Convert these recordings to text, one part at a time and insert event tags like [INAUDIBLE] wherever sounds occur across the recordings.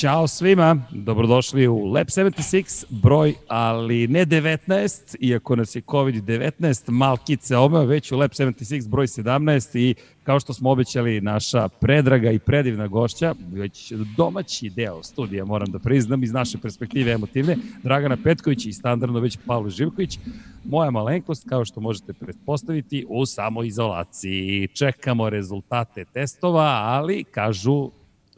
Ćao svima, dobrodošli u Lab 76, broj, ali ne 19, iako nas je COVID-19 malkice omeo, već u Lab 76, broj 17 i kao što smo obećali, naša predraga i predivna gošća, već domaći deo studija, moram da priznam, iz naše perspektive emotivne, Dragana Petković i standardno već Pavle Živković, moja malenkost, kao što možete pretpostaviti, u samoizolaciji. Čekamo rezultate testova, ali kažu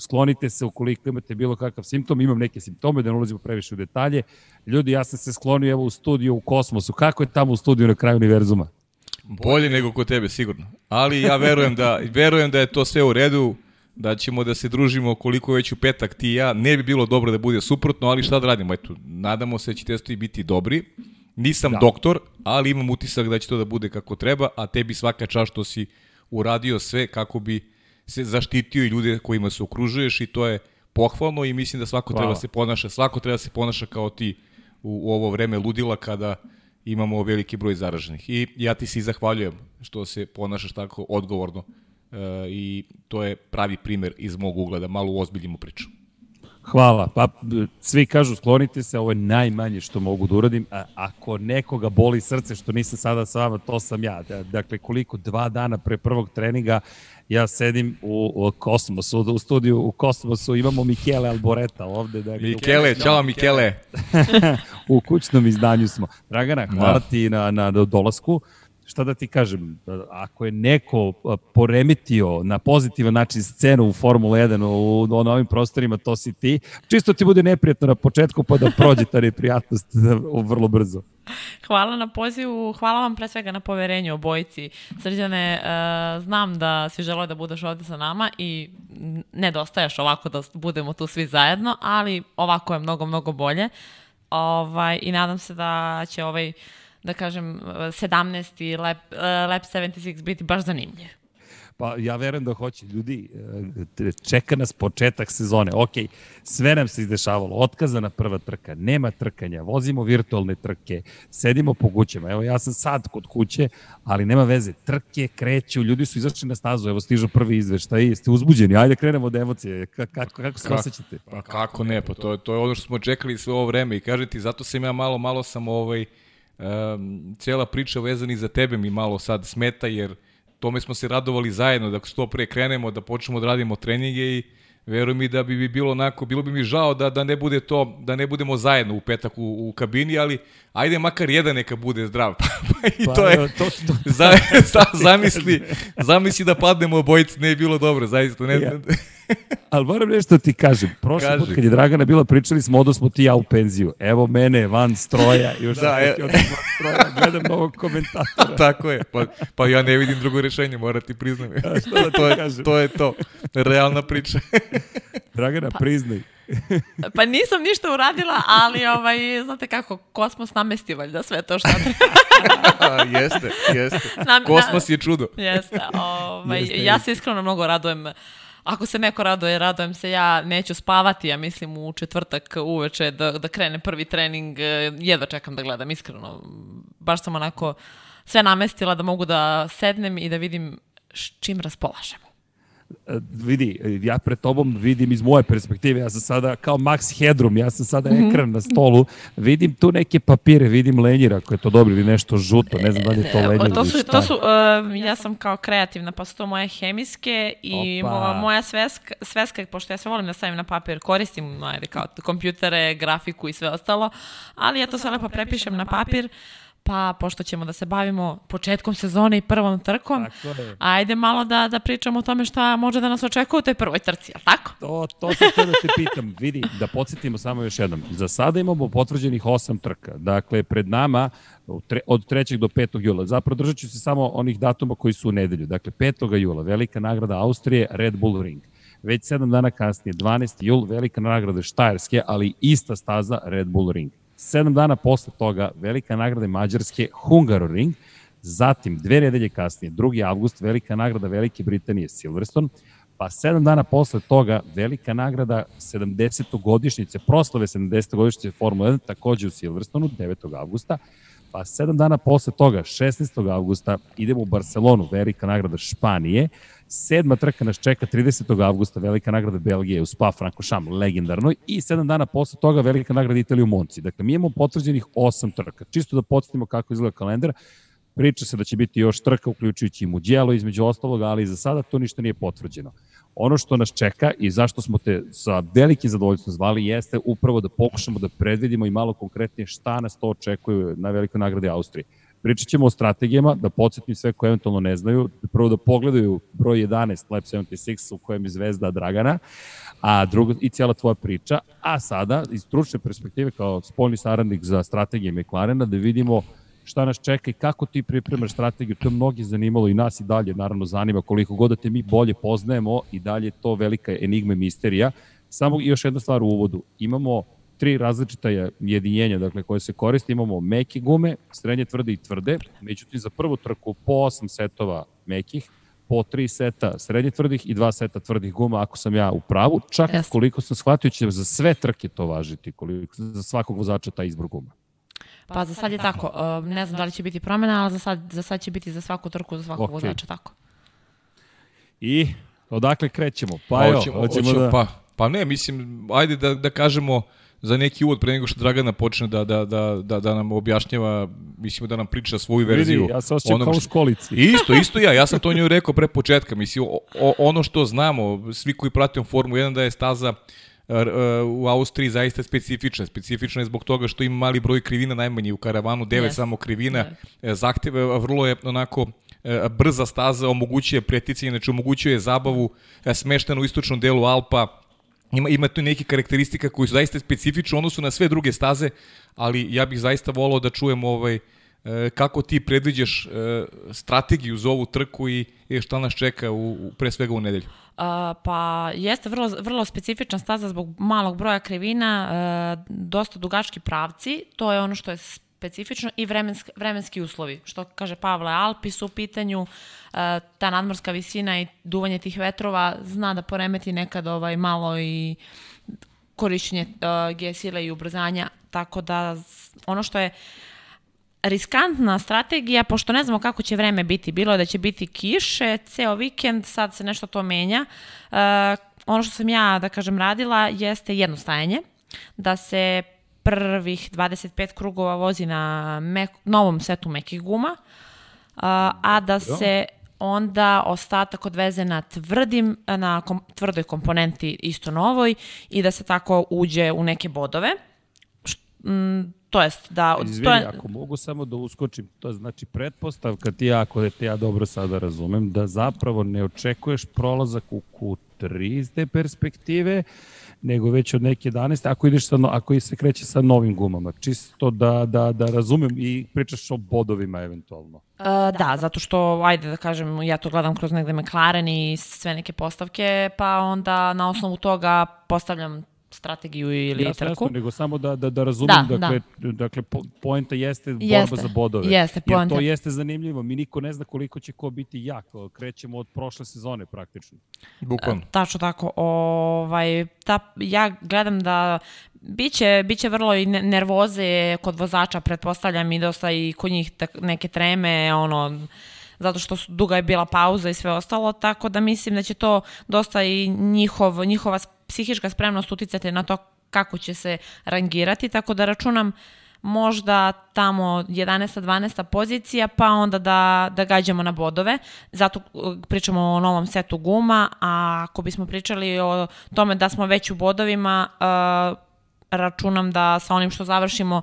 sklonite se ukoliko imate bilo kakav simptom, imam neke simptome, da ne ulazimo previše u detalje. Ljudi, ja sam se sklonio evo u studiju u kosmosu. Kako je tamo u studiju na kraju univerzuma? Bolje nego kod tebe, sigurno. Ali ja verujem da, verujem da je to sve u redu, da ćemo da se družimo koliko već u petak ti i ja. Ne bi bilo dobro da bude suprotno, ali šta da radimo? Eto, nadamo se da će testovi biti dobri. Nisam da. doktor, ali imam utisak da će to da bude kako treba, a tebi svaka čast što si uradio sve kako bi se zaštitio i ljude kojima se okružuješ i to je pohvalno i mislim da svako Hvala. treba se ponaša, svako treba se ponaša kao ti u, u ovo vreme ludila kada imamo veliki broj zaraženih. I ja ti se zahvaljujem što se ponašaš tako odgovorno e, i to je pravi primer iz mog ugleda, malo uozbiljimo priču. Hvala. Pa svi kažu sklonite se, ovo je najmanje što mogu da uradim. A, ako nekoga boli srce što nisam sada sa vama, to sam ja. Dakle, koliko dva dana pre prvog treninga ja sedim u, u Kosmosu, u studiju u Kosmosu, imamo Mikele Alboreta ovde. Dakle, Mikele, čao Mikele. [LAUGHS] u kućnom izdanju smo. Dragana, hvala da. ti na, na dolasku šta da ti kažem, ako je neko poremetio na pozitivan način scenu u Formula 1 u, u, na ovim prostorima, to si ti. Čisto ti bude neprijatno na početku, pa da prođe ta neprijatnost vrlo brzo. Hvala na pozivu, hvala vam pre svega na poverenju obojici. Srđane, uh, znam da si želeo da budeš ovde sa nama i nedostaješ ovako da budemo tu svi zajedno, ali ovako je mnogo, mnogo bolje. Ovaj, I nadam se da će ovaj uh, da kažem, 17. Lab, Lab 76 biti baš zanimljiv. Pa ja verujem da hoće. Ljudi, e, čeka nas početak sezone. Ok, sve nam se izdešavalo. Otkazana prva trka, nema trkanja, vozimo virtualne trke, sedimo po kućama. Evo ja sam sad kod kuće, ali nema veze. Trke kreću, ljudi su izašli na stazu, evo stižu prvi izveštaj, jeste uzbuđeni. Ajde krenemo od emocije. Kako, kako, kako se Ka, osjećate? Pa kako ne, pa to, to je ono što smo čekali sve ovo vreme i kažete, zato sam ja malo, malo sam ovaj, um, cijela priča vezani za tebe mi malo sad smeta, jer tome smo se radovali zajedno, da što pre krenemo, da počnemo da radimo treninge i veruj mi da bi, bi bilo onako, bilo bi mi žao da, da ne bude to, da ne budemo zajedno u petak u, u kabini, ali ajde makar jedan neka bude zdrav. [LAUGHS] pa i pa, to je, to, to. Za, za, zamisli, zamisli da padnemo obojice, ne je bilo dobro, zaista. Ne, ja. [LAUGHS] Ali moram nešto ti kažem. Prošli Kaži. put kad je Dragana bila, pričali smo, odo smo ti ja u penziju. Evo mene van stroja, još da, je... od stroja, gledam novog komentatora. [LAUGHS] Tako je, pa, pa ja ne vidim drugo rešenje, mora ti priznam. A šta da [LAUGHS] to, kažem? Je, to je to, realna priča. Dragana, pa, priznaj. pa nisam ništa uradila, ali ovaj, znate kako, kosmos namesti valjda sve to što treba. jeste, jeste. Nam, kosmos je čudo. Jeste, ovaj, jeste, ja se iskreno mnogo radujem ako se neko raduje, radujem se ja, neću spavati, ja mislim u četvrtak uveče da, da krene prvi trening, jedva čekam da gledam, iskreno. Baš sam onako sve namestila da mogu da sednem i da vidim čim raspolažemo. E, vidi, ja pred tobom vidim iz moje perspektive, ja sam sada kao Max Headroom, ja sam sada mhm. ekran na stolu, vidim tu neke papire, vidim lenjira, ako je to dobro ili nešto žuto, ne znam da li je to e, lenjir to su, to su, uh, ja sam kao kreativna, pa su to moje hemijske i Opa. moja sveska, sveska, pošto ja sve volim da stavim na papir, koristim ajde, kao kompjutere, grafiku i sve ostalo, ali ja to sve lepo prepišem na papir, pa pošto ćemo da se bavimo početkom sezone i prvom trkom, ajde malo da, da pričamo o tome šta može da nas očekuje u toj prvoj trci, ali tako? To, to se da te pitam. Vidi, da podsjetimo samo još jednom. Za sada imamo potvrđenih osam trka. Dakle, pred nama od 3. do 5. jula. Zapravo držat ću se samo onih datuma koji su u nedelju. Dakle, 5. jula, velika nagrada Austrije, Red Bull Ring. Već 7 dana kasnije, 12. jul, velika nagrada Štajerske, ali ista staza Red Bull Ring. Sedam dana posle toga velika nagrada Mađarske Hungaroring, zatim dve nedelje kasnije, 2. avgust, velika nagrada Velike Britanije Silverstone, pa sedam dana posle toga velika nagrada 70. godišnjice, proslave 70. godišnjice Formula 1, takođe u Silverstonu, 9. avgusta, Pa sedam dana posle toga, 16. augusta, idemo u Barcelonu, velika nagrada Španije. Sedma trka nas čeka 30. avgusta, velika nagrada Belgije u Spa Francorchamps, legendarnoj. I sedam dana posle toga, velika nagrada Italije u Monci. Dakle, mi imamo potvrđenih osam trka. Čisto da podsjetimo kako izgleda kalendar. Priča se da će biti još trka, uključujući i Muđelo, između ostalog, ali za sada to ništa nije potvrđeno. Ono što nas čeka i zašto smo te sa velikim zadovoljstvom zvali jeste upravo da pokušamo da predvidimo i malo konkretnije šta nas to očekuje na velikoj nagradi Austrije. Pričat ćemo o strategijama, da podsjetim sve koje eventualno ne znaju, prvo da pogledaju broj 11 Lab 76 u kojem je zvezda Dragana, a drugo i cijela tvoja priča, a sada iz stručne perspektive kao spoljni saradnik za strategije McLarena da vidimo šta nas čeka i kako ti pripremaš strategiju, to je mnogi zanimalo i nas i dalje naravno zanima koliko god da te mi bolje poznajemo i dalje to velika enigma i misterija. Samo još jedna stvar u uvodu, imamo tri različita jedinjenja dakle, koje se koriste. Imamo meke gume, srednje tvrde i tvrde. Međutim, za prvu trku po 8 setova mekih, po tri seta srednje tvrdih i dva seta tvrdih guma, ako sam ja u pravu. Čak yes. koliko sam shvatio će za sve trke to važiti, koliko, za svakog vozača taj izbor guma. Pa za sad je tako. Uh, ne znam da li će biti promena, ali za sad, za sad će biti za svaku trku, za svakog okay. vozača tako. I odakle krećemo? Pa evo, hoćemo, hoćemo da... Pa, pa ne, mislim, ajde da, da kažemo za neki uvod pre nego što Dragana počne da, da, da, da, da nam objašnjava, mislimo da nam priča svoju verziju. Vidi, ja se osjećam kao u školici. Isto, isto ja, ja sam to njoj rekao pre početka, mislim, o, o, ono što znamo, svi koji pratimo Formu 1 da je staza u Austriji zaista specifična. Specifična je zbog toga što ima mali broj krivina, najmanje u karavanu, devet yes. samo krivina. Yes. Zahteva, vrlo je onako e, brza staza, omogućuje preticanje, znači omogućuje zabavu e, smeštenu u istočnom delu Alpa, ima, ima tu neke karakteristika koji su zaista specifične odnosu na sve druge staze, ali ja bih zaista volao da čujem ovaj, e, kako ti predviđaš strategiju za ovu trku i šta nas čeka u, pre svega u nedelju. Uh, pa jeste vrlo, vrlo specifična staza zbog malog broja krivina, uh, dosta dugački pravci, to je ono što je specifično i vremenski, vremenski uslovi. Što kaže Pavle, Alpi su u pitanju, uh, ta nadmorska visina i duvanje tih vetrova zna da poremeti nekad ovaj malo i korišćenje uh, G sile i ubrzanja, tako da ono što je riskantna strategija, pošto ne znamo kako će vreme biti. Bilo je da će biti kiše, ceo vikend, sad se nešto to menja. Uh, ono što sam ja, da kažem, radila jeste jedno stajanje, da se prvih 25 krugova vozi na mek, novom setu mekih guma, uh, a da se onda ostatak odveze na tvrdim, na kom, tvrdoj komponenti isto novoj i da se tako uđe u neke bodove. M, To jest da... Izvini, to je... ako mogu samo da uskočim, to znači pretpostavka ti, ako da te ja dobro sada razumem, da zapravo ne očekuješ prolazak u Q3 iz te perspektive, nego već od neke 11, ako ideš sa, ako se kreće sa novim gumama. Čisto da, da, da razumem i pričaš o bodovima eventualno. Uh, da, zato što, ajde da kažem, ja to gledam kroz negde McLaren i sve neke postavke, pa onda na osnovu toga postavljam strategiju ili ja, trku. nego samo da, da, da razumem, da, dakle, da. dakle po, poenta jeste borba jeste, za bodove. Jeste, poenta. Jer to jeste zanimljivo, mi niko ne zna koliko će ko biti jak, krećemo od prošle sezone praktično. Bukvalno. Tačno tako, ovaj, ta, ja gledam da biće, biće vrlo i nervoze kod vozača, pretpostavljam i dosta i kod njih neke treme, ono, zato što su, duga je bila pauza i sve ostalo, tako da mislim da će to dosta i njihov, njihova psihička spremnost uticati na to kako će se rangirati, tako da računam možda tamo 11. 12. pozicija, pa onda da, da gađamo na bodove. Zato uh, pričamo o novom setu guma, a ako bismo pričali o tome da smo već u bodovima, uh, računam da sa onim što završimo,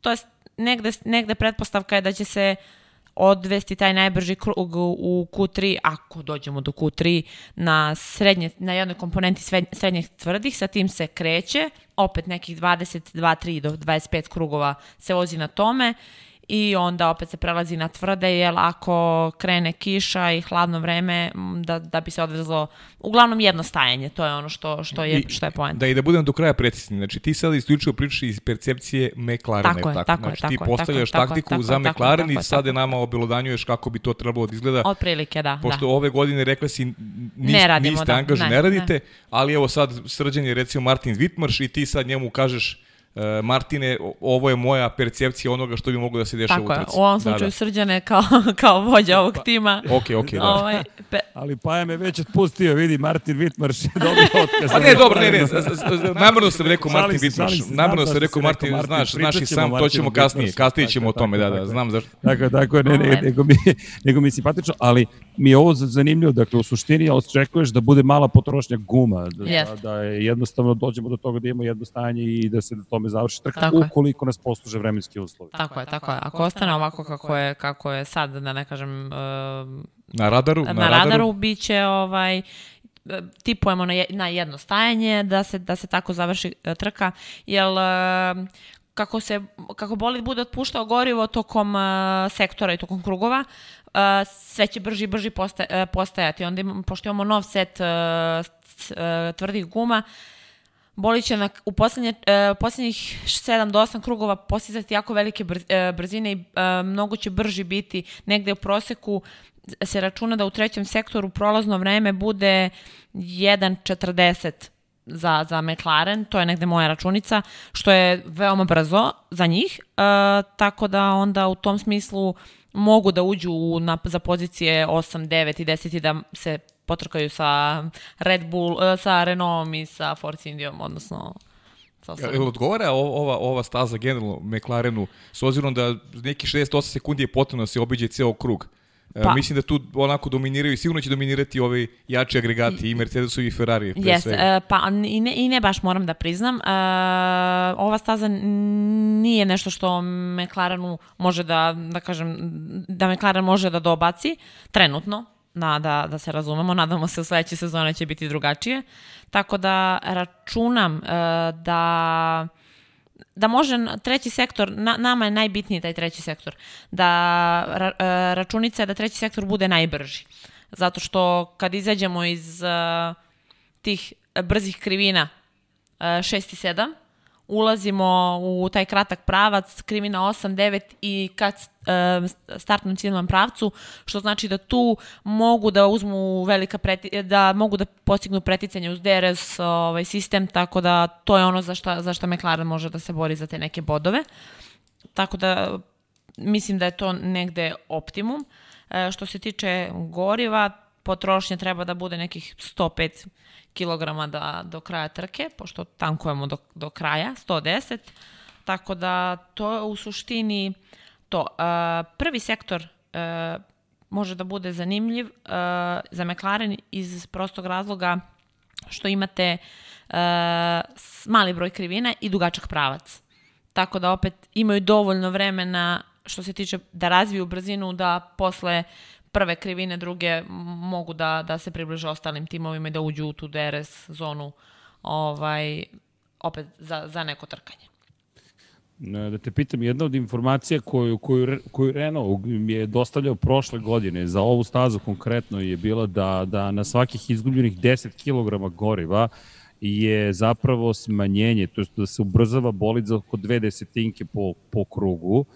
to je negde, negde pretpostavka je da će se uh, odvesti taj najbrži krug u Q3, ako dođemo do Q3, na, srednje, na jednoj komponenti srednjih tvrdih, sa tim se kreće, opet nekih 22, 3 do 25 krugova se vozi na tome i onda opet se prelazi na tvrde, jer ako krene kiša i hladno vreme, da, da bi se odvezlo uglavnom jedno stajanje, to je ono što, što je, što je poenta. Da, i da budem do kraja precizni, znači ti sada isključivo pričaš iz percepcije McLarena, tako je, tako, tako znači, je, ti tako postavljaš tako, taktiku tako, za tako, McLaren tako, i sada nama obelodanjuješ kako bi to trebalo da izgleda. Od prilike, da. Pošto da. ove godine rekla si niste, ne radimo, niste da, angažni, ne, ne radite, ne. ali evo sad srđan je recimo Martin Wittmarš i ti sad njemu kažeš Martine, ovo je moja percepcija onoga što bi moglo da se dešava Tako u trci. je, u ovom slučaju da, da. Srđane kao, [LAUGHS] kao vođa ovog tima. Ok, ok, da. Ovaj, pe... Ali Paja me već otpustio, vidi, Martin Vitmarš je dobio otkaz. A ne, dobro, ne, ne, namjerno sam rekao Martin Vitmarš, namjerno sam rekao Martin, znaš, znaš i sam, to ćemo kasnije, kasnije ćemo o tome, da, da, znam zašto. Tako, tako, ne, ne, nego mi, nego mi je simpatično, ali mi je ovo zanimljivo, dakle, u suštini očekuješ da bude mala potrošnja guma, da, yes. da jednostavno dođemo do toga da imamo jedno stanje i da se na tome završi trka, ukoliko nas posluže vremenski uslovi. Tako je, tako je. Ako ostane ovako kako je, kako je sad, da ne kažem... Uh, na radaru? Na, na radaru, radaru biće ovaj, tipujemo na, na jedno stajanje da se, da se tako završi uh, trka, jer uh, kako se kako bolid bude otpuštao gorivo tokom uh, sektora i tokom krugova, uh, sve će brži i brži posta, uh, postajati. Onda imamo, pošto imamo nov set uh, uh, tvrdih guma, Boli će na, u poslednje, uh, poslednjih 7 do 8 krugova postizati jako velike brz, uh, brzine i uh, mnogo će brži biti. Negde u proseku se računa da u trećem sektoru prolazno vreme bude 1.40 za, za McLaren, to je negde moja računica, što je veoma brzo za njih, uh, tako da onda u tom smislu mogu da uđu na, za pozicije 8, 9 i 10 i da se potrkaju sa Red Bull, uh, sa Renaultom i sa Force Indijom, odnosno Ja, odgovara ova, ova staza generalno McLarenu, s obzirom da neki 68 sekundi je potrebno da se obiđe ceo krug. E, pa. mislim da tu onako dominiraju i sigurno će dominirati ovi jači agregati i Mercedesovi i Ferrari svega. Uh, pa i ne, i ne baš moram da priznam. Uh, ova staza nije nešto što McLarenu može da, da kažem, da McLaren može da dobaci trenutno, da, da, da se razumemo, nadamo se sledeće sezone će biti drugačije. Tako da računam uh, da da može treći sektor, na, nama je najbitniji taj treći sektor, da ra, e, računica je da treći sektor bude najbrži. Zato što kad izađemo iz uh, tih brzih krivina uh, 6 i 7, ulazimo u taj kratak pravac, krivina 8, 9 i kad uh, startnom ciljnom pravcu, što znači da tu mogu da uzmu velika preti, da mogu da postignu preticanje uz DRS ovaj, sistem, tako da to je ono za šta, za šta McLaren može da se bori za te neke bodove. Tako da mislim da je to negde optimum. Uh, što se tiče goriva, potrošnja treba da bude nekih 105 kg da, do kraja trke, pošto tankujemo do, do kraja, 110, tako da to je u suštini to. Uh, prvi sektor uh, može da bude zanimljiv uh, za McLaren iz prostog razloga što imate uh, mali broj krivina i dugačak pravac. Tako da opet imaju dovoljno vremena što se tiče da razviju brzinu da posle prve krivine, druge mogu da, da se približe ostalim timovima i da uđu u tu DRS zonu ovaj, opet za, za neko trkanje. Da te pitam, jedna od informacija koju, koju, koju Renault je dostavljao prošle godine za ovu stazu konkretno je bila da, da na svakih izgubljenih 10 kg goriva je zapravo smanjenje, to je da se ubrzava bolid za oko dve desetinke po, po krugu. Uh,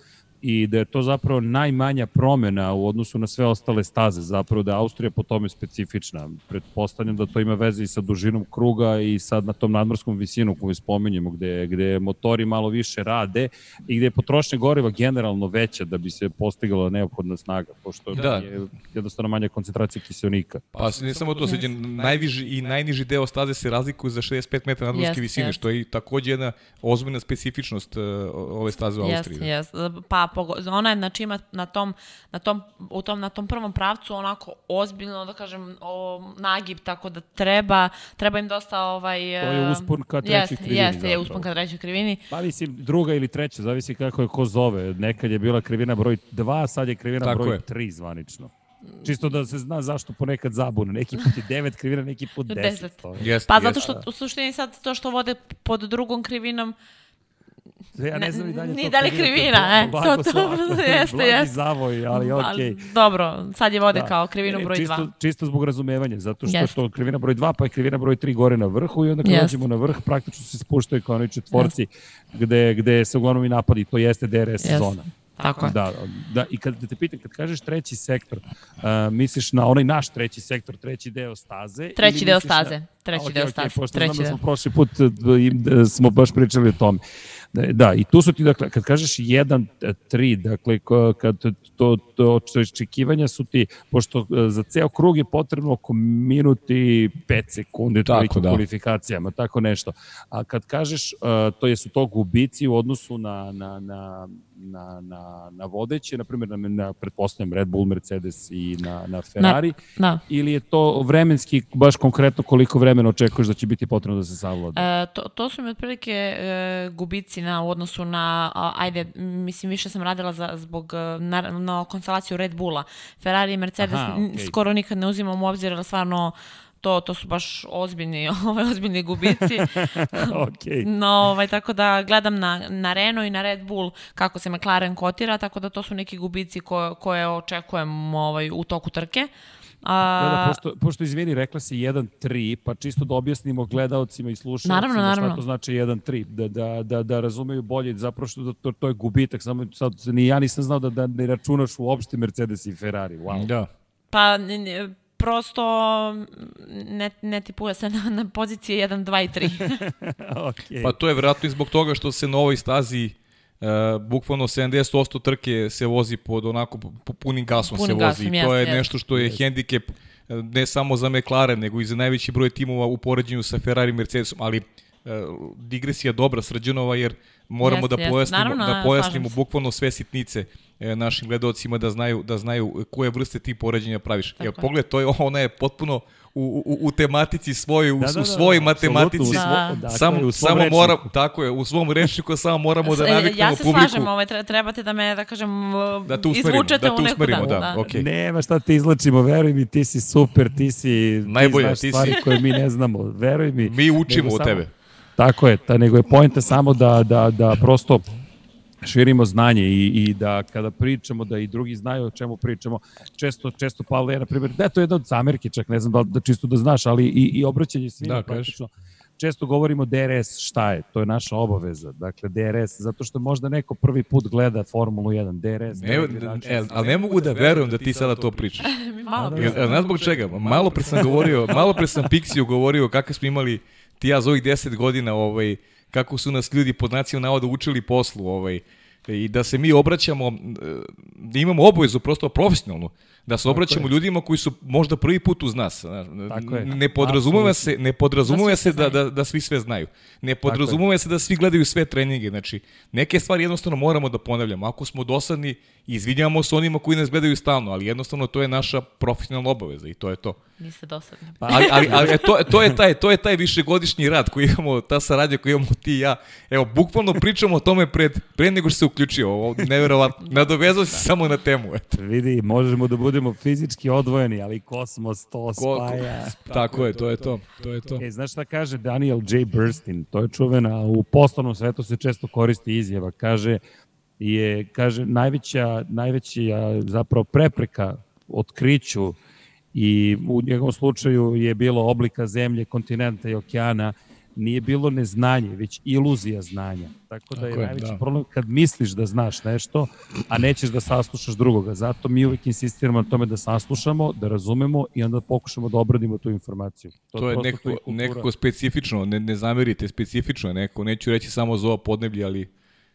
i da je to zapravo najmanja promena u odnosu na sve ostale staze, zapravo da je Austrija po tome specifična. Pretpostavljam da to ima veze i sa dužinom kruga i sad na tom nadmorskom visinu koju spomenjemo, gde, gde motori malo više rade i gde je potrošnja goriva generalno veća da bi se postigala neophodna snaga, pošto da. je jednostavno manja koncentracija kiselnika. Pa ne samo to, seđe, najviži i najniži deo staze se razlikuju za 65 metara nadmorske yes, visine, yes. što je takođe jedna ozbiljna specifičnost uh, ove staze u Austriji. Yes, yes. Pa ona je znači ima na tom, na tom, u tom, na tom prvom pravcu onako ozbiljno, da kažem, o, nagib, tako da treba, treba im dosta ovaj... To je uspon ka trećoj jest, krivini. Jeste, je uspon ka trećoj krivini. Pa mislim, druga ili treća, zavisi kako je ko zove. Nekad je bila krivina broj 2, sad je krivina tako broj 3 zvanično. Čisto da se zna zašto ponekad zabune. Neki put je 9 krivina, neki put [LAUGHS] 10. 10. Jest, pa zato što u suštini sad to što vode pod drugom krivinom Ja ne znam i dalje Ni da li krivina, e. To, [LAUGHS] to, to jeste, jeste. zavoj, ali okej. Okay. Dobro, sad je vode da. kao krivinu broj 2. Čisto, čisto zbog razumevanja, zato što je to krivina broj 2, pa je krivina broj 3 gore na vrhu i onda kad dođemo na vrh, praktično se spuštaju kao oni četvorci, gde, gde se uglavnom i napadi, to jeste DRS jest. zona. Tako je. Da, da, i kad da te pitam, kad kažeš treći sektor, uh, misliš na onaj naš treći sektor, treći deo staze? Treći deo staze, na... treći okay, deo staze. Okay, pošto treći znam da smo prošli put da, da smo baš pričali o tome. Da, i tu su ti, dakle, kad kažeš 1-3, dakle, kad to, to, to očekivanja su ti, pošto e, za ceo krug je potrebno oko minuti 5 sekundi, tako, da. kvalifikacijama, tako nešto. A kad kažeš, e, to je su to gubici u odnosu na, na, na na, na, na vodeće, na primjer, na, na pretpostavljam Red Bull, Mercedes i na, na Ferrari, na, da. ili je to vremenski, baš konkretno koliko vremena očekuješ da će biti potrebno da se savlada? E, to, to su mi otprilike e, gubici na, u odnosu na, a, ajde, mislim, više sam radila za, zbog, e, na, na konstelaciju Red Bulla. Ferrari i Mercedes Aha, okay. skoro nikad ne uzimam u obzir, ali stvarno to, to su baš ozbiljni, [LAUGHS] ovaj, ozbiljni gubici. [LAUGHS] okay. No, ovaj, tako da gledam na, na Renault i na Red Bull kako se McLaren kotira, tako da to su neki gubici koje, koje očekujem ovaj, u toku trke. A... Da, da, pošto, pošto izvini, rekla si 1-3, pa čisto da objasnimo gledalcima i slušalcima naravno, naravno. šta to znači 1-3, da, da, da, da razumeju bolje, zapravo što to, to, to je gubitak, samo sad ni ja nisam znao da, da ne računaš uopšte Mercedes i Ferrari, wow. Da. Pa, prosto ne, ne tipuje se [LAUGHS] na, na pozicije 1, 2 i 3. [LAUGHS] okay. Pa to je vjerojatno i zbog toga što se na ovoj stazi Uh, bukvalno 70% trke se vozi pod onako punim gasom punim se vozi gasom, i to je nešto što je hendikep e, ne samo za McLaren nego i za najveći broj timova u poređenju sa Ferrari i Mercedesom, ali uh, digresija dobra Srđanova jer moramo jest, da pojasnimo, Naravno, da pojasnimo bukvalno sve sitnice e, našim gledalcima da znaju da znaju koje vrste ti poređenja praviš. Jer pogled, to je ona je potpuno u, u, u tematici svojoj, u, da, da, da, u svojoj matematici. Da. Da, samo, u samo mora, tako je, u svom rečniku samo moramo da naviknemo publiku. Ja se publiku. slažem, ovaj, trebate da me, da kažem, da te usmerimo, izvučete da te usmerimo, u neku, da, da, da. Okay. Nema šta te izlačimo, veruj mi, ti si super, ti si, Najbolje, ti znaš ti stvari si. koje mi ne znamo, veruj mi. Mi učimo od tebe. Tako je, ta, nego je pojenta samo da, da, da prosto širimo znanje i, i da kada pričamo da i drugi znaju o čemu pričamo, često, često Pavle je, na primjer, da to je jedna od zamerke, čak ne znam da, da čisto da znaš, ali i, i obraćanje svima da, praktično. Često govorimo DRS šta je, to je naša obaveza. Dakle, DRS, zato što možda neko prvi put gleda Formulu 1, DRS. Ne, ne, ali ne mogu da verujem da ti sada to pričaš. [LAUGHS] malo pre. Ja, ne zbog čega, malo pre sam govorio, malo pre sam Pixiju govorio kakve smo imali ti ja za ovih 10 godina ovaj, kako su nas ljudi pod nacijom navoda učili poslu, ovaj, i da se mi obraćamo, da imamo obavezu prosto profesionalnu, da se obraćamo ljudima koji su možda prvi put uz nas. Tako je. Ne podrazumeva se, ne podrazumeva da se da, da, da svi sve znaju. Ne podrazumeva se da svi gledaju sve treninge. Znači, neke stvari jednostavno moramo da ponavljamo. Ako smo dosadni, izvinjavamo se onima koji nas gledaju stalno, ali jednostavno to je naša profesionalna obaveza i to je to. Niste dosadni. Pa, ali, ali, ali to, to, je taj, to je taj višegodišnji rad koji imamo, ta saradnja koju imamo ti i ja. Evo, bukvalno pričamo o tome pred, pre nego što se uključio. Ovo, nevjerovatno. Nadovezao se samo na temu. Eto. Vidi, možemo da budemo fizički odvojeni, ali kosmos to spaja. Ko, ko, tako je, to je to. to, je to. E, znaš šta kaže Daniel J. Burstyn? To je čuvena, u poslovnom svetu se često koristi izjava. Kaže, je, kaže, najveća, najveća zapravo prepreka otkriću i u njegovom slučaju je bilo oblika zemlje, kontinenta i okeana, nije bilo neznanje, već iluzija znanja. Tako da je Tako najveći da. problem kad misliš da znaš nešto, a nećeš da saslušaš drugoga. Zato mi uvijek insistiramo na tome da saslušamo, da razumemo i onda pokušamo da obradimo tu informaciju. To, to je nekako, to je nekako specifično, ne, ne zamerite, specifično je neko. Neću reći samo za ovo podneblje, ali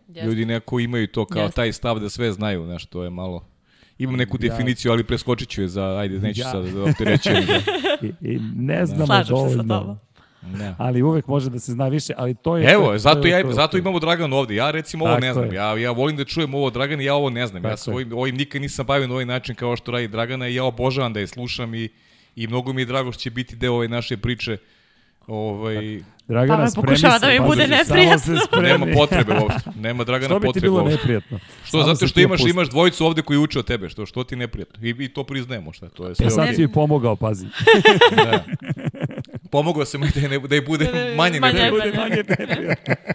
Jeste. ljudi neko imaju to kao Jeste. taj stav da sve znaju, znaš, to je malo... Imam neku definiciju, ali preskočit ću je za, ajde, neću ja. sad da opterećujem. Da. I, I ne znamo Slažem dovoljno. Se sa tobom. Ne. Ali uvek može da se zna više, ali to je... Evo, to, zato, to, ja, to, zato imamo Dragan ovde. Ja recimo ovo ne znam. Ja, ja volim da čujem ovo Dragan i ja ovo ne znam. Tako ja se ovim, ovim nikad nisam bavio na ovaj način kao što radi Dragana i ja obožavam da je slušam i, i mnogo mi je drago što će biti deo ove naše priče Ovaj Dragana pa spremi pokušava da mi bude neprijatno. Nema potrebe uopšte. Nema Dragana potrebe. Što bi ti bilo neprijatno? Što zato što imaš imaš dvojicu ovde koji uče od tebe, što što ti neprijatno. I, i to priznajemo šta, to je sve. E sad okay. si pomogao, pazi. da. [LAUGHS] Pomogao sam da ne da je bude manje neprijatno. Da manje neprijatno. [LAUGHS]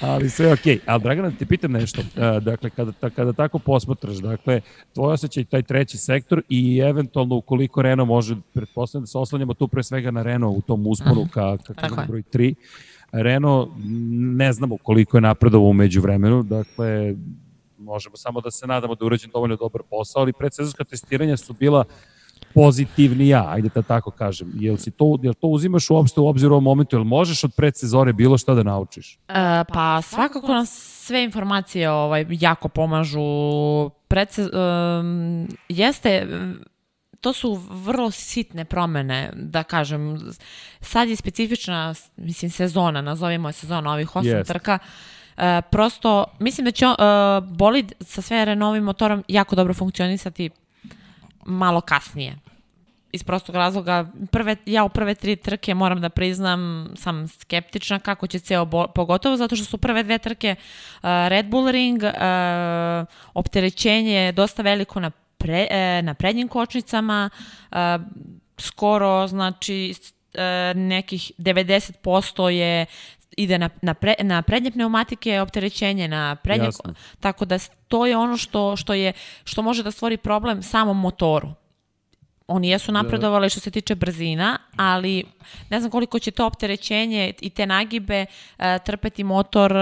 Ali sve je okej. Okay. Ali Dragana, ti pitam nešto. Uh, dakle, kada, ta, kada tako posmatraš, dakle, tvoj osjećaj taj treći sektor i eventualno ukoliko Renault može, pretpostavljam da se oslanjamo tu pre svega na Renault u tom usponu ka, ka, ka broj 3. Renault ne znamo koliko je napredovao umeđu vremenu, dakle, možemo samo da se nadamo da je urađen dovoljno dobar posao, ali predsezonska testiranja su bila pozitivnija, ajde da tako kažem. Jel, si to, jel to uzimaš uopšte u obzir u ovom momentu? Jel možeš od predsezore bilo šta da naučiš? E, pa svakako nas sve informacije ovaj, jako pomažu. Predse, um, jeste, to su vrlo sitne promene, da kažem. Sad je specifična, mislim, sezona, nazovimo je sezona ovih osam yes. trka. Uh, prosto, mislim da će uh, bolid sa sve novim motorom jako dobro funkcionisati malo kasnije. Iz prostog razloga, prve, ja u prve tri trke moram da priznam, sam skeptična kako će ceo, bo, pogotovo zato što su prve dve trke uh, Red Bull Ring, uh, opterećenje je dosta veliko na, pre, uh, na prednjim kočnicama, uh, skoro, znači, nekih 90% je ide na, na, pre, na prednje pneumatike, opterećenje na prednje, Jasno. tako da to je ono što, što, je, što može da stvori problem samom motoru oni jesu da. napredovali što se tiče brzina, ali ne znam koliko će to opterećenje i te nagibe uh, trpeti motor uh,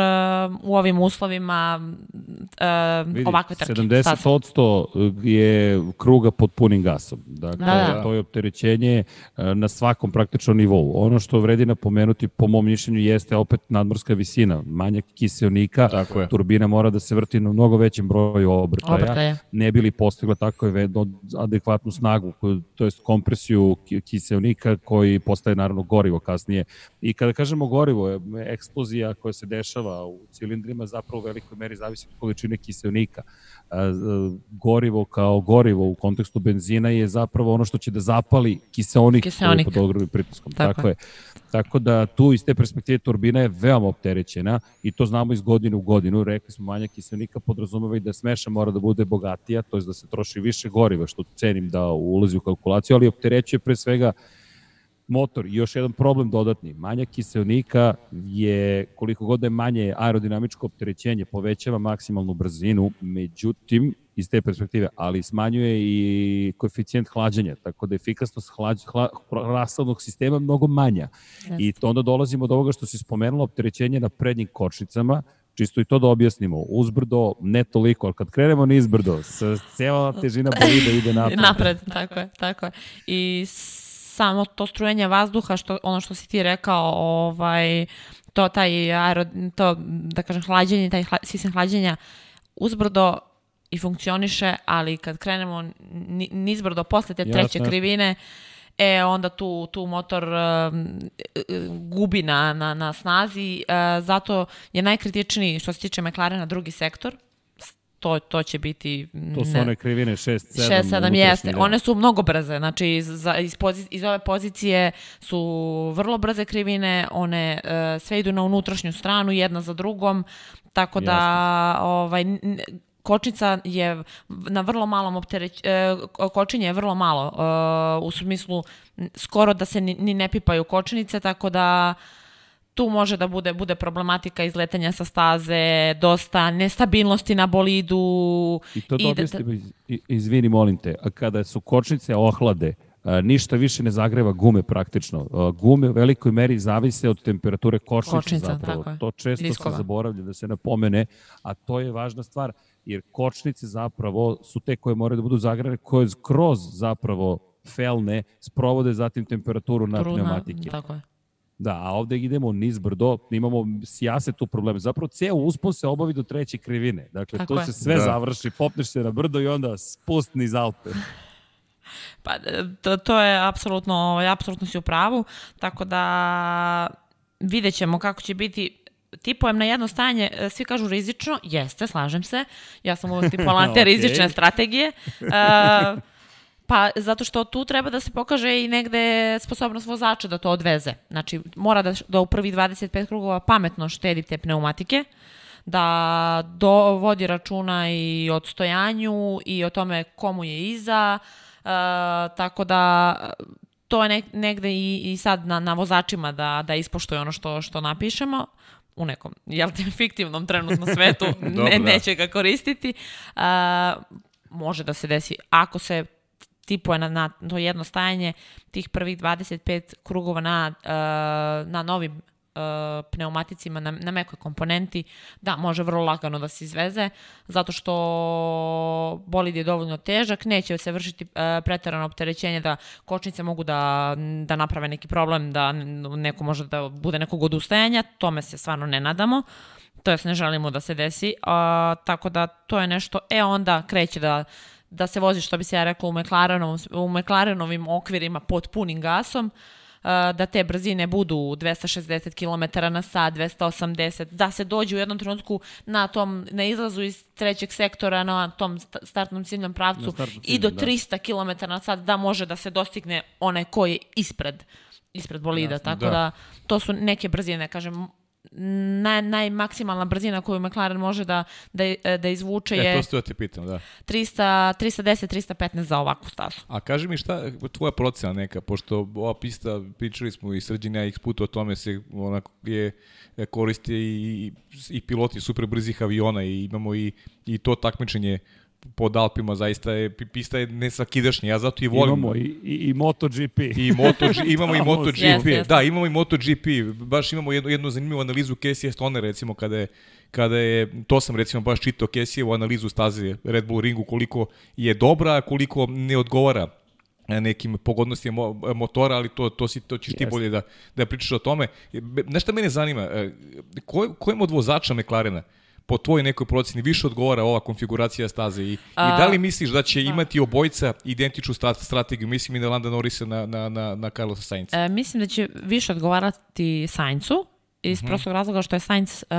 u ovim uslovima uh, Vidi, ovakve trke. 70% je kruga pod punim gasom. Dakle, da, da. to je opterećenje uh, na svakom praktičnom nivou. Ono što vredi napomenuti, po mom mišljenju, jeste opet nadmorska visina. Manjak kiselnika, turbina mora da se vrti na mnogo većem broju obrtaja, obrtaja. ne bi li postigla tako adekvatnu snagu to jest kompresiju kiselnika koji postaje naravno gorivo kasnije. I kada kažemo gorivo, eksplozija koja se dešava u cilindrima zapravo u velikoj meri zavisi od količine kiselnika. Gorivo kao gorivo u kontekstu benzina je zapravo ono što će da zapali kiselnik, kiselnik. pod ogromnim pritiskom. Tako, Tako je. Tako da tu iz te perspektive turbina je veoma opterećena i to znamo iz godine u godinu. Rekli smo manja kiselnika podrazumeva i da smeša mora da bude bogatija, to je da se troši više goriva, što cenim da ulazi u kalkulaciju, ali opterećuje pre svega motor. I još jedan problem dodatni. Manja kiselnika je, koliko god da je manje aerodinamičko opterećenje, povećava maksimalnu brzinu, međutim, iz te perspektive, ali smanjuje i koeficijent hlađenja, tako da je efikasnost hlađ, hla, rasladnog sistema mnogo manja. Yes. I to onda dolazimo do ovoga što si spomenula, opterećenje na prednjim kočnicama, čisto i to da objasnimo. Uzbrdo ne toliko, ali kad krenemo na izbrdo, cela težina bolida ide napred. [LAUGHS] napred, tako je, tako je. I samo to strujenje vazduha, što, ono što si ti rekao, ovaj, to, taj aero, to, da kažem, hlađenje, taj hla, sistem hlađenja uzbrdo i funkcioniše, ali kad krenemo nizbrdo posle te treće Jasne. krivine, e onda tu, tu motor uh, gubi na, na, na snazi, uh, zato je najkritičniji što se tiče McLarena drugi sektor, to, to će biti... To su ne, one krivine 6, 7. 6, 7 jeste. Da. One su mnogo brze. Znači, iz, iz, pozici, iz ove pozicije su vrlo brze krivine. One uh, sve idu na unutrašnju stranu, jedna za drugom. Tako da, Jasne. ovaj, kočnica je na vrlo malom optereć, e, kočenje je vrlo malo e, u smislu skoro da se ni, ni ne pipaju kočnice tako da tu može da bude bude problematika izletanja sa staze, dosta nestabilnosti na bolidu. I to da i, izvini molim te, kada su kočnice ohlade, ništa više ne zagreva gume praktično. Gume u velikoj meri zavise od temperature kočnice Kočnica, zapravo. To često Liskova. se zaboravlja da se napomene, a to je važna stvar jer kočnice zapravo su te koje moraju da budu zagrane, koje kroz zapravo felne sprovode zatim temperaturu na Truna, pneumatike. Tako je. Da, a ovde idemo niz brdo, imamo sjase tu probleme. Zapravo ceo uspon se obavi do treće krivine. Dakle, Tako to je. se sve da. završi, popneš se na brdo i onda spust niz Alpe. [LAUGHS] Pa to, to je apsolutno, ovaj, apsolutno si u pravu, tako da vidjet ćemo kako će biti tipujem na jedno stanje, e, svi kažu rizično, jeste, slažem se, ja sam uvek [LAUGHS] tipovala te okay. rizične strategije, uh, pa zato što tu treba da se pokaže i negde sposobnost vozača da to odveze. Znači, mora da, da u prvi 25 krugova pametno štedi te pneumatike, da dovodi računa i o odstojanju i o tome komu je iza, uh, tako da to je ne, negde i, i sad na, na vozačima da, da ispoštuje ono što, što napišemo u nekom, jel te, [LAUGHS] fiktivnom trenutnom svetu [LAUGHS] ne, da. neće ga koristiti. Uh, može da se desi, ako se tipuje na, na to jedno stajanje, tih prvih 25 krugova na, uh, na novim pneumaticima na, na mekoj komponenti, da, može vrlo lagano da se izveze, zato što bolid je dovoljno težak, neće se vršiti uh, pretarano opterećenje da kočnice mogu da, da naprave neki problem, da neko može da bude nekog odustajanja, tome se stvarno ne nadamo, to jest ne želimo da se desi, uh, tako da to je nešto, e onda kreće da da se vozi, što bi se ja rekla, u, McLarenom, u McLarenovim okvirima pod punim gasom, da te brzine budu 260 km na sat, 280, da se dođe u jednom trenutku na tom na izlazu iz trećeg sektora na tom startnom ciljnom pravcu i do 300 da. km na sat da može da se dostigne onaj koji je ispred ispred bolida, Jasne, tako da. da to su neke brzine, kažem, naj, najmaksimalna brzina koju McLaren može da, da, da izvuče e, je... E, to ste da ti pitam, da. 300, 310, 315 za ovakvu stazu. A kaži mi šta, tvoja procena neka, pošto ova pista, pričali smo i srđenja ja x puta o tome se onako je koristi i, i piloti super brzih aviona i imamo i, i to takmičenje pod Alpima zaista je pista je nesvakidašnja. Ja zato i volim. Imamo i, i, i MotoGP. I Moto, [LAUGHS] imamo i MotoGP. Yes, yes. Da, imamo i MotoGP. Baš imamo jednu, jednu zanimljivu analizu Casey Stone, recimo, kada je kada je, to sam recimo baš čitao u analizu staze Red Bull ringu, koliko je dobra, koliko ne odgovara nekim pogodnostima motora, ali to, to, si, to ćeš yes. ti bolje da, da pričaš o tome. Nešto mene zanima, e, ko, kojim od vozača McLarena po tvojoj nekoj proceni više odgovara ova konfiguracija staze i, A, i da li misliš da će da. imati obojca identičnu strategiju, mislim i na Landa Norrisa na, na, na, na Carlosa Sainz? E, mislim da će više odgovarati Sainzu iz mhm. -huh. prostog razloga što je Sainz uh,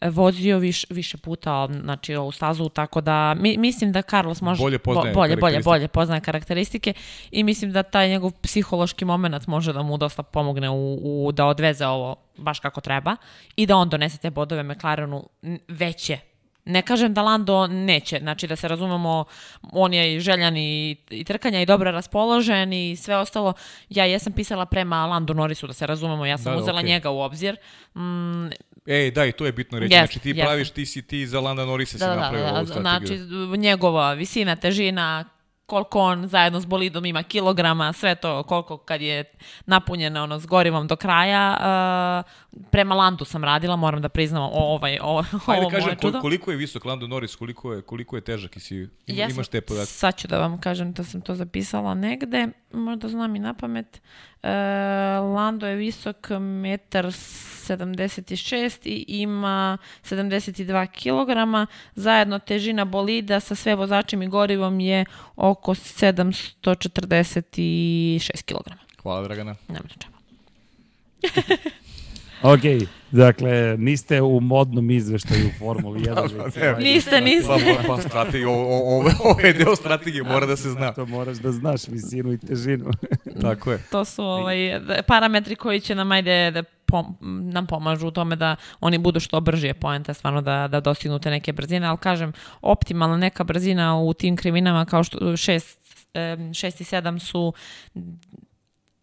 vozio viš, više puta znači, ovu stazu, tako da mi, mislim da Carlos može bolje poznaje, bolje, bolje, bolje poznaje karakteristike i mislim da taj njegov psihološki moment može da mu dosta pomogne u, u da odveze ovo baš kako treba i da on donese te bodove McLarenu veće Ne kažem da Lando neće, znači da se razumemo, on je i željan i, i trkanja i dobro raspoložen i sve ostalo. Ja jesam pisala prema Lando Norrisu, da se razumemo, ja sam da, uzela okay. njega u obzir. Mm, Ej, da, i to je bitno reći. Yes, znači ti yes. praviš, ti si ti za Landa Norrisa da, si da, napravio da, ovu strategiju. Znači, njegova visina, težina, koliko on zajedno s bolidom ima kilograma, sve to koliko kad je napunjeno ono s gorivom do kraja. Uh, prema Landu sam radila, moram da priznam o, ovaj, o, Ajde, [LAUGHS] ovo kažem, čudo. koliko je visok Lando Norris, koliko je, koliko je težak i si, ja imaš te podatke? Sad ću da vam kažem da sam to zapisala negde, možda znam i na pamet. Uh, Lando je visok 1,76 i ima 72 kg. Zajedno težina bolida sa sve vozačem i gorivom je oko 746 kg. Hvala, Dragana. Nema čemu. [LAUGHS] ok, dakle, niste u modnom izveštaju u Formuli 1. [LAUGHS] niste, niste. Pa, pa strategija, ovo, ovo je deo strategije, mora da se zna. To moraš da znaš, visinu i težinu. [LAUGHS] Tako je. To su ovaj, parametri koji će nam ajde da pom, nam pomažu u tome da oni budu što brže poenta, stvarno da, da dostignu te neke brzine, ali kažem, optimalna neka brzina u tim krivinama kao što 6, 6 i 7 su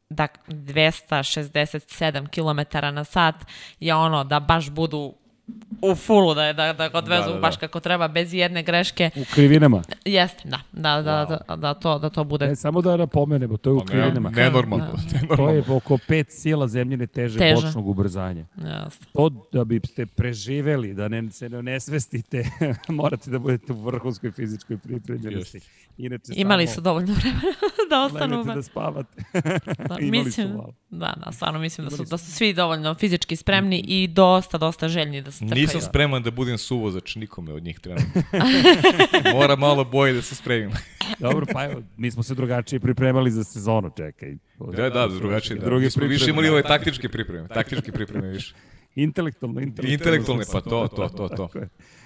da 267 km na sat je ono da baš budu u fulu da je da, da ga odvezu da, da, da. baš kako treba bez jedne greške. U krivinama. Jeste, da, da, da, wow. da, da, to, da to bude. Ne, samo da napomenemo, to je u pa, krivinama. Ne, ne to je oko pet sila zemljine teže, teže. bočnog ubrzanja. Jeste. To da biste preživeli, da ne, se ne nesvestite, [LAUGHS] morate da budete u vrhunskoj fizičkoj pripremljenosti. Inače, Imali samo... su dovoljno vremena [LAUGHS] da ostanu. da spavate. [LAUGHS] da, [LAUGHS] mislim, da, da, stvarno mislim da su, da su svi dovoljno fizički spremni i dosta, dosta željni da se trkaju. Nisam spreman da budem suvozač nikome od njih trenutno. Mora malo boje da se spremim. Dobro, pa evo, mi smo se drugačije pripremali za sezonu, čekaj. Da, da, drugačije, da. Drugi smo više imali ove taktičke pripreme, taktičke pripreme više. Intelektualno, intelektualno. Intelektualne, pa to, to, to, to.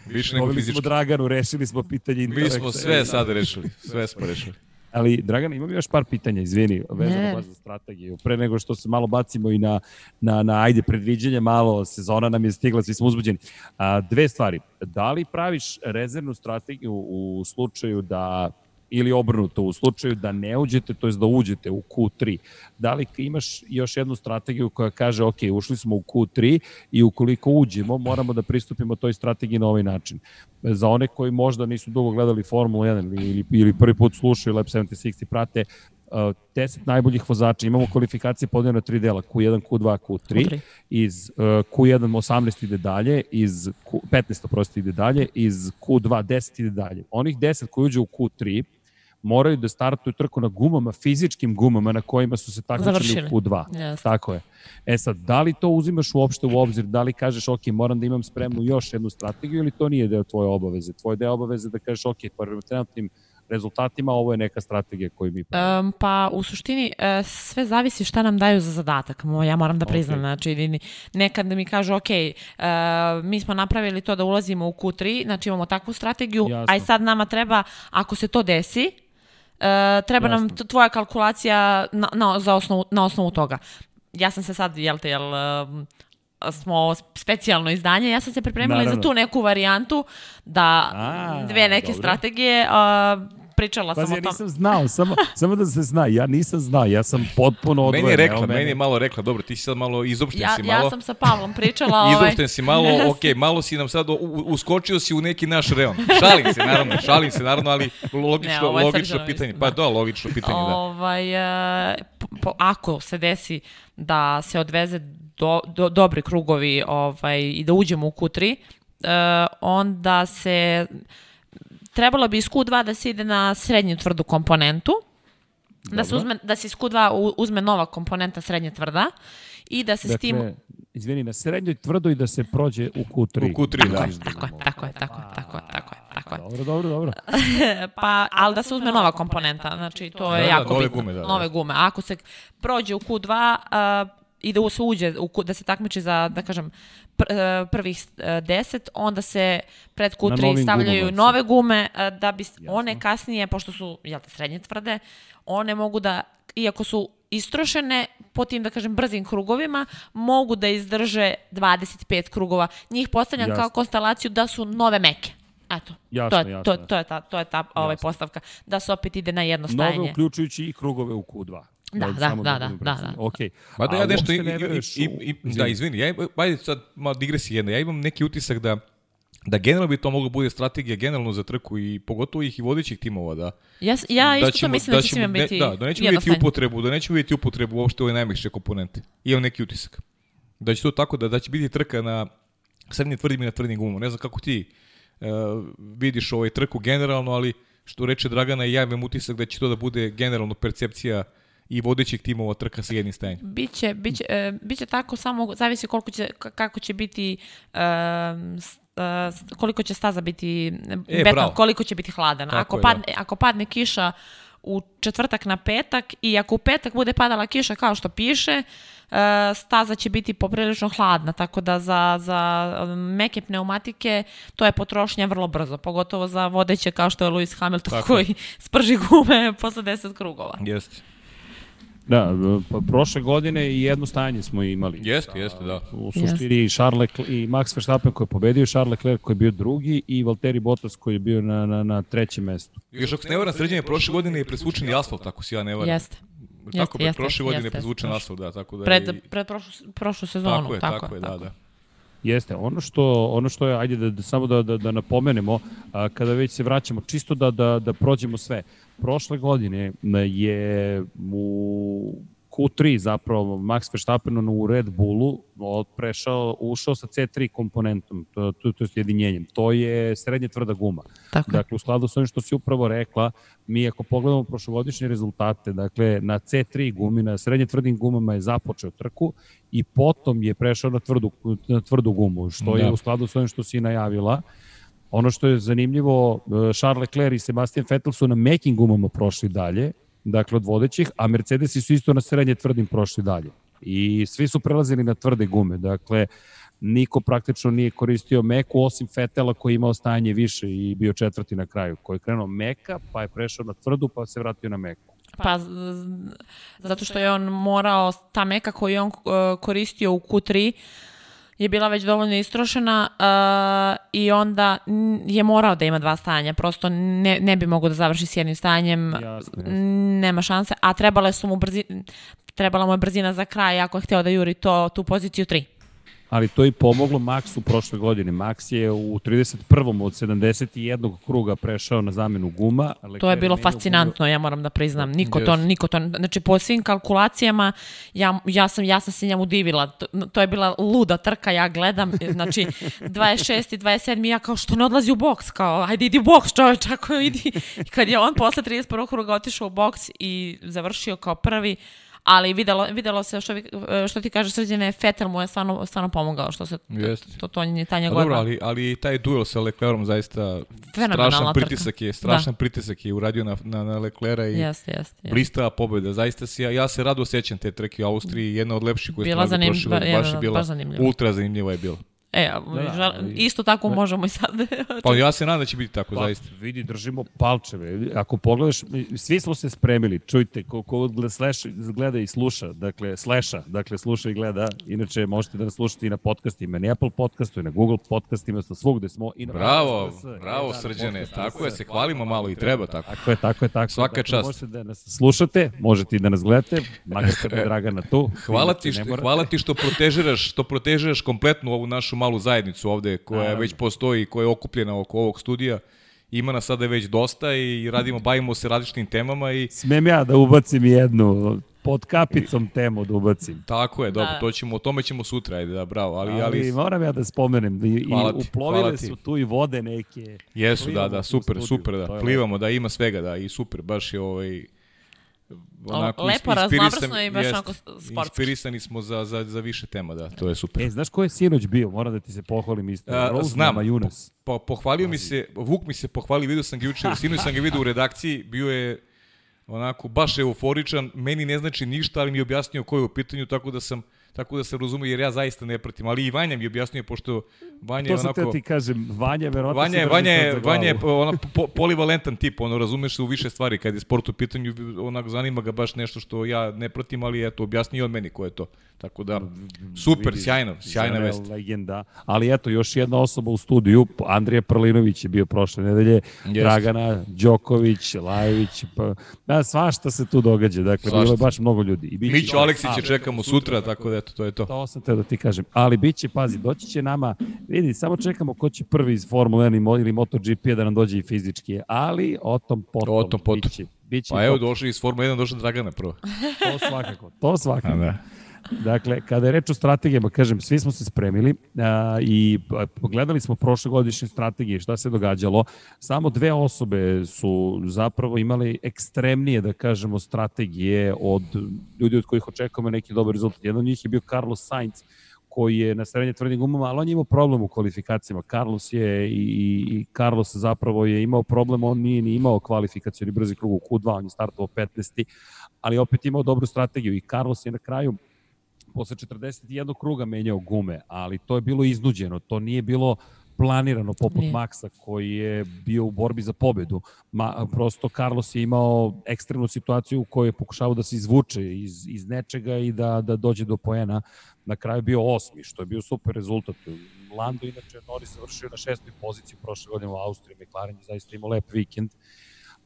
Više nego fizički. smo Draganu, rešili smo pitanje intelekta. Mi smo sve sad rešili, sve smo rešili. Ali, Dragan, imam još par pitanja, izvini, vezano ne. baš za strategiju. Pre nego što se malo bacimo i na, na, na ajde, predviđenje, malo sezona nam je stigla, svi smo uzbuđeni. A, dve stvari. Da li praviš rezervnu strategiju u slučaju da ili obrnuto u slučaju da ne uđete, to je da uđete u Q3. Da li imaš još jednu strategiju koja kaže ok, ušli smo u Q3 i ukoliko uđemo, moramo da pristupimo toj strategiji na ovaj način. Za one koji možda nisu dugo gledali Formulu 1 ili, ili prvi put slušaju Lab 76 i prate, 10 najboljih vozača, imamo kvalifikacije podeljene na tri dela, Q1, Q2, Q3, Q3. iz uh, Q1 18 ide dalje, iz Q, 15 prosto ide dalje, iz Q2 10 ide dalje. Onih 10 koji uđe u Q3 moraju da startuju trku na gumama, fizičkim gumama na kojima su se takmičili u Q2. Yes. Tako je. E sad, da li to uzimaš uopšte u obzir, da li kažeš, ok, moram da imam spremnu još jednu strategiju ili to nije deo tvoje obaveze? Tvoje deo obaveze da kažeš, ok, prvo trenutnim rezultatima, ovo je neka strategija koju mi? Um, pa u suštini uh, sve zavisi šta nam daju za zadatak. Ja moram da priznam, okay. znači nekad da mi kažu ok, uh, mi smo napravili to da ulazimo u Q3, znači imamo takvu strategiju, Jasno. aj sad nama treba, ako se to desi, uh, treba Jasno. nam tvoja kalkulacija na, na, za osnovu, na osnovu toga. Ja sam se sad, jel te, jel, smo specijalno izdanje, ja sam se pripremila Naravno. za tu neku varijantu da A, dve neke dobro. strategije uh, pričala Pazi, sam o tom. ja nisam znao, samo, samo da se zna, ja nisam znao, ja sam potpuno odvojen. Meni je rekla, meni. meni je malo rekla, dobro, ti si sad malo izopšten ja, si malo. Ja sam sa Pavlom pričala. [LAUGHS] ovaj... izopšten si malo, [LAUGHS] ok, malo si nam sad, uskočio si u neki naš reon. Šalim se, naravno, šalim se, naravno, ali logično, ne, logično pitanje. Pa da, logično pitanje, da. Ovaj, uh, po, ako se desi da se odveze do, do, dobri krugovi ovaj, i da uđemo u Q3, uh, onda se trebalo bi iz Q2 da se ide na srednju tvrdu komponentu, Dobro. da se, uzme, da se iz Q2 uzme nova komponenta srednje tvrda i da se dakle, s tim... Izvini, na srednjoj tvrdoj da se prođe u Q3. U Q3, da. Tako je, tako je, tako je, tako je, tako je, tako je. Tako je. Dobro, dobro, dobro. [LAUGHS] pa, ali da se uzme nova komponenta, znači to je da, da jako da, nove bitno. Gume, da, da. Nove gume. Ako se prođe u Q2, uh, i da se uđe, da se takmiči za, da kažem, prvih e, deset, onda se pred Q3 stavljaju gumama, nove gume, e, da bi Jasno. one kasnije, pošto su, jel te, srednje tvrde, one mogu da, iako su istrošene po tim, da kažem, brzim krugovima, mogu da izdrže 25 krugova. Njih postavljam jasno. kao konstelaciju da su nove meke. Eto, jasno, to, je, jasno, to, to je ta, to je ta ovaj, postavka, da se opet ide na jedno stajanje. Nove uključujući i krugove u Q2. Da, da, da, da, da, da, da. Ok. Ma da ja nešto, i, i, i, i, da, izvini, ja, ajde sad malo digresi jedna, ja imam neki utisak da da generalno bi to moglo bude strategija generalno za trku i pogotovo ih i vodećih timova da. Ja ja isto da ćemo, mislim da, da će biti ne, da da nećemo vidjeti upotrebu da nećemo vidjeti upotrebu uopšte ove najmekše komponente. Imam neki utisak. Da će to tako da da će biti trka na srednjim tvrdim i na tvrdim gumama ne znam kako ti uh, vidiš ovaj trku generalno ali što reče Dragana i ja imam utisak da će to da bude generalno percepcija uh, i vodećih timova trka sa jednim stajanjem. Biće, biće, e, biće tako, samo zavisi koliko će, kako će biti e, koliko će staza biti e, beton, koliko će biti hladan. Tako ako, je, padne, da. ako padne kiša u četvrtak na petak i ako u petak bude padala kiša kao što piše, staza će biti poprilično hladna, tako da za, za meke pneumatike to je potrošnja vrlo brzo, pogotovo za vodeće kao što je Lewis Hamilton tako. koji sprži gume [LAUGHS] posle 10 krugova. Jeste. Da, pa prošle godine i jedno stajanje smo imali. Jeste, jeste, da. U suštini i, Charles, i Max Verstappen koji je pobedio, Charles Leclerc koji je bio drugi i Valtteri Bottas koji je bio na, na, na trećem mestu. Još ako se ne varam, sređenje prošle godine je presvučen i asfalt, ako si ja ne varam. Jeste. Tako, jeste, prošle godine je presvučen asfalt, da, tako da. Pred, pred prošlu, prošlu sezonu, tako je, tako, tako je, tako. da, da. Jeste, ono što, ono što je, ajde da, da samo da, da, da napomenemo, a, kada već se vraćamo, čisto da, da, da prođemo sve. Prošle godine je u Q3 zapravo Max Verstappen u Red Bullu prešao, ušao sa C3 komponentom, to, to, to je jedinjenjem. To je srednje tvrda guma. Tako. Dakle, u skladu sa onim što si upravo rekla, mi ako pogledamo prošlogodišnje rezultate, dakle, na C3 gumi, na srednje tvrdim gumama je započeo trku i potom je prešao na tvrdu, na tvrdu gumu, što da. je u skladu sa onim što si najavila. Ono što je zanimljivo, Charles Leclerc i Sebastian Vettel su na making gumama prošli dalje, dakle od vodećih, a Mercedesi su isto na srednje tvrdim prošli dalje. I svi su prelazili na tvrde gume, dakle niko praktično nije koristio meku osim Fetela koji je imao stajanje više i bio četvrti na kraju, koji je krenuo meka, pa je prešao na tvrdu, pa se vratio na meku. Pa, zato što je on morao, ta meka koju je on uh, koristio u Q3, je bila već dovoljno istrošena uh, i onda je morao da ima dva stajanja. Prosto ne, ne bi mogao da završi s jednim stajanjem. Jasne, jasne. Nema šanse. A trebale su mu brzi, trebala mu je brzina za kraj ako je hteo da juri to, tu poziciju 3. ali to i pomoglo Maxu prošle godine. Max je u 31. od 71. kruga prešao na zamenu guma. To je bilo fascinantno, ja moram da priznam. Niko to, niko to, znači po svim kalkulacijama, ja, ja, sam, ja sam se njemu divila. To, to je bila luda trka, ja gledam, znači [LAUGHS] 26. i 27. ja kao što ne odlazi u boks, kao ajde idi u boks čoveč, ako idi. I kad je on posle 31. kruga otišao u boks i završio kao prvi, ali videlo, videlo se što, vi, što ti kaže srđene, Fetel mu je stvarno, stvarno pomogao što se to, to, to ta njegova... Dobro, ali, ali taj duel sa Leclerom zaista strašan pritisak trka. je, strašan da. pritisak je uradio na, na, na Leclera i jest, jest, jest. blistava pobjeda. Zaista si, ja, ja se rado sećam te trke u Austriji, jedna od lepših koje bila zanim, prošle, ba, baš je bila baš ultra zanimljiva je bila. E, da, da, žel, isto tako da. možemo i sad. pa ja se nadam da će biti tako, pa, zaista. Vidi, držimo palčeve. Ako pogledaš, svi smo se spremili, čujte, ko, ko gleda, slash, gleda i sluša, dakle, sleša, dakle, sluša i gleda, inače možete da nas slušate i na podcastima, na Apple podcastu, i na Google podcastima, sa svugde smo. I na bravo, RSS, bravo, srđane, tako je, se hvalimo malo i treba tako. Tako je, tako je, tako. Svaka dakle, čast. Možete da nas slušate, možete i da nas gledate, makar [LAUGHS] kada je Dragana tu. Hvala ti, što, hvala ti što protežiraš, što protežiraš kompletnu ovu našu malu zajednicu ovde koja Naravno. već postoji, koja je okupljena oko ovog studija. Ima nas sada već dosta i radimo, bavimo se različitim temama i... Smem ja da ubacim jednu pod kapicom temu da ubacim. Tako je, dobro, da. to ćemo, o tome ćemo sutra, ajde, da, bravo. Ali, ali, ali moram ja da spomenem, i, hvala i uplovile su tu i vode neke. Jesu, da, da, super, super, da, plivamo, da, ima svega, da, i super, baš je ovaj onako lepo, raznovrsno i baš onako sportski. Inspirisani smo za, za, za više tema, da, to je super. E, znaš ko je sinoć bio? Moram da ti se pohvalim isto. A, znam, Majunas. Po, pohvalio mi se, Vuk mi se pohvalio, vidio sam ga juče, sinoć sam ga vidio u redakciji, bio je onako baš euforičan, meni ne znači ništa, ali mi je objasnio ko je u pitanju, tako da sam tako da se razume, jer ja zaista ne pratim. Ali i Vanja mi objasnio, pošto Vanja je onako... To sam te ti kažem, Vanja verovatno Vanja, Vanja, je, Vanja je ona, po, polivalentan tip, ono, razumeš se u više stvari, kad je sport u pitanju, onako zanima ga baš nešto što ja ne pratim, ali eto, objasnio on meni ko je to. Tako da, super, Vidi, sjajno, sjajna vest. Legenda. Ali eto, još jedna osoba u studiju, Andrija Prlinović je bio prošle nedelje, Jest. Dragana, Đoković, Lajević, pa, da, svašta se tu događa, dakle, svašta. bilo je baš mnogo ljudi. I Mićo Aleksića čekamo sutra, tako da eto, to je to. To sam te da ti kažem. Ali bit će, pazi, doći će nama, vidi, samo čekamo ko će prvi iz Formule 1 ili MotoGP da nam dođe i fizički, ali o tom potom. O tom potom. Biće, biće pa evo, došli iz Formule 1, došla Dragana prvo. to svakako, to svakako. A, da. Dakle, kada je reč o strategijama, kažem, svi smo se spremili a, i pogledali smo prošlogodišnje strategije, šta se događalo. Samo dve osobe su zapravo imali ekstremnije, da kažemo, strategije od ljudi od kojih očekujemo neki dobar rezultat. Jedan od njih je bio Carlos Sainz, koji je na srednje tvrdim gumama, ali on je imao problem u kvalifikacijama. Carlos je i, i Carlos zapravo je imao problem, on nije ni imao kvalifikacijani brzi krug u Q2, on je startovao 15. ali opet imao dobru strategiju i Carlos je na kraju posle 41 kruga menjao gume, ali to je bilo iznuđeno, to nije bilo planirano poput Nije. Maxa koji je bio u borbi za pobedu. Ma, prosto Carlos je imao ekstremnu situaciju u kojoj je pokušavao da se izvuče iz, iz nečega i da, da dođe do poena. Na kraju bio osmi, što je bio super rezultat. Lando, inače, Norris završio na šestoj poziciji prošle godine u Austriji. McLaren je zaista imao lep vikend.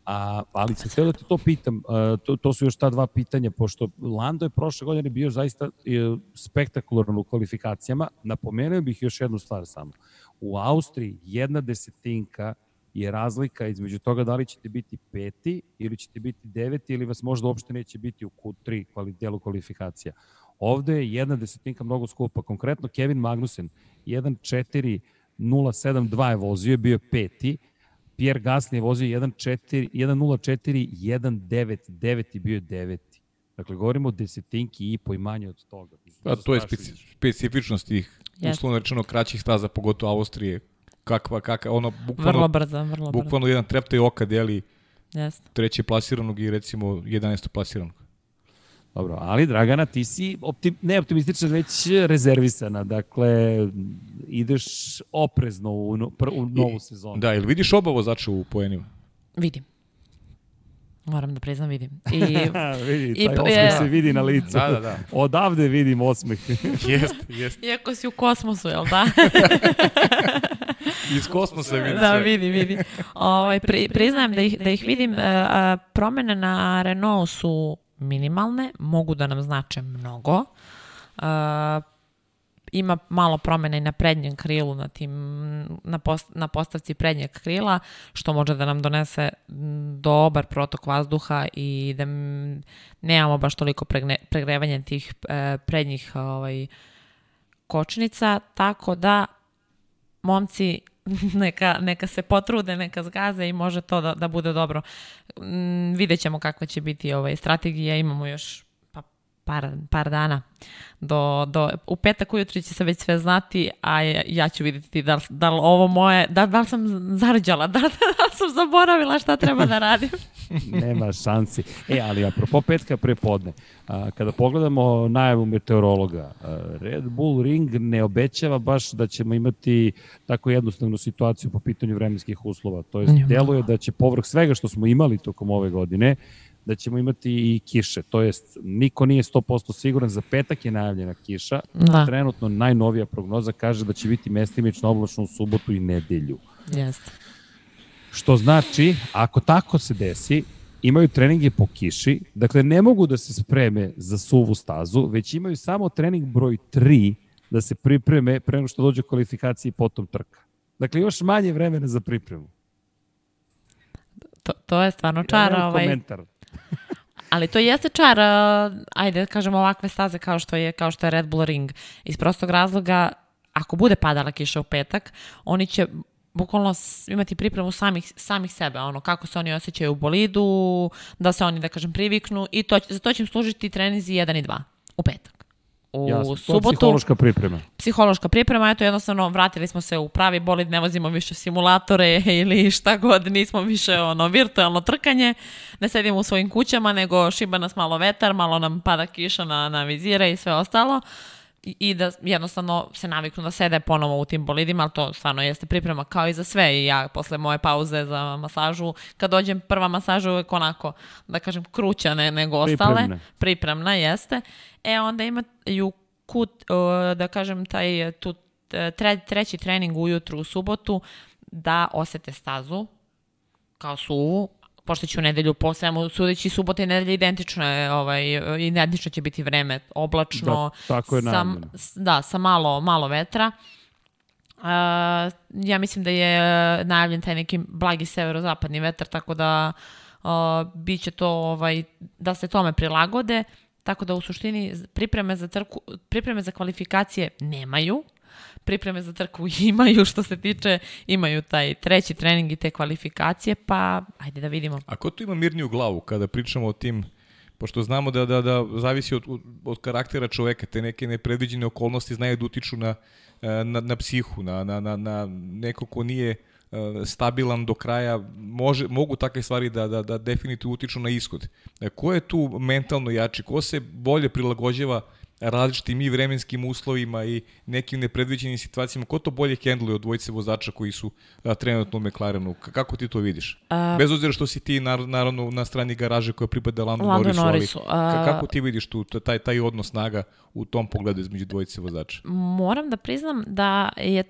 A, ali sam htio da te to pitam, a, to, to su još ta dva pitanja, pošto Lando je prošle godine bio zaista e, spektakularan u kvalifikacijama. Napomenuo bih još jednu stvar samo. U Austriji jedna desetinka je razlika između toga da li ćete biti peti ili ćete biti deveti ili vas možda uopšte neće biti u Q3 kvali, delu kvalifikacija. Ovde je jedna desetinka mnogo skupa. Konkretno Kevin Magnussen 1.4.072 je vozio, bio je peti, Pierre Gasly je vozio 1.04, 1.04, 1.99 i bio je deveti. Dakle, govorimo o desetinki i po i manje od toga. Pa to je speci, specifičnost tih, yes. uslovno rečeno, kraćih staza, pogotovo Austrije. Kakva, kakva, ono, bukvalno, vrlo brzo, vrlo brzo. Bukvalno jedan treptaj oka deli yes. treće plasiranog i recimo 11. plasiranog. Dobro, ali Dragana, ti si optim, ne optimistična, već rezervisana. Dakle, ideš oprezno u, no, pr, u novu I, sezonu. Da, ili vidiš oba vozača u poenima? Vidim. Moram da priznam, vidim. I, [LAUGHS] vidi, taj i, osmeh je, se vidi na licu. Da, da, da. [LAUGHS] Odavde vidim osmeh. [LAUGHS] jest, jest. Iako si u kosmosu, jel da? Iz kosmosa vidim Da, vidi, vidi. Ovaj, pri, priznajem da ih, da ih vidim. Uh, promene na Renault su minimalne, mogu da nam znače mnogo. Uh, ima malo promena i na prednjem krilu, na, tim, na, post, na postavci prednjeg krila, što može da nam donese dobar protok vazduha i da nemamo baš toliko pregne, pregrevanja tih e, prednjih ovaj, kočnica, tako da momci [LAUGHS] neka, neka se potrude, neka zgaze i može to da, da bude dobro. Mm, vidjet ćemo kakva će biti ovaj, strategija, imamo još par, par dana. Do, do, u petak ujutru će se već sve znati, a ja, ću vidjeti da li, da li ovo moje, da, da li sam zarđala, [LAUGHS] da, da, da sam zaboravila šta treba da radim. [LAUGHS] Nema šansi. E, ali apropo petka prepodne, a, kada pogledamo najavu meteorologa, a, Red Bull Ring ne obećava baš da ćemo imati tako jednostavnu situaciju po pitanju vremenskih uslova. To je, deluje da će povrh svega što smo imali tokom ove godine, da ćemo imati i kiše, to jest niko nije 100% siguran, za petak je najavljena kiša, da. trenutno najnovija prognoza kaže da će biti mestimično oblačno u subotu i nedelju. Jeste. Što znači, ako tako se desi, imaju treninge po kiši, dakle ne mogu da se spreme za suvu stazu, već imaju samo trening broj 3 da se pripreme pre nego što dođe kvalifikacije i potom trka. Dakle, još manje vremena za pripremu. To, to je stvarno čar. Ja ovaj... komentar. Ali to jeste čar, ajde da kažemo ovakve staze kao što je kao što je Red Bull Ring. Iz prostog razloga, ako bude padala kiša u petak, oni će bukvalno imati pripremu samih, samih sebe, ono, kako se oni osjećaju u bolidu, da se oni, da kažem, priviknu i to, za to će im služiti trenizi 1 i 2 u petak. U Jasno, subotu. To je psihološka priprema. Psihološka priprema, eto jednostavno vratili smo se u pravi bolid, ne vozimo više simulatore [LAUGHS] ili šta god, nismo više ono virtualno trkanje, ne sedimo u svojim kućama, nego šiba nas malo vetar, malo nam pada kiša na, na vizire i sve ostalo. Uh, i da jednostavno se naviknu da sede ponovo u tim bolidima, ali to stvarno jeste priprema kao i za sve i ja posle moje pauze za masažu, kad dođem prva masaža uvek onako, da kažem, kruća ne, nego ostale. Pripremna. Pripremna, jeste. E, onda imaju kut, da kažem, taj tu, tre, treći trening ujutru u subotu da osete stazu kao suvu, pošto će u nedelju po svemu sudeći subota i nedelja identično je, ovaj, identično će biti vreme, oblačno. Da, tako je sa, Da, sa malo, malo vetra. Uh, ja mislim da je najavljen taj neki blagi severozapadni vetar, tako da uh, bit će to ovaj, da se tome prilagode, tako da u suštini pripreme za, trku, pripreme za kvalifikacije nemaju, pripreme za trku [LAUGHS] imaju što se tiče, imaju taj treći trening i te kvalifikacije, pa ajde da vidimo. A ko tu ima mirniju glavu kada pričamo o tim pošto znamo da, da, da zavisi od, od karaktera čoveka, te neke nepredviđene okolnosti znaju da utiču na, na, na psihu, na, na, na, na neko ko nije e, stabilan do kraja, može, mogu takve stvari da, da, da definitivno utiču na ishod. E, ko je tu mentalno jači? Ko se bolje prilagođava uh, različitim i vremenskim uslovima i nekim nepredviđenim situacijama, ko to bolje hendluje od dvojice vozača koji su a, trenutno u McLarenu? Kako ti to vidiš? A, Bez obzira što si ti naravno na strani garaže koja pripada Lando, Lando Norrisu, Norrisu ali kako ti vidiš tu taj, taj odnos snaga u tom pogledu između dvojice vozača? Moram da priznam da je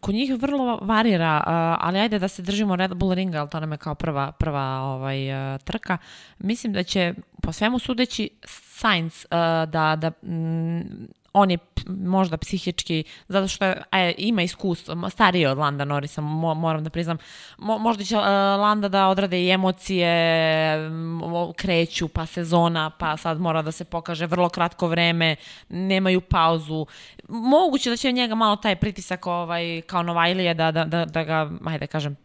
kod njih vrlo varira, ali ajde da se držimo Red Bull ringa, ali to nam je kao prva, prva ovaj, trka. Mislim da će po svemu sudeći Sainz uh, da, da mm, on je možda psihički, zato što je, aj, ima iskustvo, stariji od Landa Norrisa, mo, moram da priznam. Mo, možda će uh, Landa da odrade i emocije, kreću, pa sezona, pa sad mora da se pokaže vrlo kratko vreme, nemaju pauzu. Moguće da će njega malo taj pritisak ovaj, kao Novajlije da, da, da, da ga, ajde da kažem,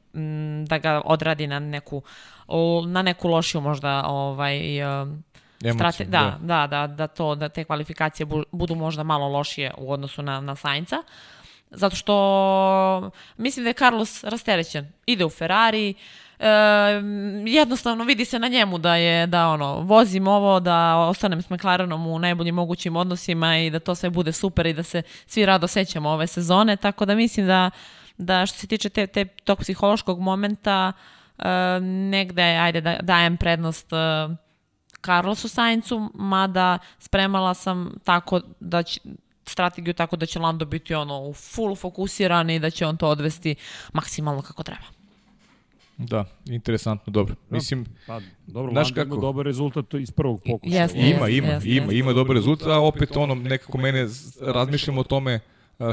da ga odradi na neku na neku lošiju možda ovaj uh, Strate, da, da, da, da, to, da te kvalifikacije budu možda malo lošije u odnosu na, na Sainca. Zato što mislim da je Carlos rasterećen. Ide u Ferrari, e, jednostavno vidi se na njemu da je da ono vozim ovo da ostanem s McLarenom u najboljim mogućim odnosima i da to sve bude super i da se svi rado sećamo ove sezone tako da mislim da da što se tiče te, te tog psihološkog momenta e, negde ajde da dajem prednost e, Carlosu Saincu, mada spremala sam tako da će, strategiju tako da će Lando biti ono u full fokusiran i da će on to odvesti maksimalno kako treba. Da, interesantno, dobro. Da. Mislim, pa, dobro, znaš kako? ima dobar rezultat iz prvog pokušaja. Yes, ima, ima, yes, ima, yes, ima dobar rezultat, a opet ono, nekako mene razmišljamo o tome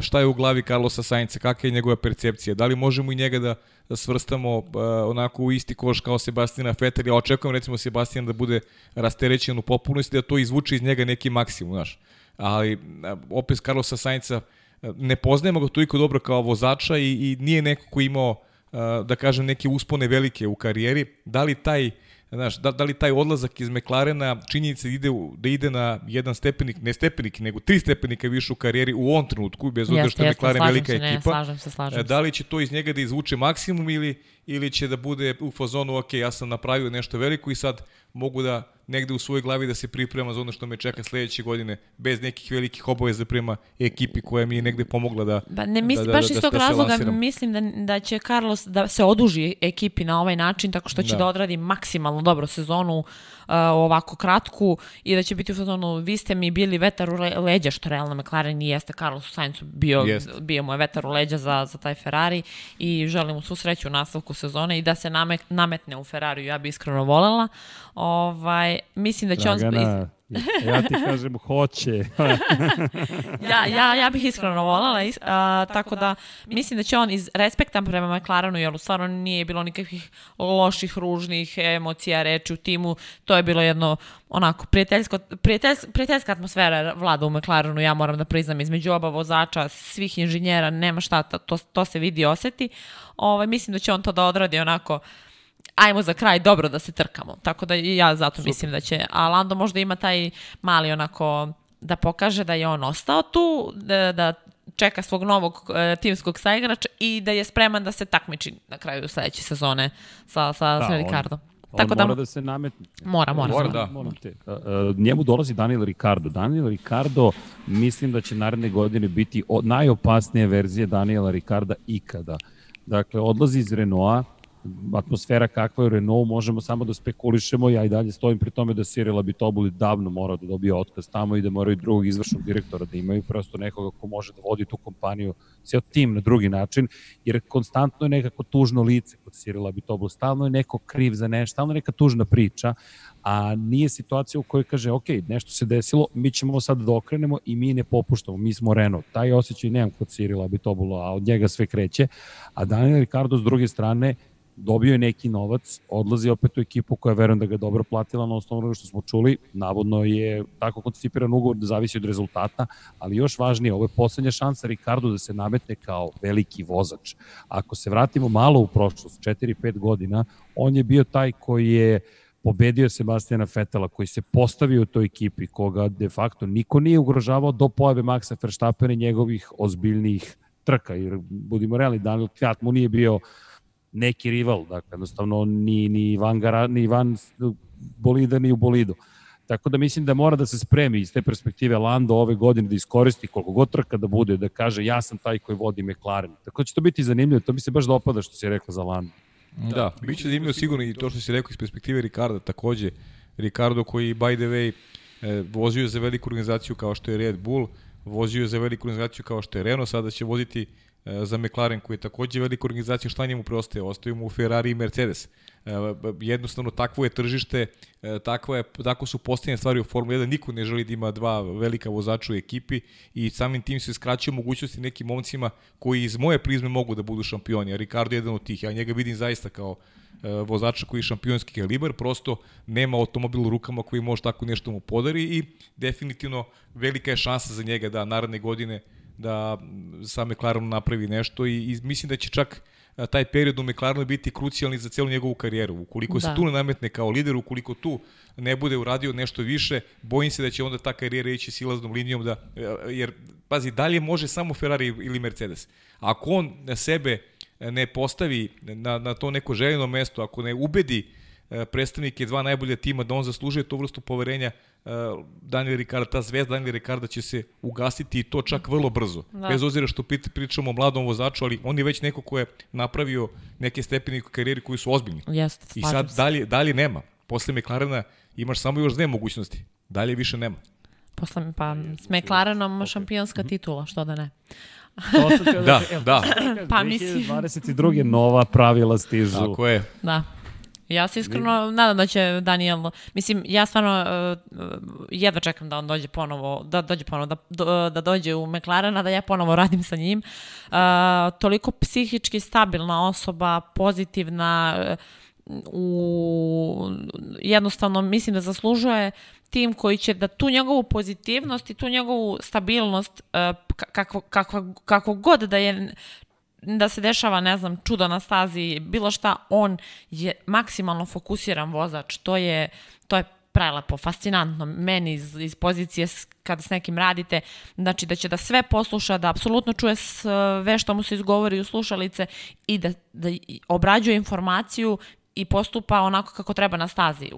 šta je u glavi Carlosa Sainca, kakva je njegova percepcija, da li možemo i njega da, da svrstamo uh, onako u isti koš kao Sebastina Vettel, ja očekujem recimo Sebastian da bude rasterećen u popunosti, da to izvuče iz njega neki maksimum, znaš. Ali opet Carlosa Sainca ne poznajemo ga toliko dobro kao vozača i, i nije neko ko imao da kažem neke uspone velike u karijeri, da li taj Znaš, da, da li taj odlazak iz McLarena činjenica ide, da ide na jedan stepenik, ne stepenik, nego tri stepenika više u karijeri u ovom trenutku, bez obzira što je McLaren velika se, ekipa. Ne, slažem se, slažem se. Da li će to iz njega da izvuče maksimum ili, ili će da bude u fazonu, ok, ja sam napravio nešto veliko i sad mogu da negde u svojoj glavi da se priprema za ono što me čeka sledeće godine bez nekih velikih obaveza prema ekipi koja mi je negde pomogla da ba, ne mislim da, da, baš da, iz tog da razloga mislim da da će Carlos da se oduži ekipi na ovaj način tako što će da, da odradi maksimalno dobro sezonu uh, ovako kratku i da će biti u sezonu vi ste mi bili vetar u leđa što realno McLaren i jeste Carlos Sainzu bio Jest. bio mu je vetar u leđa za za taj Ferrari i želim mu svu sreću u nastavku sezone i da se nametne u Ferrariju ja bih iskreno volela ovaj mislim da će Dragana. on [LAUGHS] Ja ti kažem hoće. [LAUGHS] ja, ja, ja bih iskreno volala, is, a, tako da mislim da će on iz respekta prema McLarenu, jer u stvarno nije bilo nikakvih loših, ružnih emocija, reči u timu, to je bilo jedno onako prijateljsko, prijateljska, prijateljska atmosfera vlada u McLarenu, ja moram da priznam, između oba vozača, svih inženjera, nema šta, to, to se vidi i oseti. Ovaj, mislim da će on to da odradi onako ajmo za kraj dobro da se trkamo. Tako da i ja zato Super. mislim da će, a Lando možda ima taj mali onako da pokaže da je on ostao tu, da, da čeka svog novog uh, timskog saigrača i da je spreman da se takmiči na kraju sledeće sezone sa, sa, da, sa Ricardom. On, Tako on da, mora da se nametne. Mora, mora. Mora, da. Te. Uh, uh, njemu dolazi Daniel Ricardo. Daniel Ricardo mislim da će naredne godine biti najopasnije verzije Daniela Ricarda ikada. Dakle, odlazi iz Renaulta, atmosfera kakva je u Renault, možemo samo da spekulišemo, ja i dalje stojim pri tome da Cyril Abitobuli davno mora da dobije otkaz. Tamo i da moraju drugog izvršnog direktora da imaju, prosto nekoga ko može da vodi tu kompaniju, ceo tim na drugi način, jer konstantno je nekako tužno lice kod Cyril Abitobuli, stalno je neko kriv za nešto, stalno je neka tužna priča, a nije situacija u kojoj kaže, ok, nešto se desilo, mi ćemo sad da okrenemo i mi ne popuštamo, mi smo Renault. Taj osjećaj nemam kod Cyril Abitobula, a od njega sve kreće, a Daniel Ricardo s druge strane dobio je neki novac, odlazi opet u ekipu koja verujem da ga dobro platila na osnovu što smo čuli. Navodno je tako koncipiran ugovor da zavisi od rezultata, ali još važnije, ovo je poslednja šansa Ricardo da se nametne kao veliki vozač. Ako se vratimo malo u prošlost, 4-5 godina, on je bio taj koji je pobedio Sebastijana Fetela, koji se postavio u toj ekipi, koga de facto niko nije ugrožavao do pojave Maxa Verstappena i njegovih ozbiljnijih trka, jer budimo realni, Daniel Kjat mu nije bio neki rival, dakle, jednostavno ni, ni, van, gara, ni van bolida, ni u bolidu. Tako da mislim da mora da se spremi iz te perspektive Lando ove godine da iskoristi koliko god trka da bude, da kaže ja sam taj koji vodi McLaren. Tako da će to biti zanimljivo, to mi se baš dopada što si rekao za Lando. Da, da bit će zanimljivo sigurno i to što si rekao iz perspektive Ricarda takođe. Ricardo koji, by the way, e, vozio za veliku organizaciju kao što je Red Bull, vozio za veliku organizaciju kao što je Renault, sada će voziti za McLaren koji je takođe velika organizacija, šta njemu preostaje? Ostaju mu Ferrari i Mercedes. E, jednostavno takvo je tržište, e, takva je, tako su postavljene stvari u Formula 1, niko ne želi da ima dva velika vozača u ekipi i samim tim se skraćuje mogućnosti nekim momcima koji iz moje prizme mogu da budu šampioni, a Ricardo je jedan od tih, ja njega vidim zaista kao vozača koji je šampionski kalibar, prosto nema automobil u rukama koji može tako nešto mu podari i definitivno velika je šansa za njega da naredne godine da sa McLarenom napravi nešto i, i mislim da će čak taj period u McLarenu biti krucijalni za celu njegovu karijeru. Ukoliko da. se tu ne nametne kao lider, ukoliko tu ne bude uradio nešto više, bojim se da će onda ta karijera ići silaznom linijom, da, jer, pazi, dalje može samo Ferrari ili Mercedes. Ako on sebe ne postavi na, na to neko željeno mesto, ako ne ubedi predstavnike dva najbolja tima da on zaslužuje tu vrstu poverenja, Uh, Daniel Ricarda, ta zvezda Daniel Ricarda će se ugasiti i to čak vrlo brzo. Da. Bez ozira što pričamo o mladom vozaču, ali on je već neko ko je napravio neke stepeni karijeri koji su ozbiljni. Jeste, I sad dalje, dalje nema. Posle McLarena imaš samo još dve mogućnosti. Dalje više nema. Posle, pa s McLarenom šampionska titula, što da ne. [LAUGHS] da, da. Pa mislim. 2022. nova pravila stižu. Tako je. Da. Ja se iskreno nadam da će Daniel, mislim, ja stvarno uh, jedva čekam da on dođe ponovo, da dođe ponovo, da, do, da dođe u McLarena, da ja ponovo radim sa njim. Uh, toliko psihički stabilna osoba, pozitivna, uh, u, jednostavno mislim da zaslužuje tim koji će da tu njegovu pozitivnost i tu njegovu stabilnost uh, kako, kako, kako god da je da se dešava, ne znam, čudo na stazi, bilo šta, on je maksimalno fokusiran vozač, to je, to je prelepo, fascinantno, meni iz, iz pozicije kada s nekim radite, znači da će da sve posluša, da apsolutno čuje sve što mu se izgovori u slušalice i da, da obrađuje informaciju i postupa onako kako treba na stazi.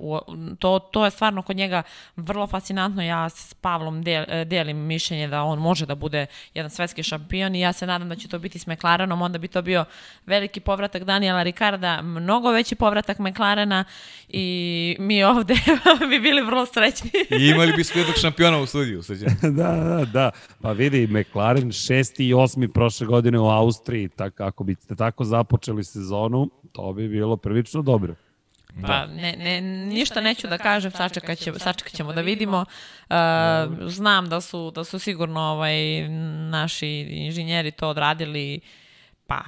To, to je stvarno kod njega vrlo fascinantno. Ja s Pavlom del, delim mišljenje da on može da bude jedan svetski šampion i ja se nadam da će to biti s McLarenom, onda bi to bio veliki povratak Daniela Ricarda, mnogo veći povratak McLarena i mi ovde [LAUGHS] bi bili vrlo srećni. I imali bi jednog šampiona u studiju. [LAUGHS] da, da, da. Pa vidi, McLaren šesti i osmi prošle godine u Austriji, tak, ako biste tako započeli sezonu, to bi bilo prilično dobro. Pa da. ne, ne, ništa neću da kažem, sačekat, će, sačekat ćemo da vidimo. Uh, znam da su, da su sigurno ovaj, naši inženjeri to odradili pa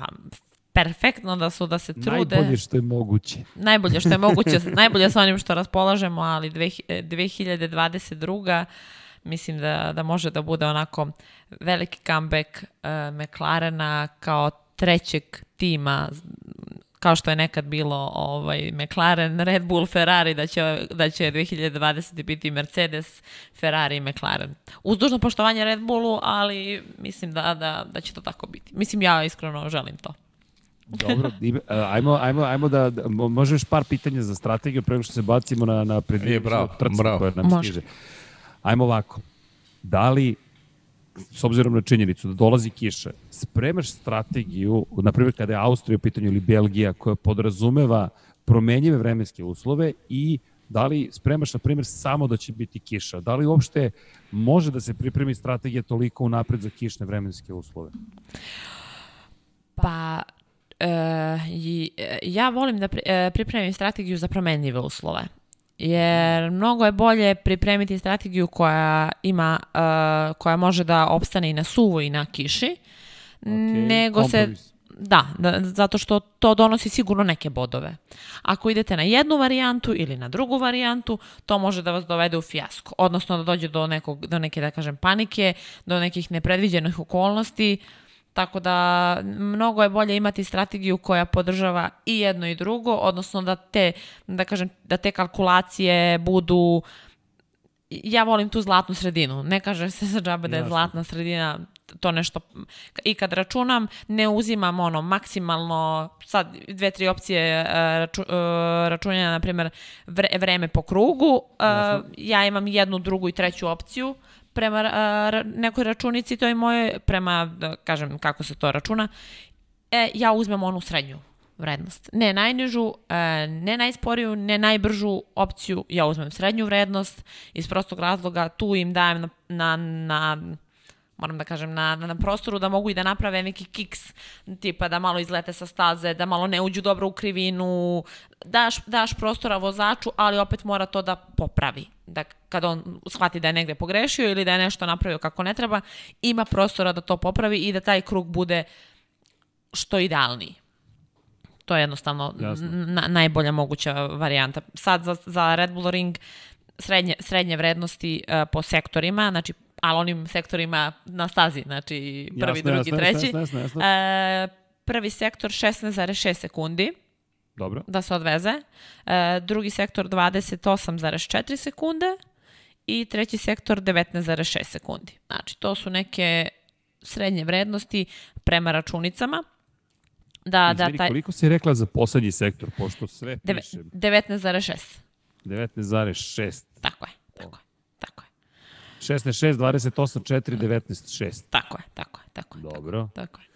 perfektno da su da se trude. Najbolje što je moguće. Najbolje što je moguće, [LAUGHS] najbolje sa onim što raspolažemo, ali 2022 mislim da, da može da bude onako veliki comeback uh, McLarena kao trećeg tima kao što je nekad bilo ovaj McLaren, Red Bull, Ferrari, da će, da će 2020. biti Mercedes, Ferrari i McLaren. Uz dužno poštovanje Red Bullu, ali mislim da, da, da će to tako biti. Mislim, ja iskreno želim to. Dobro, [LAUGHS] ajmo, ajmo, ajmo da, da možeš par pitanja za strategiju prema što se bacimo na, na predviđenje trca koja nam Može. stiže. Ajmo ovako. Da li s obzirom na činjenicu da dolazi kiša, spremaš strategiju, na primjer kada je Austrija u pitanju ili Belgija, koja podrazumeva promenjive vremenske uslove i da li spremaš, na primjer, samo da će biti kiša? Da li uopšte može da se pripremi strategija toliko unapred za kišne vremenske uslove? Pa, e, ja volim da e, pripremim strategiju za promenljive uslove jer mnogo je bolje pripremiti strategiju koja ima uh, koja može da opstane i na suvo i na kiši okay. nego Kompromis. se da, da, zato što to donosi sigurno neke bodove. Ako idete na jednu varijantu ili na drugu varijantu, to može da vas dovede u fijasko, odnosno da dođe do, nekog, do neke, da kažem, panike, do nekih nepredviđenih okolnosti, uh, Tako da mnogo je bolje imati strategiju koja podržava i jedno i drugo, odnosno da te, da kažem, da te kalkulacije budu ja volim tu zlatnu sredinu. Ne kaže se za džabe da je zlatna sredina to nešto i kad računam ne uzimam ono maksimalno sad dve tri opcije e, raču, e, računanja na primjer vreme po krugu Jasno. ja imam jednu drugu i treću opciju prema a, nekoj računici, to je moje, prema, da kažem kako se to računa, e, ja uzmem onu srednju vrednost. Ne najnižu, e, ne najsporiju, ne najbržu opciju, ja uzmem srednju vrednost iz prostog razloga, tu im dajem na, na, na moram da kažem, na, na prostoru da mogu i da naprave neki kiks, tipa da malo izlete sa staze, da malo ne uđu dobro u krivinu, daš, daš prostora vozaču, ali opet mora to da popravi. Da kad on shvati da je negde pogrešio ili da je nešto napravio kako ne treba, ima prostora da to popravi i da taj krug bude što idealniji. To je jednostavno na, najbolja moguća varijanta. Sad za, za Red Bull Ring srednje, srednje vrednosti uh, po sektorima, znači ali onim sektorima na stazi, znači prvi, jasne, drugi, jasne, treći. Jasne, jasne, jasne. E, prvi sektor 16,6 sekundi. Dobro. Da se odveze. E, drugi sektor 28,4 sekunde i treći sektor 19,6 sekundi. Znači, to su neke srednje vrednosti prema računicama. Da, Izvini, da, taj... koliko si rekla za poslednji sektor, pošto sve piše? 19,6. 19,6. Tako je, tako je. 16, 6, 28, 4, 19, 6. Tako je, tako je, tako je. Dobro. Tako je.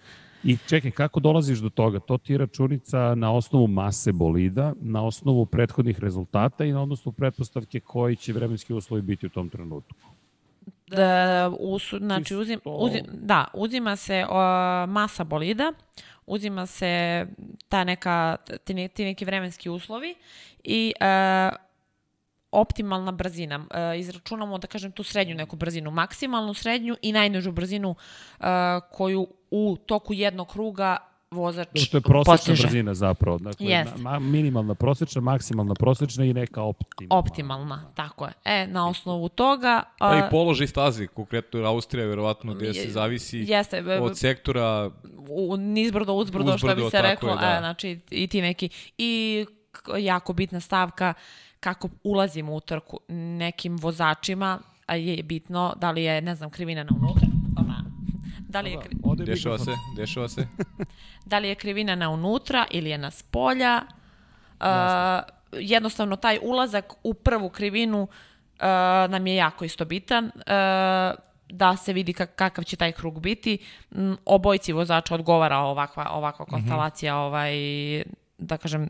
I čekaj, kako dolaziš do toga? To ti je računica na osnovu mase bolida, na osnovu prethodnih rezultata i na osnovu pretpostavke koji će vremenski uslovi biti u tom trenutku. Da, us, znači, uzim, uzim, da, uzima se uh, masa bolida, uzima se ta neka, ti, ti neki vremenski uslovi i uh, optimalna brzina. Uh, izračunamo, da kažem, tu srednju neku brzinu, maksimalnu srednju i najnižu brzinu uh, koju u toku jednog kruga vozač postiže. To je prosečna postiže. brzina zapravo. Dakle, yes. ma, minimalna prosečna, maksimalna prosečna i neka optimalna. Optimalna, tako je. E, na osnovu toga... Pa i položaj stazi, konkretno Austrija, verovatno, gde se zavisi jeste, od sektora... U, nizbrdo, uzbrdo, uzbrdo što bi se reklo. Je, da. e, znači, i ti neki... I jako bitna stavka, kako ulazimo u trku nekim vozačima, je bitno da li je, ne znam, krivina na unutra, Da li je kri... Dešava se, dešava se. [LAUGHS] da li je krivina na unutra ili je na spolja. Uh, jednostavno, taj ulazak u prvu krivinu uh, nam je jako isto bitan. Uh, da se vidi kakav će taj krug biti. Um, obojci vozača odgovara ovakva, ovakva mhm. konstalacija mm -hmm. ovaj, da kažem,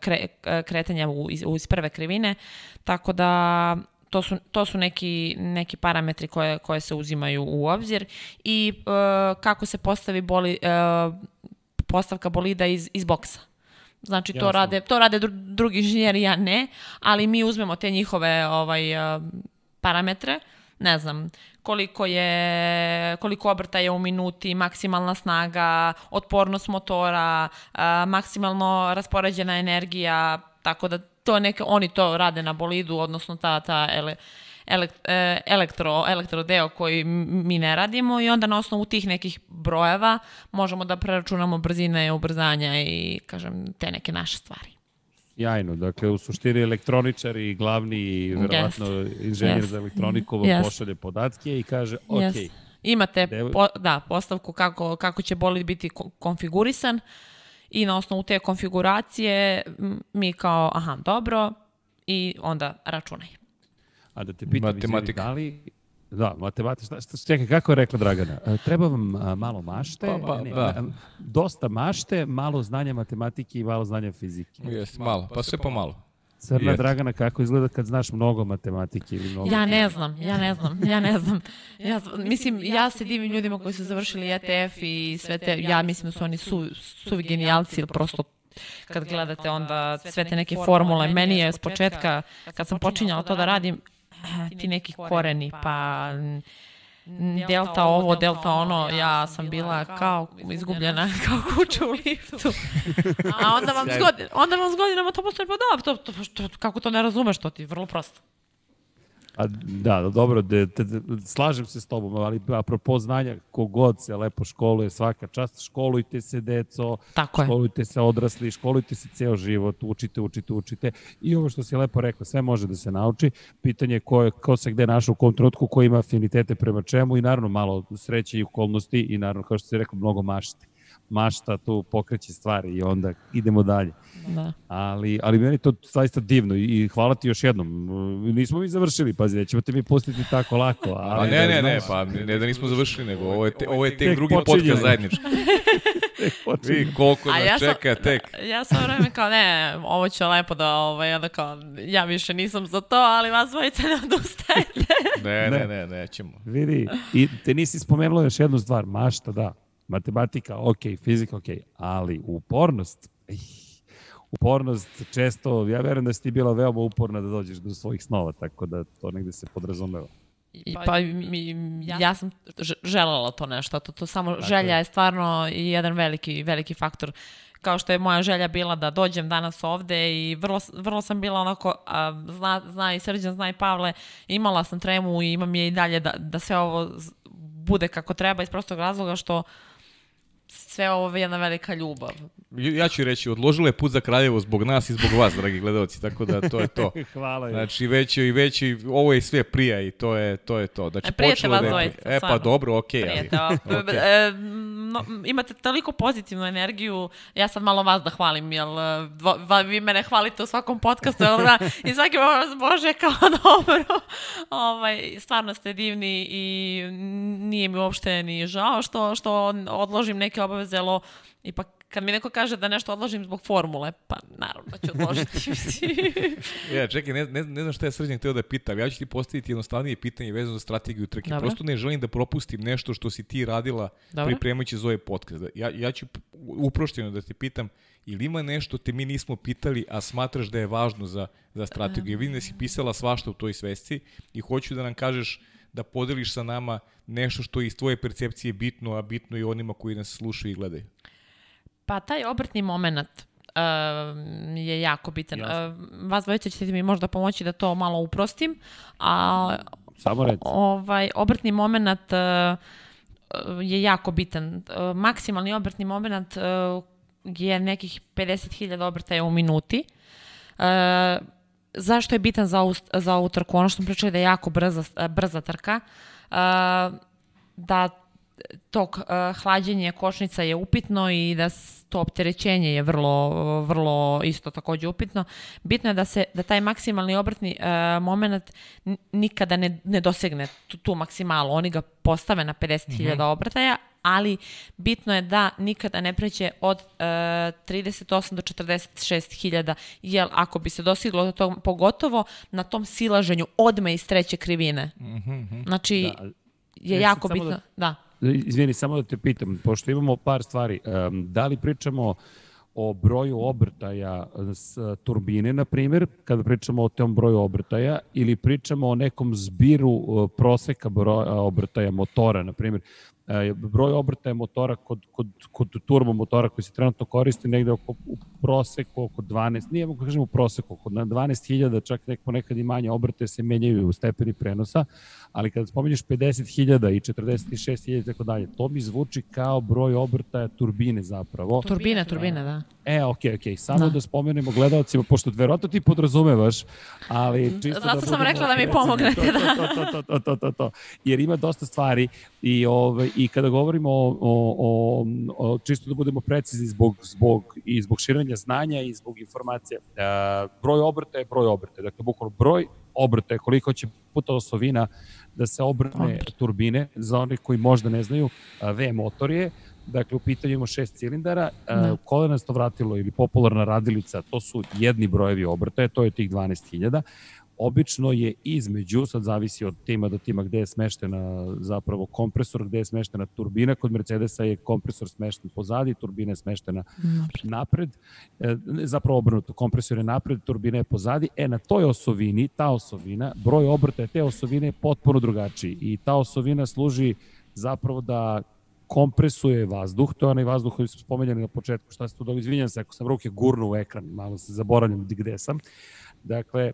kre, kretanja u, u, iz prve krivine. Tako da to su, to su neki, neki parametri koje, koje se uzimaju u obzir i e, kako se postavi boli, e, postavka bolida iz, iz boksa. Znači to rade, to rade drugi inženjeri, ja ne, ali mi uzmemo te njihove ovaj, e, parametre, ne znam, koliko je koliko obrta je u minuti, maksimalna snaga, otpornost motora, maksimalno raspoređena energija, tako da to neke, oni to rade na bolidu, odnosno ta, ta ele, e, elektro, elektro deo koji mi ne radimo i onda na osnovu tih nekih brojeva možemo da preračunamo brzine, ubrzanja i kažem te neke naše stvari. Jajno, dakle u suštini elektroničar i glavni i verovatno yes. inženjer yes. za elektroniku vam yes. pošalje podatke i kaže ok. Yes. Imate po, da, postavku kako, kako će bolid biti konfigurisan, i na osnovu te konfiguracije mi kao, aha, dobro, i onda računaj. A da te pitam, Matematika. da li... Da, matematika. Šta, šta, čekaj, kako je rekla Dragana? E, treba vam a, malo mašte, pa, pa, ne, da. dosta mašte, malo znanja matematike i malo znanja fizike. Jeste, malo, pa sve po malo. Crna Jet. Dragana, kako izgleda kad znaš mnogo matematike ili mnogo... Ja ne znam, ja ne znam, ja ne znam. Ja, mislim, ja se divim ljudima koji su završili ETF i sve te, ja mislim da su oni su, suvi genijalci ili prosto kad gledate onda sve te neke formule. Meni je s početka, kad sam počinjala to da radim, ti neki koreni, pa delta ovo, delta ono, ja sam bila kao izgubljena, [LAUGHS] kao kuća u liftu. [LAUGHS] A onda vam zgodi, onda vam s godinama to postoje, pa da, to, to, to, kako to ne razumeš, to ti je vrlo prosto. A, da, dobro, de, de, de, slažem se s tobom, ali apropo znanja, kogod se lepo školuje svaka čast, školujte se deco, Tako školujte je. se odrasli, školujte se ceo život, učite, učite, učite. I ovo što si lepo rekao, sve može da se nauči. Pitanje je ko, je, ko se gde našao u kom ko ima afinitete prema čemu i naravno malo sreće i okolnosti i naravno, kao što si rekao, mnogo mašti mašta tu pokreće stvari i onda idemo dalje. Da. Ali, ali meni to zaista divno i hvala ti još jednom. Nismo mi završili, pazi, nećemo te mi pustiti tako lako. Ali pa ne, ne, ne, pa ne da nismo završili, nego ovo je, te, ovo je tek, tek drugi podcast zajednički. [LAUGHS] Vi koliko nas ja čeka sam, tek. Ja sam vreme kao, ne, ovo će lepo da, ovaj, onda kao, ja više nisam za to, ali vas dvojice ne odustajete. [LAUGHS] ne, ne, ne, nećemo. Vidi, i te nisi spomenula još jednu stvar, mašta, da matematika, ok, fizika, ok, ali upornost, ih, upornost često, ja verujem da si ti bila veoma uporna da dođeš do svojih snova, tako da to negde se podrazumeva. I, pa mi, ja sam želela to nešto, to, to samo dakle. želja je stvarno jedan veliki, veliki faktor kao što je moja želja bila da dođem danas ovde i vrlo, vrlo sam bila onako, a, zna, zna i Srđan, zna i Pavle, imala sam tremu i imam je i dalje da, da sve ovo bude kako treba iz prostog razloga što sve ovo je jedna velika ljubav. Ja ću reći, odložila je put za Kraljevo zbog nas i zbog vas, dragi gledalci, tako da to je to. [LAUGHS] Hvala. Znači, već i već i ovo je sve prija i to je to. Je to. Znači, e, prijete vas da dvojica, E, pa dobro, okej. Okay, prijete, ali, [LAUGHS] okay. e, no, imate toliko pozitivnu energiju, ja sad malo vas da hvalim, jel dvo, vi mene hvalite u svakom podcastu, jel da, i svaki bože kao [LAUGHS] dobro. ovaj, stvarno ste divni i nije mi uopšte ni žao što, što odložim neke obaveze, ipak kad mi neko kaže da nešto odložim zbog formule, pa naravno da ću odložiti. [LAUGHS] ja, čekaj, ne, ne, ne znam šta je srđan htio da pitam. Ja ću ti postaviti jednostavnije pitanje vezano za strategiju trke. Dobro. Prosto ne želim da propustim nešto što si ti radila Dobro. pripremajući za ovaj podcast. Ja, ja ću uprošteno da te pitam ili ima nešto te mi nismo pitali, a smatraš da je važno za, za strategiju. Vidim da si pisala svašta u toj svesci i hoću da nam kažeš da podeliš sa nama nešto što iz tvoje percepcije bitno, a bitno i onima koji nas slušaju i gledaju. Pa taj obrtni moment uh, je jako bitan. Uh, vas dvojice ćete mi možda pomoći da to malo uprostim. A, Samo reći. Ovaj, obrtni moment uh, je jako bitan. Uh, maksimalni obrtni moment uh, je nekih 50.000 obrtaja u minuti. Uh, zašto je bitan za ovu, za ovu trku? Ono što smo pričali da je jako brza, brza trka, da tog uh, hlađenje košnica je upitno i da to opterećenje je vrlo, vrlo isto takođe upitno. Bitno je da se da taj maksimalni obrtni moment nikada ne, ne dosegne tu, tu maksimalu. Oni ga postave na 50.000 mm -hmm. obrtaja, ali bitno je da nikada ne preće od uh, 38 do 46 hiljada, jer ako bi se dosiglo do tog, pogotovo na tom silaženju odme iz treće krivine. Mm -hmm. Znači, da, je jako bitno, da, da. Izvini, samo da te pitam, pošto imamo par stvari, um, da li pričamo o broju obrtaja s turbine, na primjer, kada pričamo o tom broju obrtaja, ili pričamo o nekom zbiru proseka broja obrtaja motora, na primjer. E, broj obrtaja motora kod, kod, kod turbo motora koji se trenutno koristi negde oko, proseku oko 12, nije mogu da kažem u proseku, oko 12.000, čak neko nekad i manje obrte se menjaju u stepeni prenosa, ali kada spominješ 50.000 i 46.000 i tako dalje, to mi zvuči kao broj obrtaja turbine zapravo. Turbina, turbina, da. E, okej, okay, okej, okay. samo da. da spomenemo gledalcima, pošto verovatno ti podrazumevaš, ali čisto Zato da sam rekla da mi pomognete, da. To, to, to, to, to, to, jer ima dosta stvari i, ovaj, i kada govorimo o, o, o, o, čisto da budemo precizni zbog, zbog, i zbog širenja znanja i zbog informacija, uh, broj obrta je broj obrta, dakle, bukvalno broj obrta je koliko će puta osovina da se obrne turbine, za onih koji možda ne znaju, V motor je, dakle u pitanju ima šest cilindara, da. kolenasto vratilo ili popularna radilica, to su jedni brojevi obrtaja, to je tih 12.000, obično je između, sad zavisi od tima do tima gde je smeštena zapravo kompresor, gde je smeštena turbina, kod Mercedesa je kompresor smešten pozadi, turbina je smeštena napred, napred. E, zapravo obrnuto, kompresor je napred, turbina je pozadi, e na toj osovini, ta osovina, broj obrtaja te osovine je potpuno drugačiji i ta osovina služi zapravo da kompresuje vazduh, to je onaj vazduh koji smo spomenjali na početku, šta se to dobro, izvinjam se ako sam ruke gurnu u ekran, malo se zaboravljam gde sam. Dakle,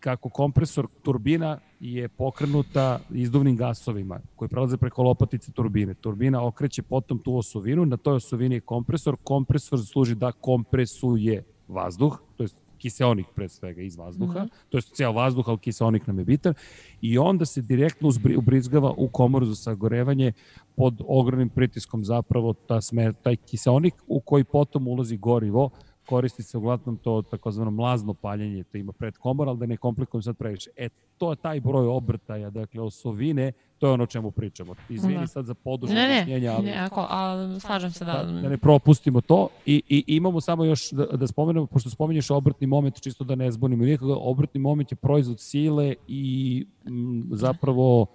kako kompresor turbina je pokrenuta izduvnim gasovima koji prelaze preko lopatice turbine. Turbina okreće potom tu osovinu, na toj osovini je kompresor. Kompresor služi da kompresuje vazduh, to je kiseonik pre svega iz vazduha, mm -hmm. to je cijel vazduh, ali kiseonik nam je bitan, i onda se direktno ubrizgava u komoru za sagorevanje pod ogromnim pritiskom zapravo ta sme, taj kiseonik u koji potom ulazi gorivo, koristi se uglavnom to takozvano mlazno paljenje, to ima pred komor, ali da ne komplikujem sad previše. E, to je taj broj obrtaja, dakle osovine, to je ono o čemu pričamo. Izvini da. sad za podužno ne, objašnjenje, ali... Ne, ako, ali slažem se da... Da, da ne propustimo to i, i imamo samo još da, da spomenemo, pošto spomenješ obrtni moment, čisto da ne zbunimo nikoga, obrtni moment je proizvod sile i m, zapravo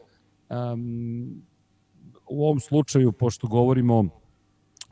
um, u ovom slučaju, pošto govorimo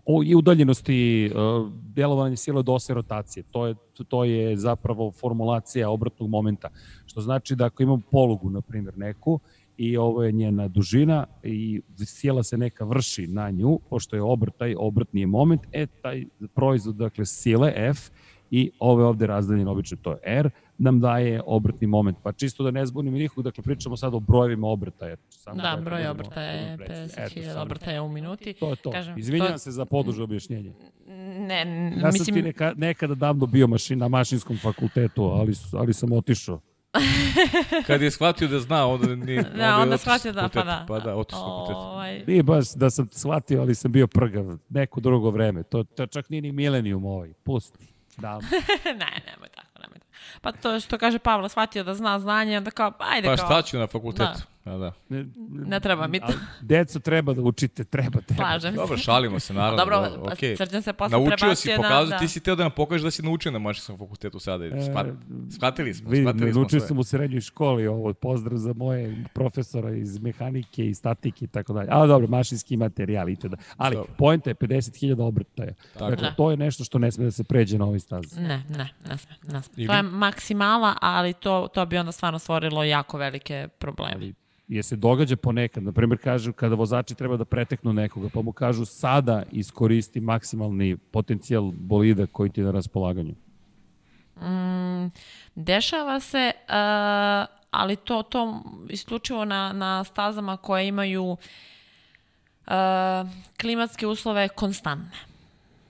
o, i udaljenosti uh, delovanja sile do ose rotacije. To je, to je zapravo formulacija obratnog momenta. Što znači da ako imam polugu, na primjer, neku, i ovo je njena dužina i sila se neka vrši na nju, pošto je obrt, taj obratni je moment, e, taj proizvod, dakle, sile F i ove ovde razdaljene, obično to je R, nam daje obratni moment. Pa čisto da ne zbunimo nikog, dakle pričamo sad o brojevima obrta. Jer samo da, broj obrta je 50.000 obrta je u minuti. To je to. Kažem, Izvinjam to... se za poduže objašnjenje. Ne, ja mislim... sam ti neka, nekada davno bio mašin, na mašinskom fakultetu, ali, ali sam otišao. [LAUGHS] Kad je shvatio da zna, onda nije... Da, onda shvatio da, pa da. Pa da, otišao fakultet. Ovaj... Nije baš da sam shvatio, ali sam bio prgav neko drugo vreme. To, to čak nije ni milenijum ovaj. Pusti. Da. [LAUGHS] ne, nemoj. Pa to što kaže Pavla, shvatio da zna znanje, onda kao, ajde pa, kao... Pa šta ću na fakultetu? A da. Ne, ne treba mi to. Deco treba da učite, treba. treba. Slažem se. Dobro, šalimo se, naravno. Dobro, dobro okay. srđan se posle Naučio si, pokazao, da. ti si teo da nam pokažeš da si naučio na mašinskom fakultetu sada. Shvat, shvatili smo, Vidi, shvatili smo naučio sve. sam u srednjoj školi ovo, pozdrav za moje profesora iz mehanike i statike i tako dalje. Ali dobro, mašinski materijal i tada. Ali dobro. pojenta je 50.000 obrtaja. Tako. Dakle, to je nešto što ne sme da se pređe na ovoj stazi. Ne, ne, ne sme. Ne sme. To je maksimala, ali to, to bi onda stvarno stvorilo jako velike probleme. Ali je se događa ponekad. Naprimjer, kažu kada vozači treba da preteknu nekoga, pa mu kažu sada iskoristi maksimalni potencijal bolida koji ti je na raspolaganju. Mm, dešava se, uh, ali to, to isključivo na, na stazama koje imaju uh, klimatske uslove konstantne.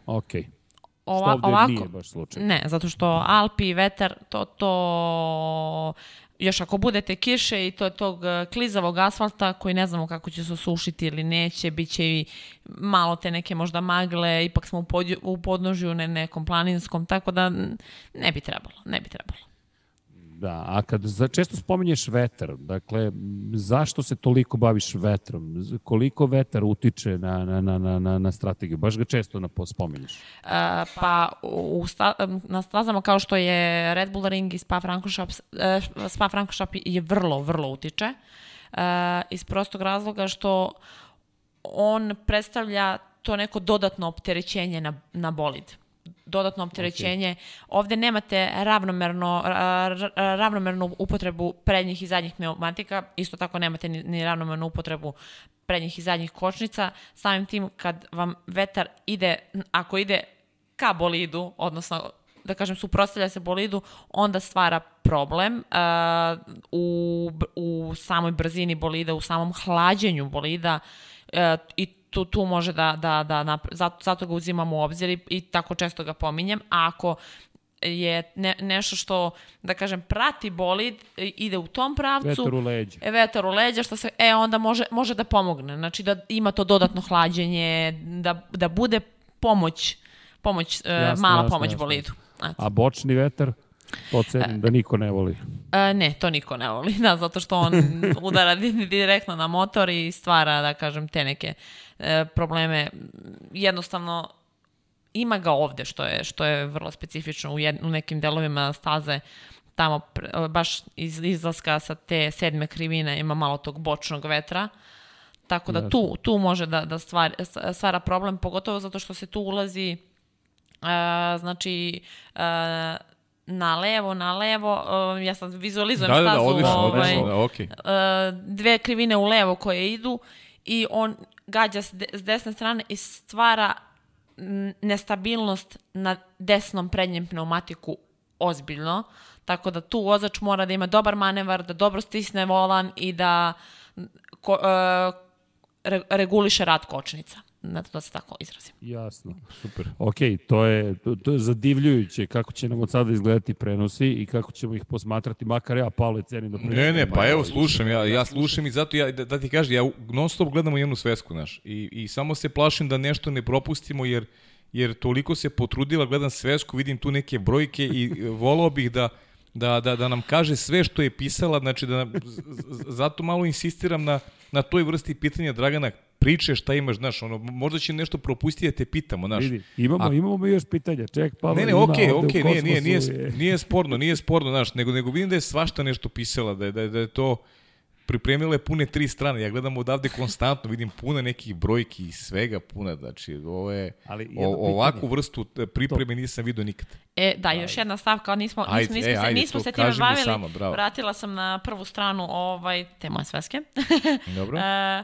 Okej. Okay. Ova, ovako, nije baš slučaj. Ne, zato što Alpi vetar, to, to još ako budete kiše i to tog e, klizavog asfalta koji ne znamo kako će se osušiti ili neće, bit će i malo te neke možda magle, ipak smo u, pod, u podnožju ne, nekom planinskom, tako da ne bi trebalo, ne bi trebalo. Da, a kad za, često spominješ vetar, dakle, zašto se toliko baviš vetrom? Koliko vetar utiče na, na, na, na, na strategiju? Baš ga često na spominješ. Uh, pa u sta, na stazama kao što je Red Bull Ring i Spa Francorchamps, uh, Spa Francorchamps je vrlo, vrlo utiče. Uh, iz prostog razloga što on predstavlja to neko dodatno opterećenje na, na bolid dodatno opterećenje. Okay. Ovde nemate ravnomerno, ravnomernu upotrebu prednjih i zadnjih pneumatika, isto tako nemate ni, ni ravnomernu upotrebu prednjih i zadnjih kočnica. Samim tim kad vam vetar ide, ako ide ka bolidu, odnosno da kažem suprostavlja se bolidu, onda stvara problem uh, u, u samoj brzini bolida, u samom hlađenju bolida uh, i tu, tu može da, da, da, da zato, zato ga uzimamo u obzir i, i tako često ga pominjem, a ako je ne, nešto što, da kažem, prati bolid, ide u tom pravcu. Vetar u leđa. E, vetar u leđa, što se, e, onda može, može da pomogne. Znači da ima to dodatno hlađenje, da, da bude pomoć, pomoć jasne, e, mala jasne, pomoć jasne. bolidu. Eto. A bočni vetar? To cenim da niko ne voli. E, ne, to niko ne voli, [LAUGHS] da, zato što on udara direktno na motor i stvara, da kažem, te neke e, probleme. Jednostavno, ima ga ovde, što je, što je vrlo specifično u, jed, u nekim delovima staze, tamo baš iz izlaska sa te sedme krivine ima malo tog bočnog vetra, tako da tu, tu može da, da stvar, stvara problem, pogotovo zato što se tu ulazi Uh, znači, uh, na levo, na levo, uh, ja sad vizualizujem da, stazu, da, da, odlično, ovaj, odlično, da, okay. uh, dve krivine u levo koje idu i on gađa s, de, s desne strane i stvara nestabilnost na desnom prednjem pneumatiku ozbiljno, tako da tu vozač mora da ima dobar manevar, da dobro stisne volan i da ko, uh, re, reguliše rad kočnica da se tako izrazim. Jasno. Super. Ok, to je, to, to je zadivljujuće kako će nam od sada izgledati prenosi i kako ćemo ih posmatrati, makar ja, Pavle, cenim da Ne, ne, pa evo, slušam, ja, ja slušam i zato ja, da, da ti kažem, ja non stop gledam u jednu svesku, znaš, i, i samo se plašim da nešto ne propustimo, jer, jer toliko se potrudila, gledam svesku, vidim tu neke brojke i volao bih da da, da, da nam kaže sve što je pisala, znači da zato malo insistiram na, na toj vrsti pitanja Dragana, priče šta imaš, znaš, ono, možda će nešto propustiti da te pitamo, znaš. Vidi, imamo, A, imamo mi još pitanja, ček, pa Ne, ne, okej, okay, okej, okay, nije, nije, nije, nije sporno, nije sporno, znaš, nego, nego vidim da je svašta nešto pisala, da je, da je, da je to pripremila je pune tri strane. Ja gledam odavde konstantno, vidim pune nekih brojki i svega puna. Znači, ovo je, Ali o, ovakvu pitanje. vrstu pripreme to. nisam vidio nikad. E, da, još jedna stavka, nismo, ajde, nismo, nismo, e, ajde, se, nismo se time bavili. Samo, Vratila sam na prvu stranu ovaj, te moje sveske. Dobro. [LAUGHS] e,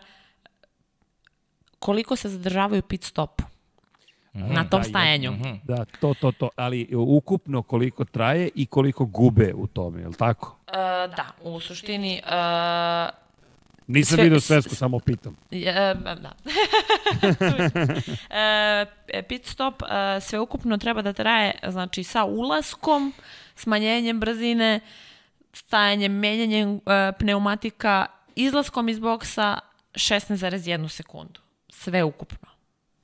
koliko se zadržavaju pit stopu? Mm, na tom da, stajanju. Mm, da, to, to, to. Ali ukupno koliko traje i koliko gube u tome, je li tako? Uh, da, u suštini... Uh, Nisam sve, vidio svesku, samo pitam. Uh, da. uh, [LAUGHS] pit stop uh, sve ukupno treba da traje znači, sa ulaskom, smanjenjem brzine, stajanjem, menjanjem uh, pneumatika, izlaskom iz boksa 16,1 sekundu. Sve ukupno.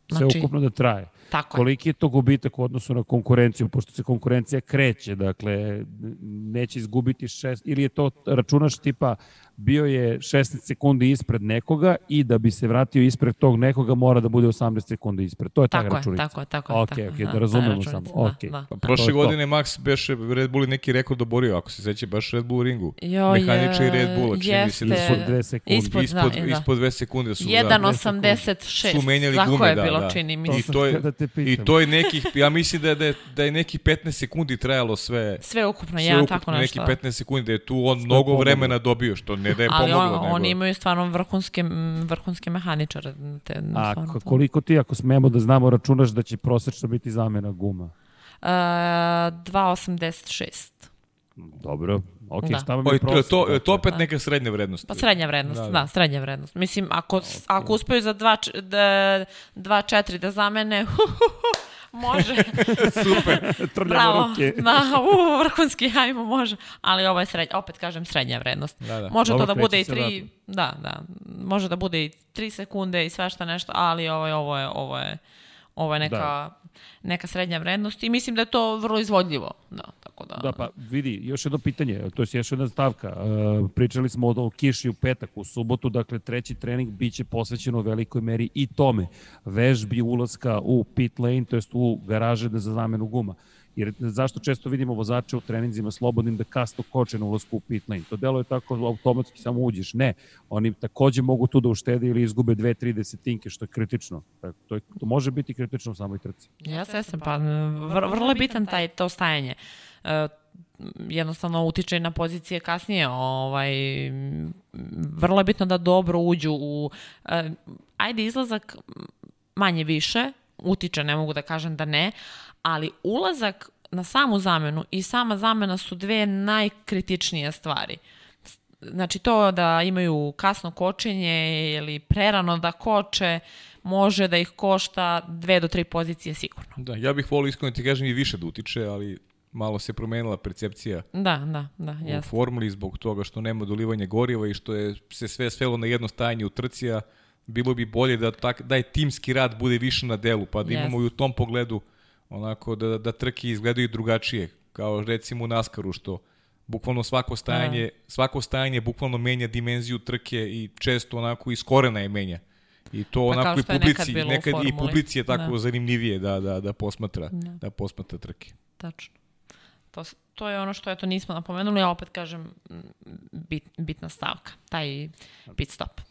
Sve znači, ukupno da traje. Tako Koliki je to gubitak u odnosu na konkurenciju, pošto se konkurencija kreće, dakle, neće izgubiti šest, ili je to, računaš tipa, bio je 16 sekundi ispred nekoga i da bi se vratio ispred tog nekoga mora da bude 18 sekundi ispred. To je ta tako računica. Je, tako je, tako je. Ok, tako, ok, da razumemo samo. Da, okay. Da. Pa prošle godine Max beše Red Bull neki rekord oborio, ako se seća baš Red Bull ringu. Jo, Mehaniče i Red Bull, čini se da su dve sekunde. Ispod, ispod, da, ispod dve sekunde su. 1.86. Su menjali Tako gume, je da, bilo, da. čini mi I to je, da I to je nekih, ja mislim da je, da je, da je neki 15 sekundi trajalo sve. Sve ukupno, sve ja, ukupno, tako nešto. Neki 15 sekundi, da je tu on mnogo vremena dobio, što ne da je pomoglo. Ali on, oni imaju stvarno vrhunske, vrhunske mehaničare. Te, A koliko ti, ako smemo da znamo, računaš da će prosečno biti zamena guma? Uh, 2,86. Dobro, ok, da. šta vam je prosjek? To, to, to opet da. neka srednja vrednost. Pa srednja vrednost, da, da. da srednja vrednost. Mislim, ako, okay. ako uspeju za 2,4 da, 2, da zamene, [LAUGHS] hu, hu, hu, Može. [LAUGHS] Super. Bravo. ruke. Da, u, vrhunski, ajmo, može. Ali ovo je srednja, opet kažem, srednja vrednost. Da, da. Može Dobro, to da bude i 3, da, da. Može da bude i 3 sekunde i sve što nešto, ali ovo je, ovo je, ovo je, ovo je neka, da. Neka srednja vrednost i mislim da je to vrlo izvodljivo. Da, tako da... Da, pa vidi, još jedno pitanje, to je još jedna stavka. Uh, pričali smo o kiši u petak, u subotu, dakle treći trening biće posvećen u velikoj meri i tome. Vežbi ulaska u pit lane, to jest u garaže za zamenu guma. Jer zašto često vidimo vozače u treninzima slobodnim da kasno koče na ulazku u pit lane? To delo je tako automatski samo uđeš. Ne, oni takođe mogu tu da uštede ili izgube dve, tri desetinke, što je kritično. Tako, to, je, to može biti kritično u samoj trci. Ja se sam, pa vr, vrlo je bitan taj, to stajanje. Uh, jednostavno utiče na pozicije kasnije. Ovaj, vrlo je bitno da dobro uđu u... Uh, ajde, izlazak manje više, utiče, ne mogu da kažem da ne, ali ulazak na samu zamenu i sama zamena su dve najkritičnije stvari. Znači to da imaju kasno kočenje ili prerano da koče, može da ih košta dve do tri pozicije sigurno. Da, ja bih volio iskreno ti kažem i više da utiče, ali malo se promenila percepcija da, da, da, u jasno. formuli zbog toga što nema dolivanja goriva i što je se sve svelo na jedno stajanje u trci, a bilo bi bolje da, tak, da je timski rad bude više na delu, pa da yes. imamo i u tom pogledu onako da, da trke izgledaju drugačije, kao recimo u Naskaru što bukvalno svako stajanje, A. Da. svako stajanje bukvalno menja dimenziju trke i često onako iz korena je menja. I to pa onako i publici, nekad, nekad i publici je tako da. zanimljivije da, da, da posmatra, da. da posmatra trke. Tačno. To, to je ono što eto nismo napomenuli, a opet kažem bit, bitna stavka, taj pit stop.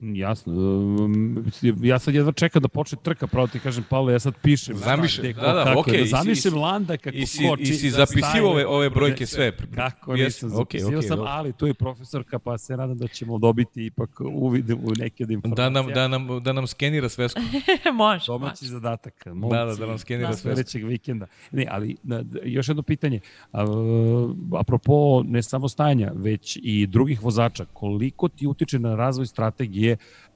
Jasno. Um, ja sad jedva čekam da počne trka, pravo ti kažem, Pavle, ja sad pišem. Zamišljam, da, da, kako, okay, da zamišljam Landa kako i si, koči. I si zapisio ove, ove brojke sve. Kako yes, nisam, zapisio okay, okay, sam, ali tu je profesorka, pa se nadam da ćemo dobiti ipak uvid u neke od informacija. Da nam, da nam, da nam skenira svesku. [LAUGHS] može. Domaći može. zadatak. Momci, da, da, da nam skenira da, svesku. Sledećeg vikenda. Ne, ali na, još jedno pitanje. A, apropo ne samo stajanja, već i drugih vozača, koliko ti utiče na razvoj strategije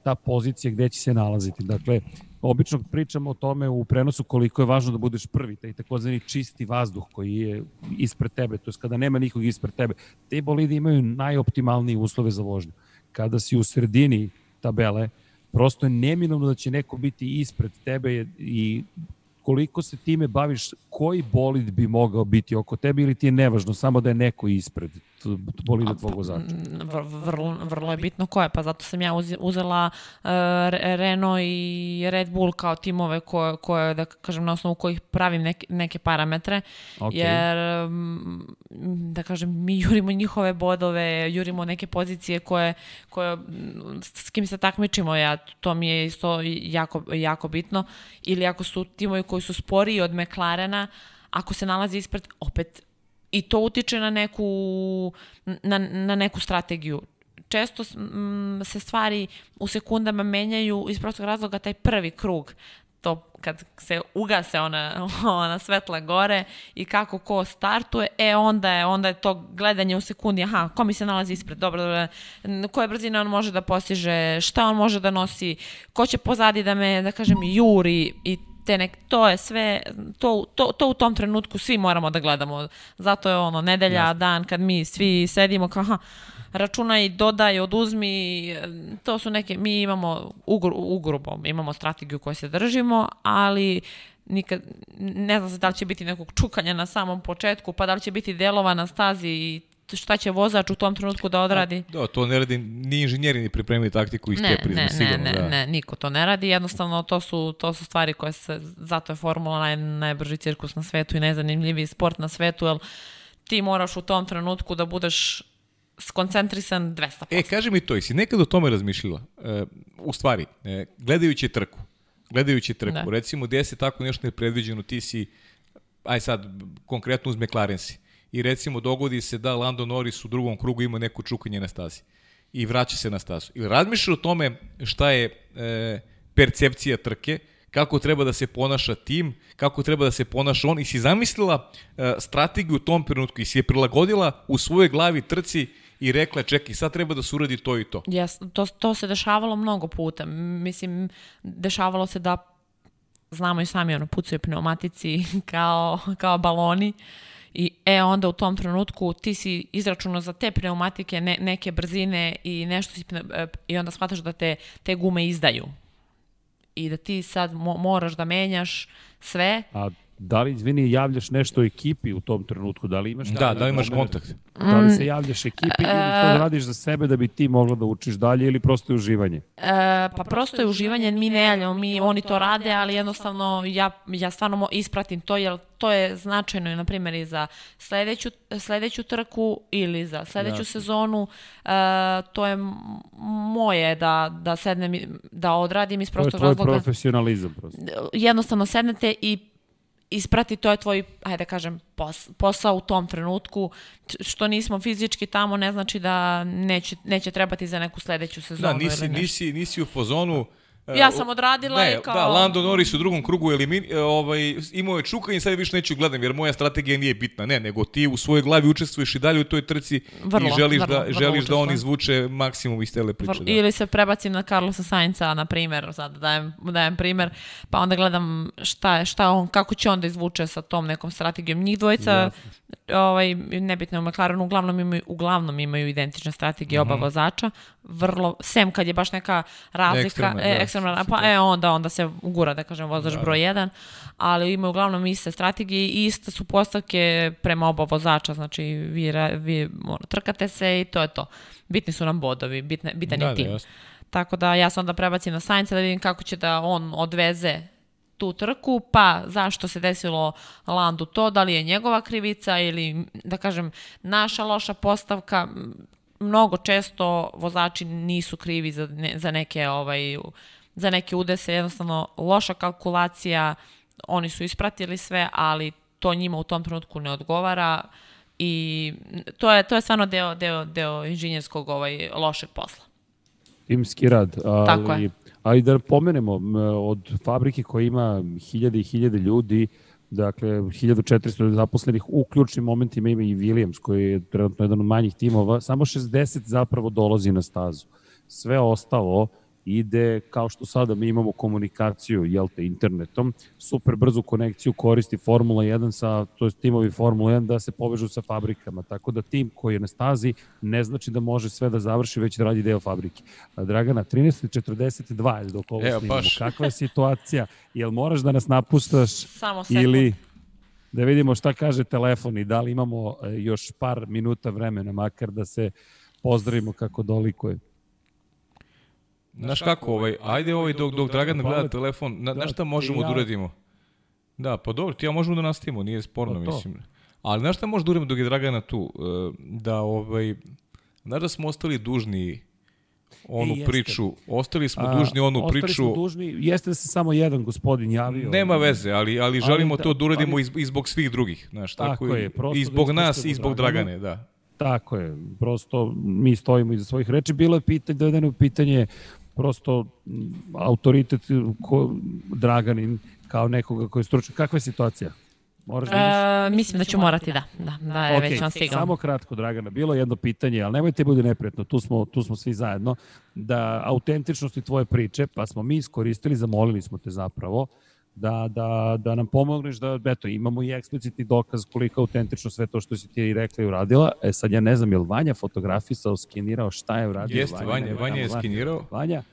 ta pozicija gde će se nalaziti. Dakle, obično pričamo o tome u prenosu koliko je važno da budeš prvi, taj takozvani čisti vazduh koji je ispred tebe, to je kada nema nikog ispred tebe. Te bolide imaju najoptimalnije uslove za vožnju. Kada si u sredini tabele, prosto je neminovno da će neko biti ispred tebe i koliko se time baviš, koji bolid bi mogao biti oko tebe ili ti je nevažno, samo da je neko ispred bolida tvog vozača? Vrlo, vrlo je bitno ko je, pa zato sam ja uzela uh, Renault i Red Bull kao timove koje, koje, da kažem, na osnovu kojih pravim neke, neke parametre, okay. jer, da kažem, mi jurimo njihove bodove, jurimo neke pozicije koje, koje s kim se takmičimo, ja, to mi je isto jako, jako bitno, ili ako su timovi koji su sporiji od McLarena, ako se nalazi ispred, opet i to utiče na neku, na, na neku strategiju. Često m, se stvari u sekundama menjaju iz prostog razloga taj prvi krug to kad se ugase ona, [LAUGHS] ona svetla gore i kako ko startuje, e onda je, onda je to gledanje u sekundi, aha, ko mi se nalazi ispred, dobro, dobro, koje brzine on može da postiže, šta on može da nosi, ko će pozadi da me, da kažem, juri i te nek, to je sve, to, to, to u tom trenutku svi moramo da gledamo. Zato je ono, nedelja, Jasne. dan, kad mi svi sedimo kao, aha, računaj, dodaj, oduzmi, to su neke, mi imamo ugru, ugrubo, imamo strategiju koju se držimo, ali nikad, ne znam se da li će biti nekog čukanja na samom početku, pa da li će biti delova na stazi i šta će vozač u tom trenutku da odradi. Da, to ne radi ni inženjeri ni pripremili taktiku iz te prizme, ne, sigurno. Ne, ne, da. ne, niko to ne radi, jednostavno to su, to su stvari koje se, zato je formula naj, najbrži cirkus na svetu i najzanimljiviji sport na svetu, jer ti moraš u tom trenutku da budeš skoncentrisan 200%. E, kaži mi to, jesi nekad o tome razmišljala? E, u stvari, e, gledajući trku, gledajući trku, da. recimo gde se tako nešto nepredviđeno, ti si, aj sad, konkretno uz McLaren si, i recimo dogodi se da Lando Norris u drugom krugu ima neko čukanje na stazi i vraća se na stazu. Ili razmišljaš o tome šta je e, percepcija trke, kako treba da se ponaša tim, kako treba da se ponaša on i si zamislila e, strategiju u tom trenutku i si je prilagodila u svojoj glavi trci i rekla čekaj sad treba da se uradi to i to. Yes, to, to se dešavalo mnogo puta. Mislim, dešavalo se da znamo i sami ono pucaju pneumatici [LAUGHS] kao, kao baloni. I e onda u tom trenutku ti si izračunao za te pneumatike ne, neke brzine i nešto si, e, i onda shvataš da te, te gume izdaju. I da ti sad mo, moraš da menjaš sve. A Da li, izvini, javljaš nešto ekipi u tom trenutku? Da li imaš... Da, da li imaš kontakt? Da li se javljaš ekipi ili to da radiš za sebe da bi ti mogla da učiš dalje ili prosto je uživanje? E, pa prosto je uživanje, mi ne javljamo, mi, oni to rade, ali jednostavno ja, ja stvarno ispratim to, jer to je značajno, na primjer, i za sledeću, sledeću trku ili za sledeću Jasne. sezonu. E, to je moje da, da sednem, da odradim iz prostog razloga. To je tvoj profesionalizam. Prosto. Jednostavno sednete i isprati, to je tvoj, hajde da kažem, pos, posao u tom trenutku. Što nismo fizički tamo ne znači da neće, neće trebati za neku sledeću sezonu. Da, nisi, nisi, nisi u fazonu E, ja sam odradila ne, i kao... Da, Lando Norris u drugom krugu elimin, e, ovaj, imao je čuka i sad više neću gledam jer moja strategija nije bitna. Ne, nego ti u svojoj glavi učestvuješ i dalje u toj trci vrlo, i želiš, vrlo, da, vrlo želiš da on izvuče maksimum iz tele priče. Vrlo, da. Ili se prebacim na Carlosa Sainca, na primer, sad dajem, dajem primer, pa onda gledam šta, je, šta on, kako će on da izvuče sa tom nekom strategijom. Njih dvojica, ja. ovaj, nebitno u McLarenu, uglavnom imaju, uglavnom imaju identične strategije mm -hmm. oba mhm. vozača. Vrlo, sem kad je baš neka razlika, e, da ekstremna, pa e, onda, onda se ugura, da kažem, vozač da. broj 1, ali imaju uglavnom iste strategije i iste su postavke prema oba vozača, znači vi, vi ono, trkate se i to je to. Bitni su nam bodovi, bitne, bitan da, je tim. Da, Tako da ja sam onda prebacim na Sainca da vidim kako će da on odveze tu trku, pa zašto se desilo Landu to, da li je njegova krivica ili, da kažem, naša loša postavka, mnogo često vozači nisu krivi za, ne, za neke ovaj za neke udese jednostavno loša kalkulacija, oni su ispratili sve, ali to njima u tom trenutku ne odgovara i to je to je stvarno deo deo deo inženjerskog ovaj lošeg posla. Timski rad, ali Tako je. ali da pomenemo od fabrike koja ima hiljade i hiljade ljudi, dakle 1400 zaposlenih u ključnim momentima ima i Williams koji je trenutno jedan od manjih timova, samo 60 zapravo dolazi na stazu. Sve ostalo ide kao što sada mi imamo komunikaciju jel te, internetom, super brzu konekciju koristi Formula 1 sa, to je timovi Formula 1 da se povežu sa fabrikama, tako da tim koji je na stazi ne znači da može sve da završi, već da radi deo fabrike. Dragana, 13.42 dok ovo Evo, snimamo. Baš. Kakva je situacija? Jel moraš da nas napuštaš Samo ili da vidimo šta kaže telefon i da li imamo e, još par minuta vremena, makar da se pozdravimo kako dolikuje. Znaš kako, ovaj, ajde ovaj dok, dok Dragan gleda telefon, na, na šta možemo da uradimo? Da, pa dobro, ti ja možemo da nastavimo, nije sporno, pa mislim. Ali znaš šta možemo da uradimo dok je Dragana tu? E, da, ovaj, znaš da smo ostali dužni onu e, priču, ostali smo A, dužni onu ostali priču. Ostali smo dužni, jeste da se samo jedan gospodin javio. Nema veze, ali, ali želimo ali, da, to da uradimo ali, i zbog svih drugih, znaš, tako, tako je, i zbog da nas i zbog Dragane, da. Tako je, prosto mi stojimo iza svojih reči. Bilo je pitanje, dovedeno pitanje prosto autoritet ko, Draganin kao nekoga koji je stručan. Kakva je situacija? Moraš da e, mislim da ću morati, da. Da, da je okay, već on stigao. Samo kratko, Dragana, bilo jedno pitanje, ali nemojte bude neprijatno, tu smo, tu smo svi zajedno, da autentičnosti tvoje priče, pa smo mi iskoristili, zamolili smo te zapravo, da, da, da nam pomogneš da, eto, imamo i eksplicitni dokaz koliko autentično sve to što si ti rekla i uradila. E sad ja ne znam, je li Vanja fotografisao, skenirao, šta je uradio? Jeste, Vanja, Vanja, Vanja je skenirao. Vanja,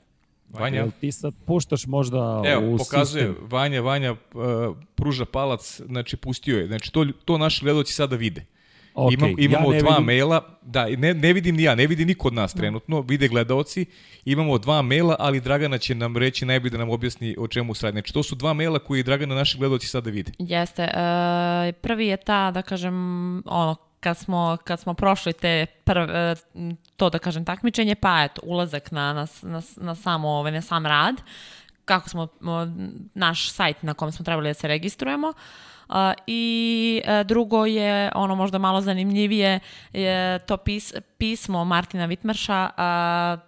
Vanja. Jel ti sad puštaš možda Evo, u pokazuje, sistem? Vanja, Vanja uh, pruža palac, znači pustio je. Znači to, to naši gledoci sada vide. Okay. Imam, imamo ja dva vidim... maila, da, ne, ne vidim ni ja, ne vidi niko od nas trenutno, vide gledaoci, imamo dva maila, ali Dragana će nam reći najbolje da nam objasni o čemu se radi. Znači, to su dva maila koji Dragana naši gledaoci sada vide. Jeste. E, prvi je ta, da kažem, ono, kad smo, kad smo prošli te prve, to da kažem takmičenje, pa eto, ulazak na, na, na, na samo, ovaj, na sam rad, kako smo, naš sajt na kom smo trebali da se registrujemo, uh, I e, drugo je, ono možda malo zanimljivije, je to pis, pismo Martina Vitmarša,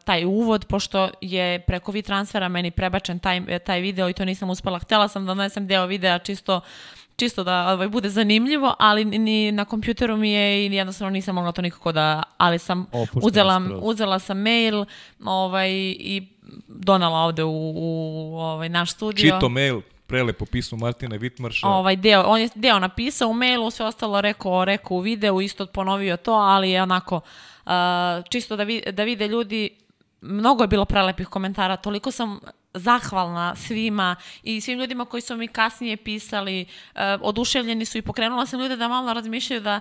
taj uvod, pošto je preko vi transfera meni prebačen taj, taj video i to nisam uspela. Htela sam da donesem deo videa čisto čisto da ovaj, bude zanimljivo, ali ni na kompjuteru mi je i jednostavno nisam mogla to nikako da, ali sam uzela, uzela sam mail ovaj, i donala ovde u, u ovaj, naš studio. Čito mail, prelepo pismo Martina Vitmarša. Ovaj deo, on je deo napisao u mailu, sve ostalo rekao, rekao u videu, isto ponovio to, ali je onako uh, čisto da, vi, da vide ljudi, mnogo je bilo prelepih komentara, toliko sam zahvalna svima i svim ljudima koji su mi kasnije pisali, uh, oduševljeni su i pokrenula sam ljude da malo razmišljaju da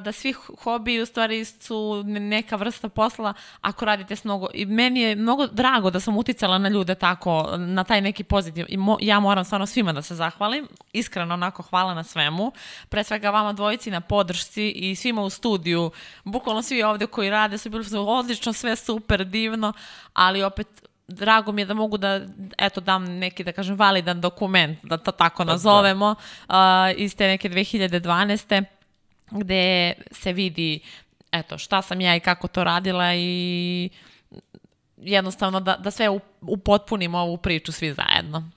da svi hobi u stvari su neka vrsta posla ako radite s mnogo. I meni je mnogo drago da sam uticala na ljude tako, na taj neki pozitiv. I mo, ja moram stvarno svima da se zahvalim. Iskreno onako hvala na svemu. Pre svega vama dvojici na podršci i svima u studiju. Bukvalno svi ovde koji rade su bili odlično, sve super, divno, ali opet drago mi je da mogu da, eto, dam neki, da kažem, validan dokument, da to tako da. nazovemo, uh, iz te neke 2012 gde se vidi eto, šta sam ja i kako to radila i jednostavno da, da sve upotpunimo ovu priču svi zajedno.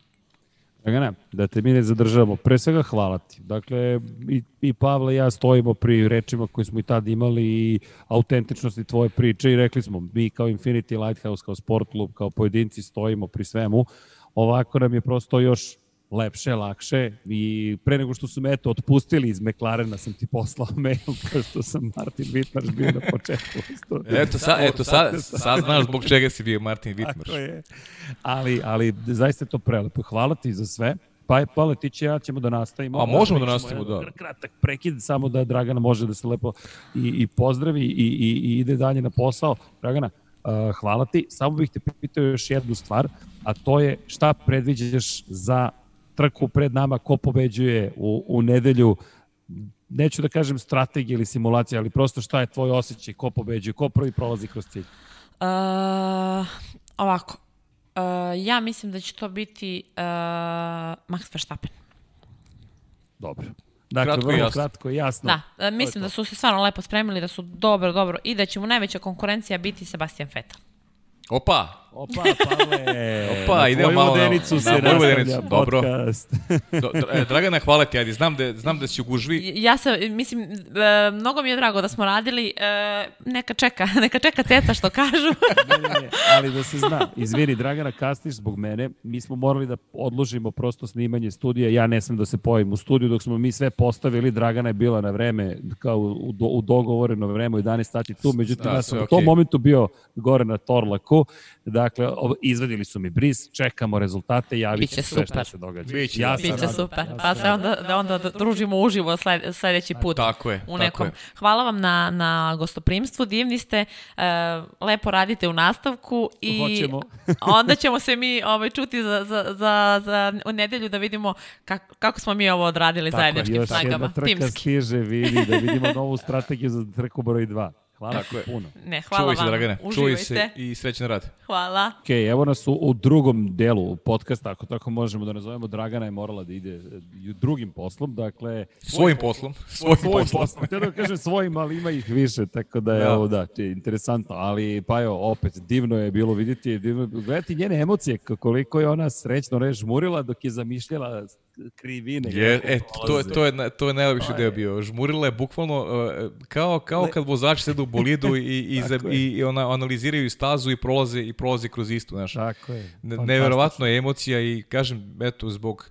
ne, da te mi ne zadržavamo. Pre svega hvala ti. Dakle, i, i Pavle i ja stojimo pri rečima koje smo i tad imali i autentičnosti tvoje priče i rekli smo, mi kao Infinity Lighthouse, kao sport klub, kao pojedinci stojimo pri svemu. Ovako nam je prosto još lepše, lakše i pre nego što su me eto otpustili iz McLarena sam ti poslao [LAUGHS] mail kao što sam Martin Wittmarš bio na početku. eto, sa, eto sad, sad znaš zbog čega si bio Martin Wittmarš. Tako je. Ali, ali zaista je to prelepo. Hvala ti za sve. Pa, pa ti će ja ćemo da nastavimo. A možemo da nastavimo, da. Kratak prekid, samo da Dragana može da se lepo i, i pozdravi i, i, i ide dalje na posao. Dragana, uh, hvala ti. Samo bih te pitao još jednu stvar, a to je šta predviđaš za trku pred nama, ko pobeđuje u, u nedelju, neću da kažem strategija ili simulacija, ali prosto šta je tvoj osjećaj, ko pobeđuje, ko prvi prolazi kroz cilj? Uh, ovako, uh, ja mislim da će to biti uh, Max Verstappen. Dobro. Dakle, kratko vrlo jasno. kratko i jasno. Da, uh, mislim da su se stvarno lepo spremili, da su dobro, dobro i da će mu najveća konkurencija biti Sebastian Vettel. Opa! Opa, Pavle! [LAUGHS] Opa, idemo malo na, na, se na vodenicu. Dobro. [LAUGHS] Do, e, Dragana, hvala ti, ajde, znam da, znam da si u gužvi. Ja se, mislim, e, mnogo mi je drago da smo radili, e, neka čeka, [LAUGHS] neka čeka ceca što kažu. ne, ne, ne, ali da se zna, izvini, Dragana, kasniš zbog mene, mi smo morali da odložimo prosto snimanje studija, ja ne sam da se pojim u studiju, dok smo mi sve postavili, Dragana je bila na vreme, kao u, u, u dogovoreno vreme, u 11 sati tu, međutim, da, ja sam okay. u tom momentu bio gore na Torlaku, Dakle, izvadili su mi bris, čekamo rezultate, javit će sve šta se događa. Biće, ja Biće super. Pa se onda, da onda družimo uživo sled, sledeći put. Tako je. U nekom. Tako je. Hvala vam na, na gostoprimstvu, divni ste, uh, lepo radite u nastavku i Hoćemo. [LAUGHS] onda ćemo se mi ovaj, čuti za, za, za, za nedelju da vidimo kako, kako smo mi ovo odradili Tako, zajedničkim snagama. Tako, još jedna trka stiže, vidi, da vidimo novu strategiju za trku broj 2. Hvala Tako je. puno. Ne, hvala Čuvaj se, Dragane. Čuvaj se i srećan rad. Hvala. Ok, evo nas u, u drugom delu podcasta, ako tako možemo da nazovemo. Dragana je morala da ide e, drugim poslom, dakle... Svojim poslom. Svojim, svojim poslom. poslom. [LAUGHS] Htio da kažem svojim, ali ima ih više, tako da je da. ovo, da, je interesantno. Ali, pa jo, opet, divno je bilo vidjeti, divno, gledati njene emocije, koliko je ona srećno režmurila dok je zamišljala krivine. Je, e, to, je, to, je, to je najlepši deo bio. Žmurila je bukvalno uh, kao, kao kad vozači sedu u bolidu i, i, [LAUGHS] za, i, i ona, analiziraju stazu i prolaze, i prolaze kroz istu. Znaš. Tako je. Ne, neverovatno je emocija i kažem, eto, zbog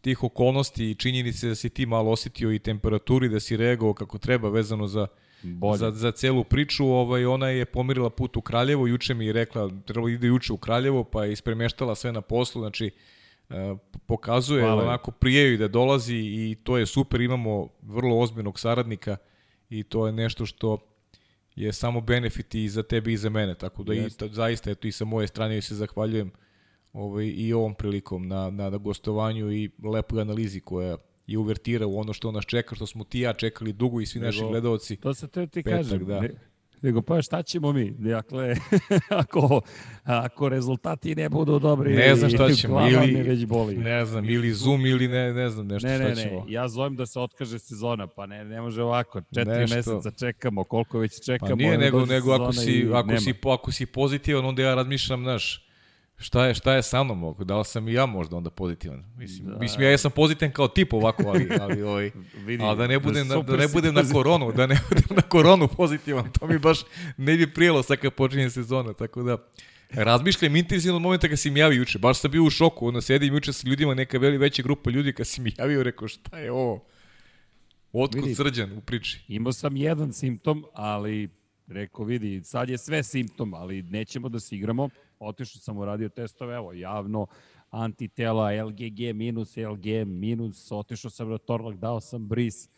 tih okolnosti i činjenice da si ti malo osetio i temperaturi, da si reagovao kako treba vezano za Bolje. za, za celu priču. Ovaj, ona je pomirila put u Kraljevo, juče mi je rekla, trebalo ide juče u Kraljevo, pa je ispremeštala sve na poslu, znači e, pokazuje Hvala. onako prijeju da dolazi i to je super, imamo vrlo ozbiljnog saradnika i to je nešto što je samo benefit i za tebe i za mene, tako da i, zaista eto, i sa moje strane se zahvaljujem ovaj, i ovom prilikom na, na, na gostovanju i lepoj analizi koja je uvertira u ono što nas čeka, što smo ti ja čekali dugo i svi nego, naši gledalci. To se te ti petak, kažem. Da. Ne, nego pa šta ćemo mi? Dakle, [LAUGHS] ako, ako rezultati ne budu dobri, ne znam šta [LAUGHS] ćemo, ili, već boli. ne znam, ili Zoom ili ne, ne znam nešto ne, ne, šta ćemo. Ne, ja zovem da se otkaže sezona, pa ne, ne može ovako, četiri nešto. meseca čekamo, koliko već čekamo. Pa nije, nego, nego ako, si, ako, si, ako si pozitivan, onda ja razmišljam, znaš, Šta je, šta je sa mnom? Da li sam i ja možda onda pozitivan? Mislim, da. mislim ja jesam pozitivan kao tip ovako, ali, ali, ovaj, Vidi, ali da ne budem, da, da ne budem na koronu, da ne budem na koronu pozitivan, to mi baš ne bi prijelo sad kad počinje sezona, tako da razmišljam intenzivno od momenta kad si mi javio juče, baš sam bio u šoku, onda sedim juče sa ljudima, neka veli veća grupa ljudi, kad si mi javio, rekao šta je ovo? Otkud vidi, srđan u priči? Imao sam jedan simptom, ali rekao, vidi, sad je sve simptom, ali nećemo da se igramo otišao sam uradio testove, evo, javno, antitela, LGG minus, LG minus, otišao sam na Torlak, dao sam bris,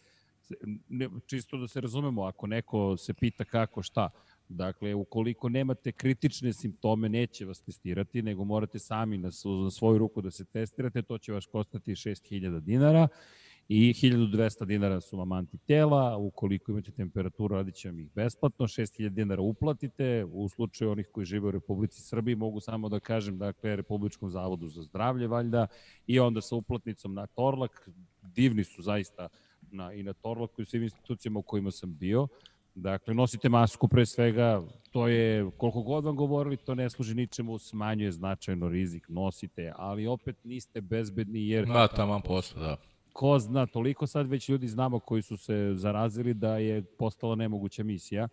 ne, čisto da se razumemo, ako neko se pita kako, šta, Dakle, ukoliko nemate kritične simptome, neće vas testirati, nego morate sami na, na svoju ruku da se testirate, to će vas kostati 6000 dinara i 1200 dinara su vam antitela, ukoliko imate temperaturu radit će vam ih besplatno, 6000 dinara uplatite, u slučaju onih koji žive u Republici Srbiji mogu samo da kažem, dakle, Republičkom zavodu za zdravlje valjda i onda sa uplatnicom na Torlak, divni su zaista na, i na Torlaku i svim institucijama u kojima sam bio, Dakle, nosite masku pre svega, to je, koliko god vam govorili, to ne služi ničemu, smanjuje značajno rizik, nosite, ali opet niste bezbedni jer... Da, tamo posle, da ko zna, toliko sad već ljudi znamo koji su se zarazili da je postala nemoguća misija.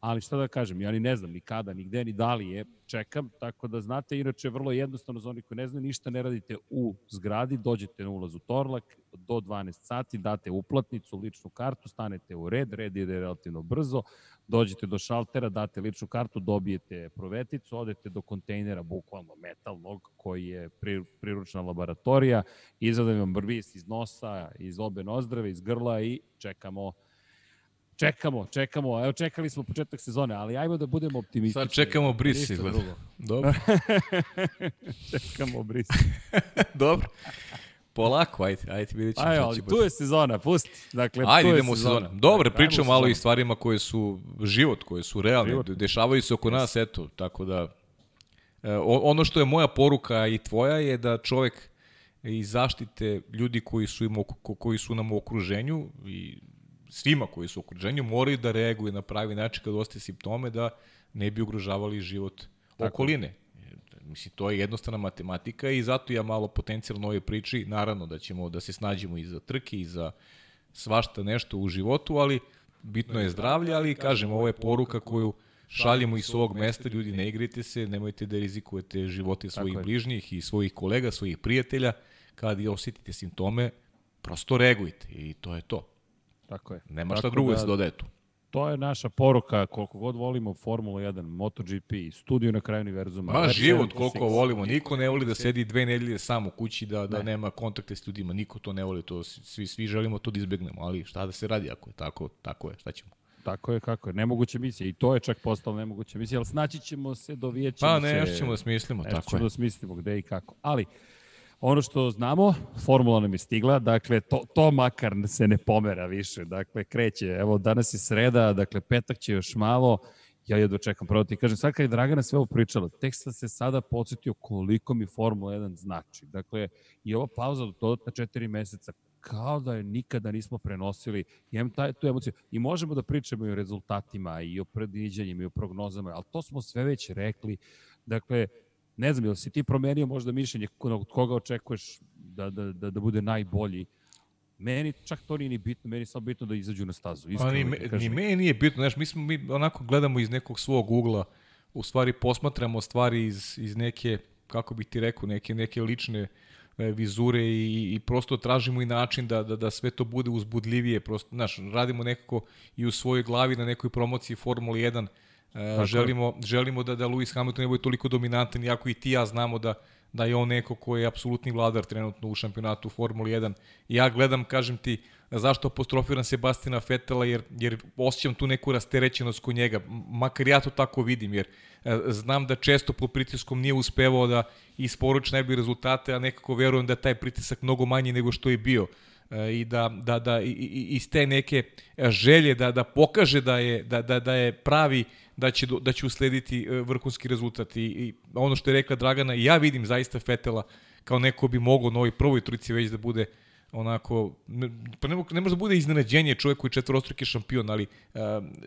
Ali šta da kažem, ja ni ne znam ni kada, ni gde, ni da li je, čekam, tako da znate, inače vrlo jednostavno za onih koji ne znaju, ništa ne radite u zgradi, dođete na ulaz u Torlak, do 12 sati, date uplatnicu, ličnu kartu, stanete u red, red ide relativno brzo, dođete do šaltera, date ličnu kartu, dobijete proveticu, odete do kontejnera, bukvalno metalnog, koji je priručna laboratorija, izvadam vam brvis iz nosa, iz obe nozdrave, iz grla i čekamo Čekamo, čekamo. Evo, čekali smo početak sezone, ali ajmo da budemo optimistični. Sad čekamo bris, izgleda. [LAUGHS] Dobro. [LAUGHS] čekamo bris. [LAUGHS] Dobro. Polako, ajde, ajde, vidjet ćemo ajde, ali tu je sezona, pusti. Dakle, ajde, idemo u sezonu. Dobro, pričamo malo i stvarima koje su život, koje su realne, život. dešavaju se oko yes. nas, eto, tako da... E, ono što je moja poruka i tvoja je da čovek i zaštite ljudi koji su, im, koji su nam u okruženju i svima koji su u okruženju moraju da reaguju na pravi način kad ostaje simptome da ne bi ugrožavali život Tako. okoline. Mislim, to je jednostavna matematika i zato ja malo potencijalno ovoj priči, naravno da ćemo da se snađemo i za trke i za svašta nešto u životu, ali bitno je zdravlje, ali kažem, ovo je poruka koju šaljemo iz svog mesta, ljudi ne igrite se, nemojte da rizikujete živote svojih bližnjih i svojih kolega, svojih prijatelja, kad osetite simptome, prosto reagujte i to je to. Tako je. Nema šta drugo da, da se dodaje tu. To je naša poruka, koliko god volimo Formula 1, MotoGP, studiju na kraju univerzuma. Ma, život koliko volimo. Niko ne voli da sedi dve nedelje sam u kući, da, da ne. nema kontakte s ljudima. Niko to ne voli. To, svi, svi želimo to da izbegnemo. Ali šta da se radi ako je tako, tako je. Šta ćemo? Tako je, kako je. Nemoguća misija. I to je čak postalo nemoguća misija, ali snaći ćemo se, dovijet ćemo pa, ne, se. Pa ne, ćemo da smislimo, tako je. ćemo da smislimo gde i kako. Ali, Ono što znamo, formula nam je stigla, dakle, to, to makar se ne pomera više, dakle, kreće. Evo, danas je sreda, dakle, petak će još malo, ja jedva čekam, pravo ti kažem, sad kad je Dragana sve ovo pričala, tek sam se sada podsjetio koliko mi Formula 1 znači. Dakle, i ova pauza do dodatna četiri meseca, kao da je nikada nismo prenosili. Imam taj, tu emociju. I možemo da pričamo i o rezultatima, i o predviđanjima, i o prognozama, ali to smo sve već rekli. Dakle, ne znam, ili si ti promenio možda mišljenje od koga očekuješ da, da, da, da bude najbolji. Meni čak to nije ni bitno, meni je samo bitno da izađu na stazu. Pa iskreno, ni, me, ni meni nije bitno, znaš, mi, smo, mi onako gledamo iz nekog svog ugla, u stvari posmatramo stvari iz, iz neke, kako bih ti rekao, neke, neke lične e, vizure i, i prosto tražimo i način da, da, da sve to bude uzbudljivije, prosto, znaš, radimo nekako i u svojoj glavi na nekoj promociji Formula 1, želimo, želimo da, da Lewis Hamilton ne bude toliko dominantan, iako i ti ja znamo da da je on neko ko je apsolutni vladar trenutno u šampionatu Formuli 1. Ja gledam, kažem ti, zašto apostrofiram Sebastina Fetela, jer, jer osjećam tu neku rasterećenost kod njega, makar ja to tako vidim, jer e, znam da često pod pritiskom nije uspevao da isporuči najbolje rezultate, a nekako verujem da je taj pritisak mnogo manji nego što je bio e, i da, da, da i, iz te neke želje da, da pokaže da je, da, da, da je pravi da će, da će uslediti e, vrhunski rezultat. I, I ono što je rekla Dragana, ja vidim zaista Fetela kao neko bi mogao na ovoj prvoj trici već da bude onako, pa ne, ne može da bude iznenađenje čovjek koji je četvorostruki šampion, ali uh,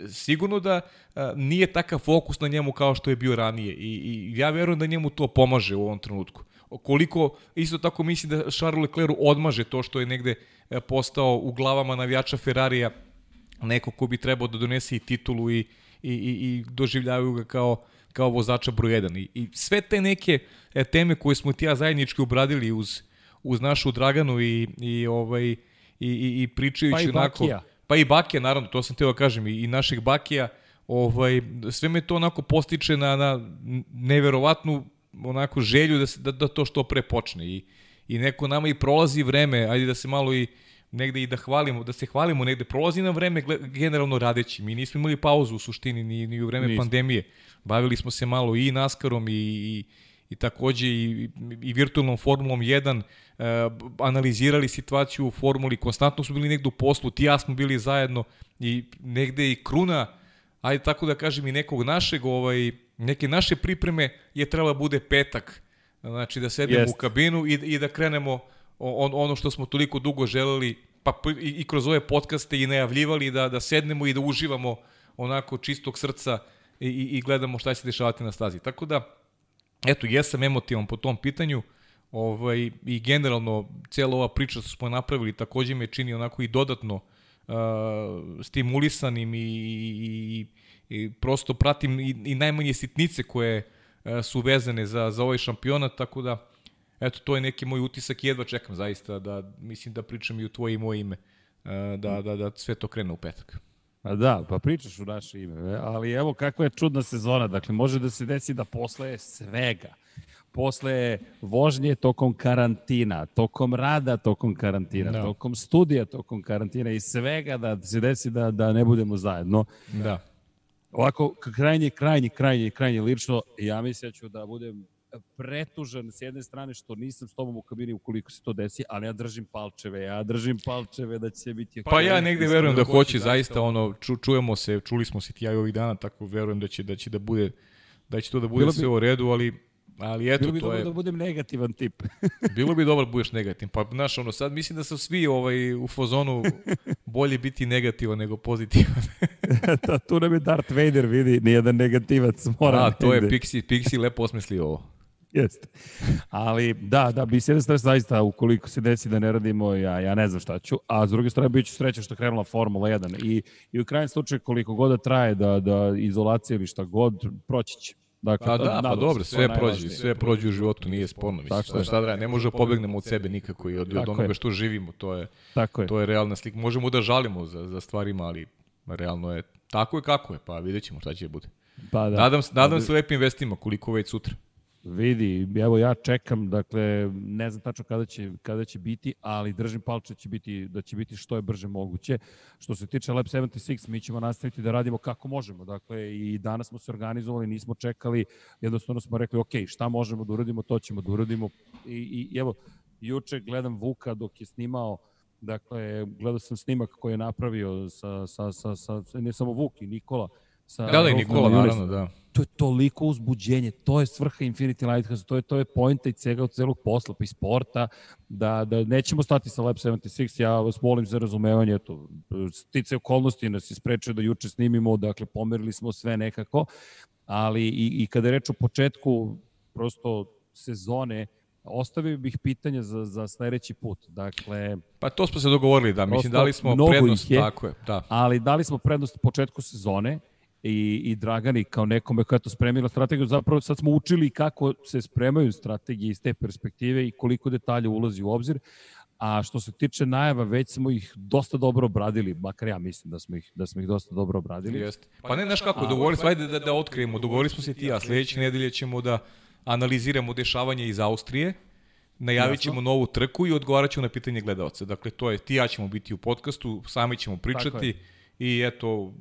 sigurno da uh, nije takav fokus na njemu kao što je bio ranije i, i ja verujem da njemu to pomaže u ovom trenutku. Koliko, isto tako mislim da Charles Leclerc odmaže to što je negde postao u glavama navijača Ferrarija neko ko bi trebao da donese i titulu i, i, i, i doživljavaju ga kao, kao vozača broj 1. I, I sve te neke e, teme koje smo ti ja zajednički obradili uz, uz našu Draganu i, i, ovaj, i, i, i pričajući pa onako... Bakija. Pa i Bakija, naravno, to sam teo da kažem, i, i našeg Bakija, ovaj, sve me to onako postiče na, na neverovatnu onako želju da, se, da, da to što pre počne. I, I neko nama i prolazi vreme, ajde da se malo i negde i da hvalimo, da se hvalimo negde, prolazi nam vreme generalno radeći. Mi nismo imali pauzu u suštini ni, ni u vreme Nisam. pandemije. Bavili smo se malo i Naskarom i, i, i takođe i, i virtualnom Formulom 1, e, analizirali situaciju u Formuli, konstantno smo bili negde u poslu, ti ja smo bili zajedno i negde i kruna, ajde tako da kažem i nekog našeg, ovaj, neke naše pripreme je trebala bude petak, znači da sedemo Jest. u kabinu i, i da krenemo on, ono što smo toliko dugo želeli, pa i, i kroz ove podcaste i najavljivali da, da sednemo i da uživamo onako čistog srca i, i, i gledamo šta će dešavati na stazi. Tako da, eto, jesam emotivan po tom pitanju, ovaj, i generalno cijela ova priča što smo napravili takođe me čini onako i dodatno uh, stimulisanim i, i, i prosto pratim i, i najmanje sitnice koje uh, su vezane za, za ovaj šampionat, tako da eto, to je neki moj utisak i jedva čekam zaista da, mislim da pričam i u tvoje i moje ime, e, da, da, da sve to krene u petak. A da, pa pričaš u naše ime, ali evo kakva je čudna sezona, dakle može da se desi da posle svega, posle vožnje tokom karantina, tokom rada tokom karantina, da. tokom studija tokom karantina i svega da se desi da, da ne budemo zajedno. Da. Ovako, krajnje, krajnje, krajnje, krajnje lično, ja mislim da ću da budem pretužan s jedne strane što nisam s tobom u kabini ukoliko se to desi, ali ja držim palčeve, ja držim palčeve da će biti... Pa ja negde verujem da, da hoće, zaista ono, ču, čujemo se, čuli smo se ti ja ovih dana, tako verujem da će, da će da bude da će to da bude bilo sve bi, u redu, ali ali eto, bilo bi to dobro je... da budem negativan tip. [LAUGHS] bilo bi dobro da budeš negativan. Pa, znaš, ono, sad mislim da su svi ovaj, u fazonu [LAUGHS] bolje biti negativan nego pozitivan. [LAUGHS] da, tu nam je Darth Vader, vidi, nijedan negativac mora. A, to je Pixi, Pixi lepo osmislio ovo. [LAUGHS] Jeste. Ali da, da, bi s jedne strane zaista ukoliko se desi da ne radimo, ja, ja ne znam šta ću, a s druge strane bit ću srećan što krenula Formula 1 i, i u krajem slučaju koliko god da traje da, da izolacija ili šta god, proći će. Dakle, pa da, pa dobro, sve, prođe, sve prođe u životu, nije sporno. Mislim, Tako šta, šta da, ne možemo da pobegnemo od sebe nikako i od, od onoga što živimo, to je, Tako je. to je realna slika. Možemo da žalimo za, za stvarima, ali realno je tako je kako je, pa vidjet ćemo šta će bude. Pa da. Nadam, nadam se lepim vestima, koliko već sutra. Vidi, evo ja čekam, dakle, ne znam tačno kada će, kada će biti, ali držim palče da će biti, da će biti što je brže moguće. Što se tiče Lab 76, mi ćemo nastaviti da radimo kako možemo. Dakle, i danas smo se organizovali, nismo čekali, jednostavno smo rekli, ok, šta možemo da uradimo, to ćemo da uradimo. I, i evo, juče gledam Vuka dok je snimao Dakle, gledao sam snimak koji je napravio sa, sa, sa, sa ne samo Vuk i Nikola. Sa da, da, Nikola, naravno, da to je toliko uzbuđenje, to je svrha Infinity Lighthouse, to je, to je pojenta i cega od celog posla, pa i sporta, da, da nećemo stati sa Lab 76, ja vas molim za razumevanje, eto, stice okolnosti nas isprečuje da juče snimimo, dakle, pomerili smo sve nekako, ali i, i kada je reč o početku prosto sezone, ostavio bih pitanja za, za sledeći put. Dakle, pa to smo se dogovorili, da. Mislim, dali smo prednost, je, tako je. Da. Ali dali smo prednost u početku sezone i, i Dragani kao nekome koja je to spremila strategiju. Zapravo sad smo učili kako se spremaju strategije iz te perspektive i koliko detalja ulazi u obzir. A što se tiče najava, već smo ih dosta dobro obradili, makar ja mislim da smo ih, da smo ih dosta dobro obradili. Jeste. Pa ne, znaš kako, dogovorili smo, ajde da, da otkrijemo, dogovorili smo se ti ja, sledeće nedelje ćemo da analiziramo dešavanje iz Austrije, najavit ćemo novu trku i odgovarat ćemo na pitanje gledalca. Dakle, to je, ti ja ćemo biti u podcastu, sami ćemo pričati i eto,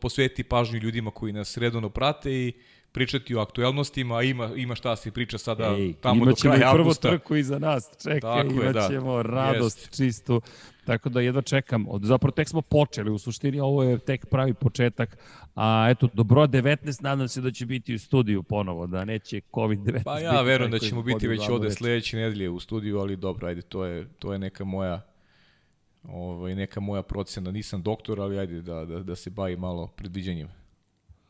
posveti pažnju ljudima koji nas redovno prate i pričati o aktuelnostima, ima, ima šta se priča sada Ej, tamo do kraja avgusta. Imaćemo prvu trku iza nas, čekaj, Tako imaćemo je, da. radost Jest. čistu. Tako da jedva čekam. Zapravo tek smo počeli, u suštini ovo je tek pravi početak. A eto, do broja 19 nadam se da će biti u studiju ponovo, da neće COVID-19 Pa ja verujem da ćemo biti već ovde sledeće nedelje u studiju, ali dobro, ajde, to je, to je neka moja ovaj, neka moja procena. Nisam doktor, ali ajde da, da, da se bavi malo predviđanjima.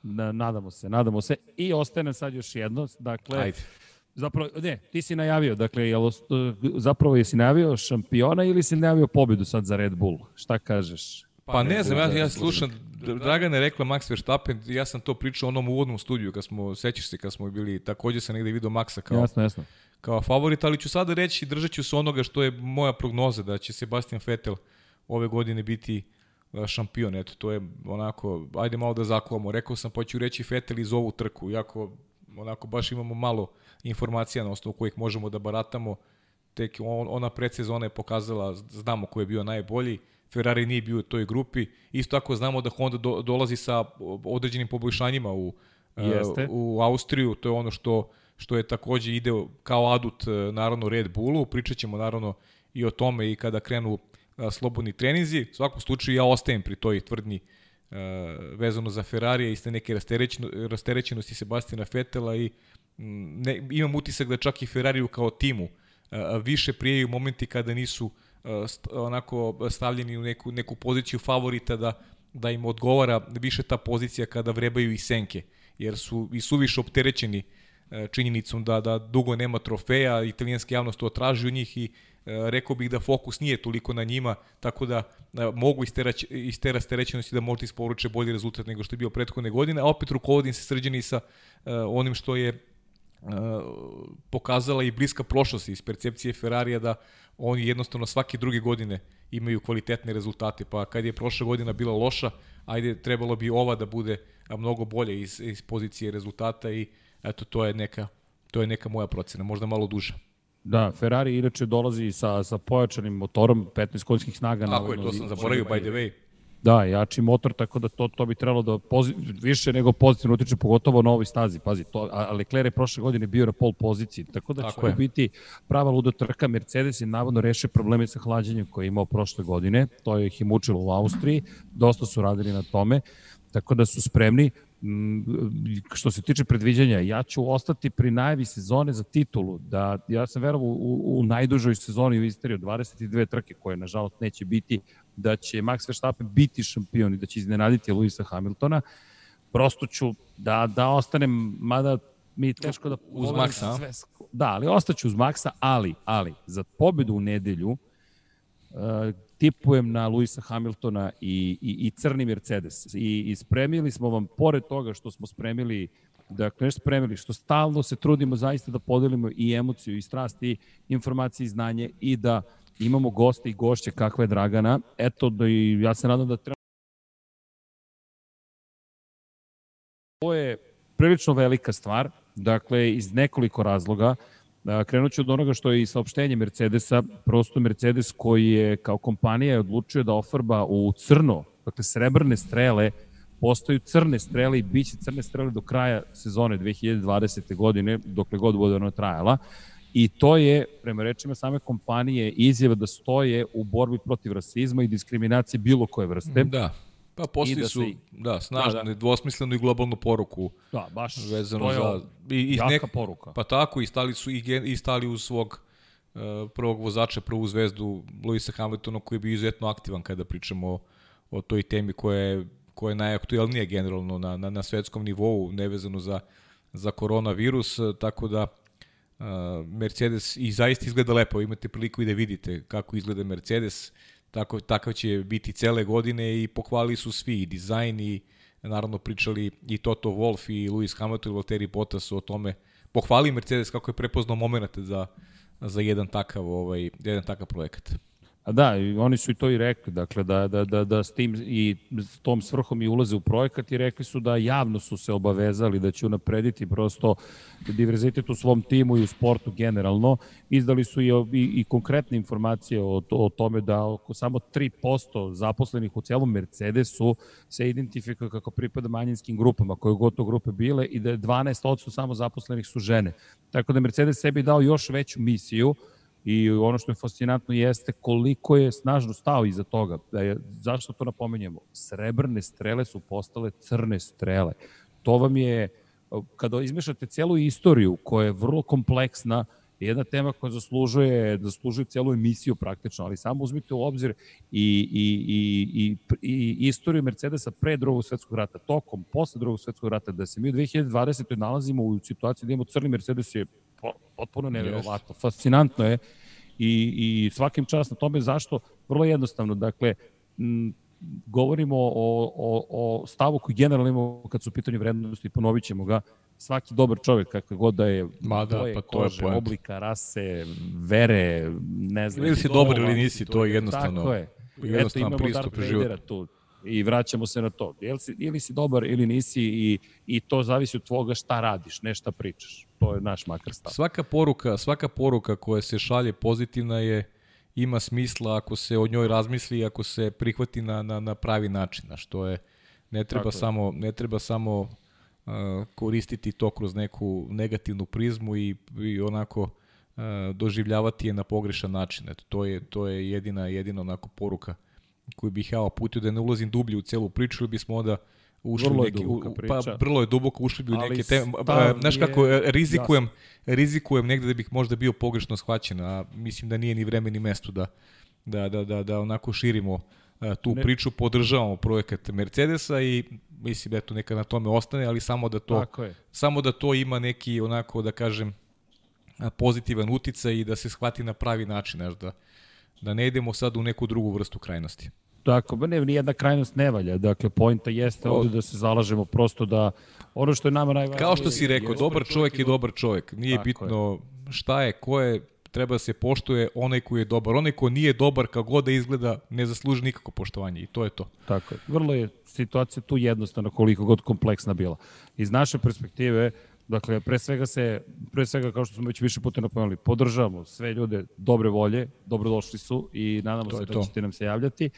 Na, nadamo se, nadamo se. I ostaje nam sad još jedno, dakle, ajde. Zapravo, ne, ti si najavio, dakle, jel, zapravo jesi najavio šampiona ili si najavio pobedu sad za Red Bull? Šta kažeš? Pa, pa ne znam, ja, ja slušam, Dragana je rekla Max Verstappen, ja sam to pričao onom uvodnom studiju, kad smo, sećaš se, kad smo bili, takođe sam negde vidio Maxa kao, jasno, jasno. Kao favorit, ali ću sada reći, držat ću se onoga što je moja prognoza, da će Sebastian Vettel ove godine biti e, šampion, eto, to je onako, ajde malo da zakuvamo, rekao sam, pa ću reći Vettel iz ovu trku, iako onako baš imamo malo informacija na osnovu kojih možemo da baratamo, tek on, ona predsezona je pokazala, znamo ko je bio najbolji, Ferrari nije bio u toj grupi, isto tako znamo da Honda do, dolazi sa određenim poboljšanjima u, e, Jeste. u Austriju, to je ono što što je takođe ide kao adut e, naravno Red Bullu, pričat ćemo naravno i o tome i kada krenu slobodni treninzi. U svakom slučaju ja ostajem pri toj tvrdnji uh, vezano za Ferrari i ste neke rasterećenosti Sebastina Fetela i ne, imam utisak da čak i Ferrariju kao timu uh, više prijaju momenti kada nisu uh, st, onako stavljeni u neku, neku poziciju favorita da, da im odgovara više ta pozicija kada vrebaju i senke, jer su i suviše opterećeni činjenicom da, da dugo nema trofeja, italijanska javnost to traži od njih i E, rekao bih da fokus nije toliko na njima, tako da e, mogu iz te, iz te rasterećenosti da možda isporuče bolji rezultat nego što je bio prethodne godine, a opet rukovodim se srđeni sa uh, onim što je uh, pokazala i bliska prošlost iz percepcije Ferrarija da oni jednostavno svake druge godine imaju kvalitetne rezultate, pa kad je prošla godina bila loša, ajde trebalo bi ova da bude mnogo bolje iz, iz pozicije rezultata i eto to je neka to je neka moja procena, možda malo duža. Da, Ferrari inače dolazi sa, sa pojačanim motorom, 15 konjskih snaga. Tako je, to sam zaboravio, by the way. Da, jači motor, tako da to, to bi trebalo da pozi, više nego pozitivno utiče, pogotovo na ovoj stazi. Pazi, to, a Leclerc je prošle godine bio na pol poziciji, tako da tako će je. biti prava luda trka. Mercedes je navodno rešio probleme sa hlađenjem koje je imao prošle godine, to je ih i mučilo u Austriji, dosta su radili na tome, tako da su spremni. Mm, što se tiče predviđanja, ja ću ostati pri najavi sezone za titulu, da ja sam verovao u, u najdužoj sezoni u istoriji od 22 trke, koje nažalost neće biti, da će Max Verstappen biti šampion i da će iznenaditi Luisa Hamiltona. Prosto ću da, da ostanem, mada mi je teško da... Uz Maxa? Sve, da, ali ostaću uz Maxa, ali, ali, za pobedu u nedelju, uh, tipujem na Luisa Hamiltona i, i, i crni Mercedes. I, I spremili smo vam, pored toga što smo spremili, dakle nešto spremili, što stalno se trudimo zaista da podelimo i emociju i strast i informacije i znanje i da imamo goste i gošće kakva je Dragana. Eto, da i ja se nadam da treba Ovo je prilično velika stvar, dakle, iz nekoliko razloga. Krenut ću od onoga što je i saopštenje Mercedesa, prosto Mercedes koji je kao kompanija odlučio da ofarba u crno, dakle srebrne strele, postaju crne strele i bit će crne strele do kraja sezone 2020. godine, dokle god bude ona trajala. I to je, prema rečima same kompanije, izjava da stoje u borbi protiv rasizma i diskriminacije bilo koje vrste. Da. Pa posli da su, se, da, snažno, da, da. dvosmislenu i globalnu poruku. Da, baš vezano za, i, i jaka nek, poruka. Pa tako, i stali su i, gen, i stali uz svog uh, prvog vozača, prvu zvezdu Luisa Hamiltona koji je bio izuzetno aktivan kada pričamo o, o toj temi koja je, koja je najaktuelnija generalno na, na, na svetskom nivou, nevezano za, za koronavirus, tako da Mercedes i zaista izgleda lepo, imate priliku i da vidite kako izgleda Mercedes, tako, takav će biti cele godine i pohvalili su svi i dizajn i naravno pričali i Toto Wolff i Lewis Hamilton i Valtteri Bottas o tome. Pohvali Mercedes kako je prepoznao moment za, za jedan takav, ovaj, jedan takav projekat. A da, oni su i to i rekli, dakle, da, da, da, da s tim i s tom svrhom i ulaze u projekat i rekli su da javno su se obavezali da će unaprediti prosto diverzitet u svom timu i u sportu generalno. Izdali su i, i, i konkretne informacije o, o tome da oko samo 3% zaposlenih u celom Mercedesu se identifikuje kako pripada manjinskim grupama, koje god to grupe bile, i da 12% samo zaposlenih su žene. Tako da Mercedes sebi dao još veću misiju, I ono što je fascinantno jeste koliko je snažno stao iza toga. Da je, zašto to napomenjemo? Srebrne strele su postale crne strele. To vam je, kada izmešate celu istoriju koja je vrlo kompleksna, jedna tema koja zaslužuje, zaslužuje celu emisiju praktično, ali samo uzmite u obzir i, i, i, i, i istoriju Mercedesa pre drugog svetskog rata, tokom, posle drugog svetskog rata, da se mi u 2020. nalazimo u situaciji da imamo crni Mercedes je potpuno nevjerovatno. Fascinantno je i, i svakim čast na tome zašto? Vrlo jednostavno, dakle, m, govorimo o, o, o stavu koji generalno imamo kad su u pitanju vrednosti, ponovit ćemo ga, svaki dobar čovjek, kakve god da je, Ma da, boje, pa to kože, je oblika, rase, vere, ne znam. Ili si dobar ili nisi, to je jednostavno. Tako je. Eto, imamo Darth Vadera tu i vraćamo se na to. Ili si, ili si dobar ili nisi i, i to zavisi od tvoga šta radiš, ne šta pričaš. To je naš makar stav. Svaka poruka, svaka poruka koja se šalje pozitivna je ima smisla ako se o njoj razmisli i ako se prihvati na, na, na pravi način, a što je ne treba Tako samo ne treba samo uh, koristiti to kroz neku negativnu prizmu i, i onako uh, doživljavati je na pogrešan način. Eto, to je to je jedina jedina onako poruka koju bih ja oputio da ne ulazim dublje u celu priču, ili bismo onda ušli vrlo u neki, u, pa vrlo je duboko ušli bi u neke teme. Znaš kako, e, rizikujem, jasno. rizikujem negde da bih možda bio pogrešno shvaćen, a mislim da nije ni vreme ni mesto da, da, da, da, da onako širimo uh, tu ne. priču, podržavamo projekat Mercedesa i mislim da to neka na tome ostane, ali samo da to samo da to ima neki onako da kažem pozitivan uticaj i da se shvati na pravi način, znaš, da, da ne idemo sad u neku drugu vrstu krajnosti. Tako, ne, nijedna krajnost ne valja. Dakle, pojnta jeste ovde da se zalažemo prosto da ono što je nama najvažnije... Kao što si rekao, dobar čovjek je dobar čovjek. Nije Tako bitno je. šta je, ko je, treba da se poštuje onaj koji je dobar. Onaj ko nije dobar, kako god da izgleda, ne zasluži nikako poštovanje i to je to. Tako je. Vrlo je situacija tu jednostavna koliko god kompleksna bila. Iz naše perspektive, Dakle, pre svega se, pre svega, kao što smo već više puta napomenuli, podržavamo sve ljude dobre volje, dobrodošli su i nadamo to se da to. ćete nam se javljati.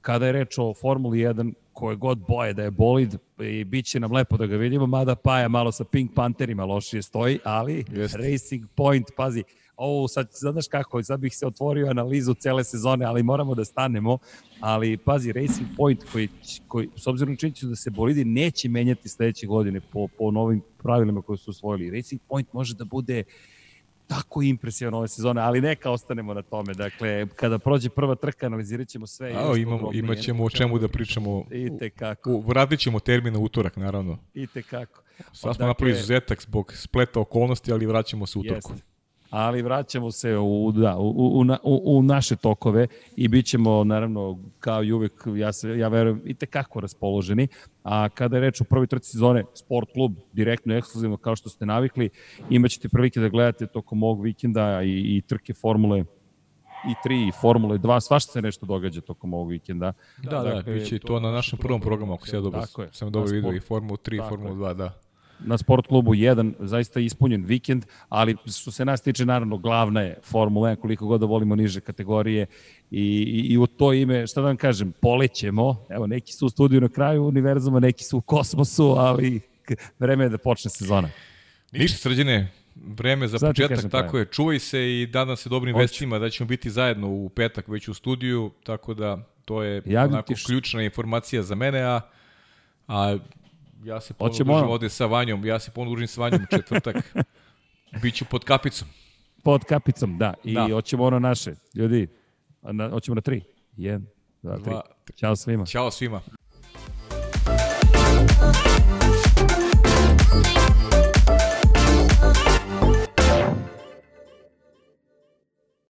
Kada je reč o Formuli 1, koje god boje da je bolid i bit će nam lepo da ga vidimo, mada Paja malo sa Pink Pantherima lošije stoji, ali Just. Racing Point, pazi, ovo sad, znaš kako, sad bih se otvorio analizu cele sezone, ali moramo da stanemo, ali pazi, Racing Point koji, koji s obzirom na činjenicu da se bolidi neće menjati sledeće godine po, po novim pravilima koje su usvojili. Racing Point može da bude tako impresivan ove sezone, ali neka ostanemo na tome. Dakle, kada prođe prva trka, analizirat ćemo sve. A, imamo, imaćemo o čemu da pričamo. I te kako. U, vratit ćemo termin na utorak, naravno. I te kako. Sad smo dakle, napravili izuzetak zbog spleta okolnosti, ali vraćamo se utorku. Jeste ali vraćamo se u, da, u, u, u, u naše tokove i bit ćemo, naravno, kao i uvek, ja, se, ja verujem, i tekako raspoloženi. A kada je reč o prvoj trci sezone, Sport klub, direktno, ekskluzivno, kao što ste navikli, imaćete prilike da gledate tokom ovog vikenda i, i trke Formule i 3 i Formule 2, svašta se nešto događa tokom ovog vikenda. Da, da, dakle, da, biće to na našem prvom programu, ako se ja dobro, sam dobro vidio i Formulu 3 i Formulu 2, da na sport klubu 1 zaista ispunjen vikend, ali što se nas tiče naravno glavna je Formula 1 koliko god da volimo niže kategorije i, i, i u to ime, šta da vam kažem, polećemo, evo neki su u studiju na kraju univerzuma, neki su u kosmosu, ali vreme je da počne sezona. Ništa srđene, vreme za Znači, početak, tako je, čuvaj se i danas se dobrim Hoću. vestima da ćemo biti zajedno u petak već u studiju, tako da to je Javim onako ključna informacija za mene, a, a ja se ponovno da družim ovde sa Vanjom, ja se ponovno družim da sa Vanjom četvrtak. [LAUGHS] Biću pod kapicom. Pod kapicom, da. I da. hoćemo ono naše. Ljudi, na, hoćemo na tri. Jedan, dva, tri. Dva. Ćao svima. Ćao svima.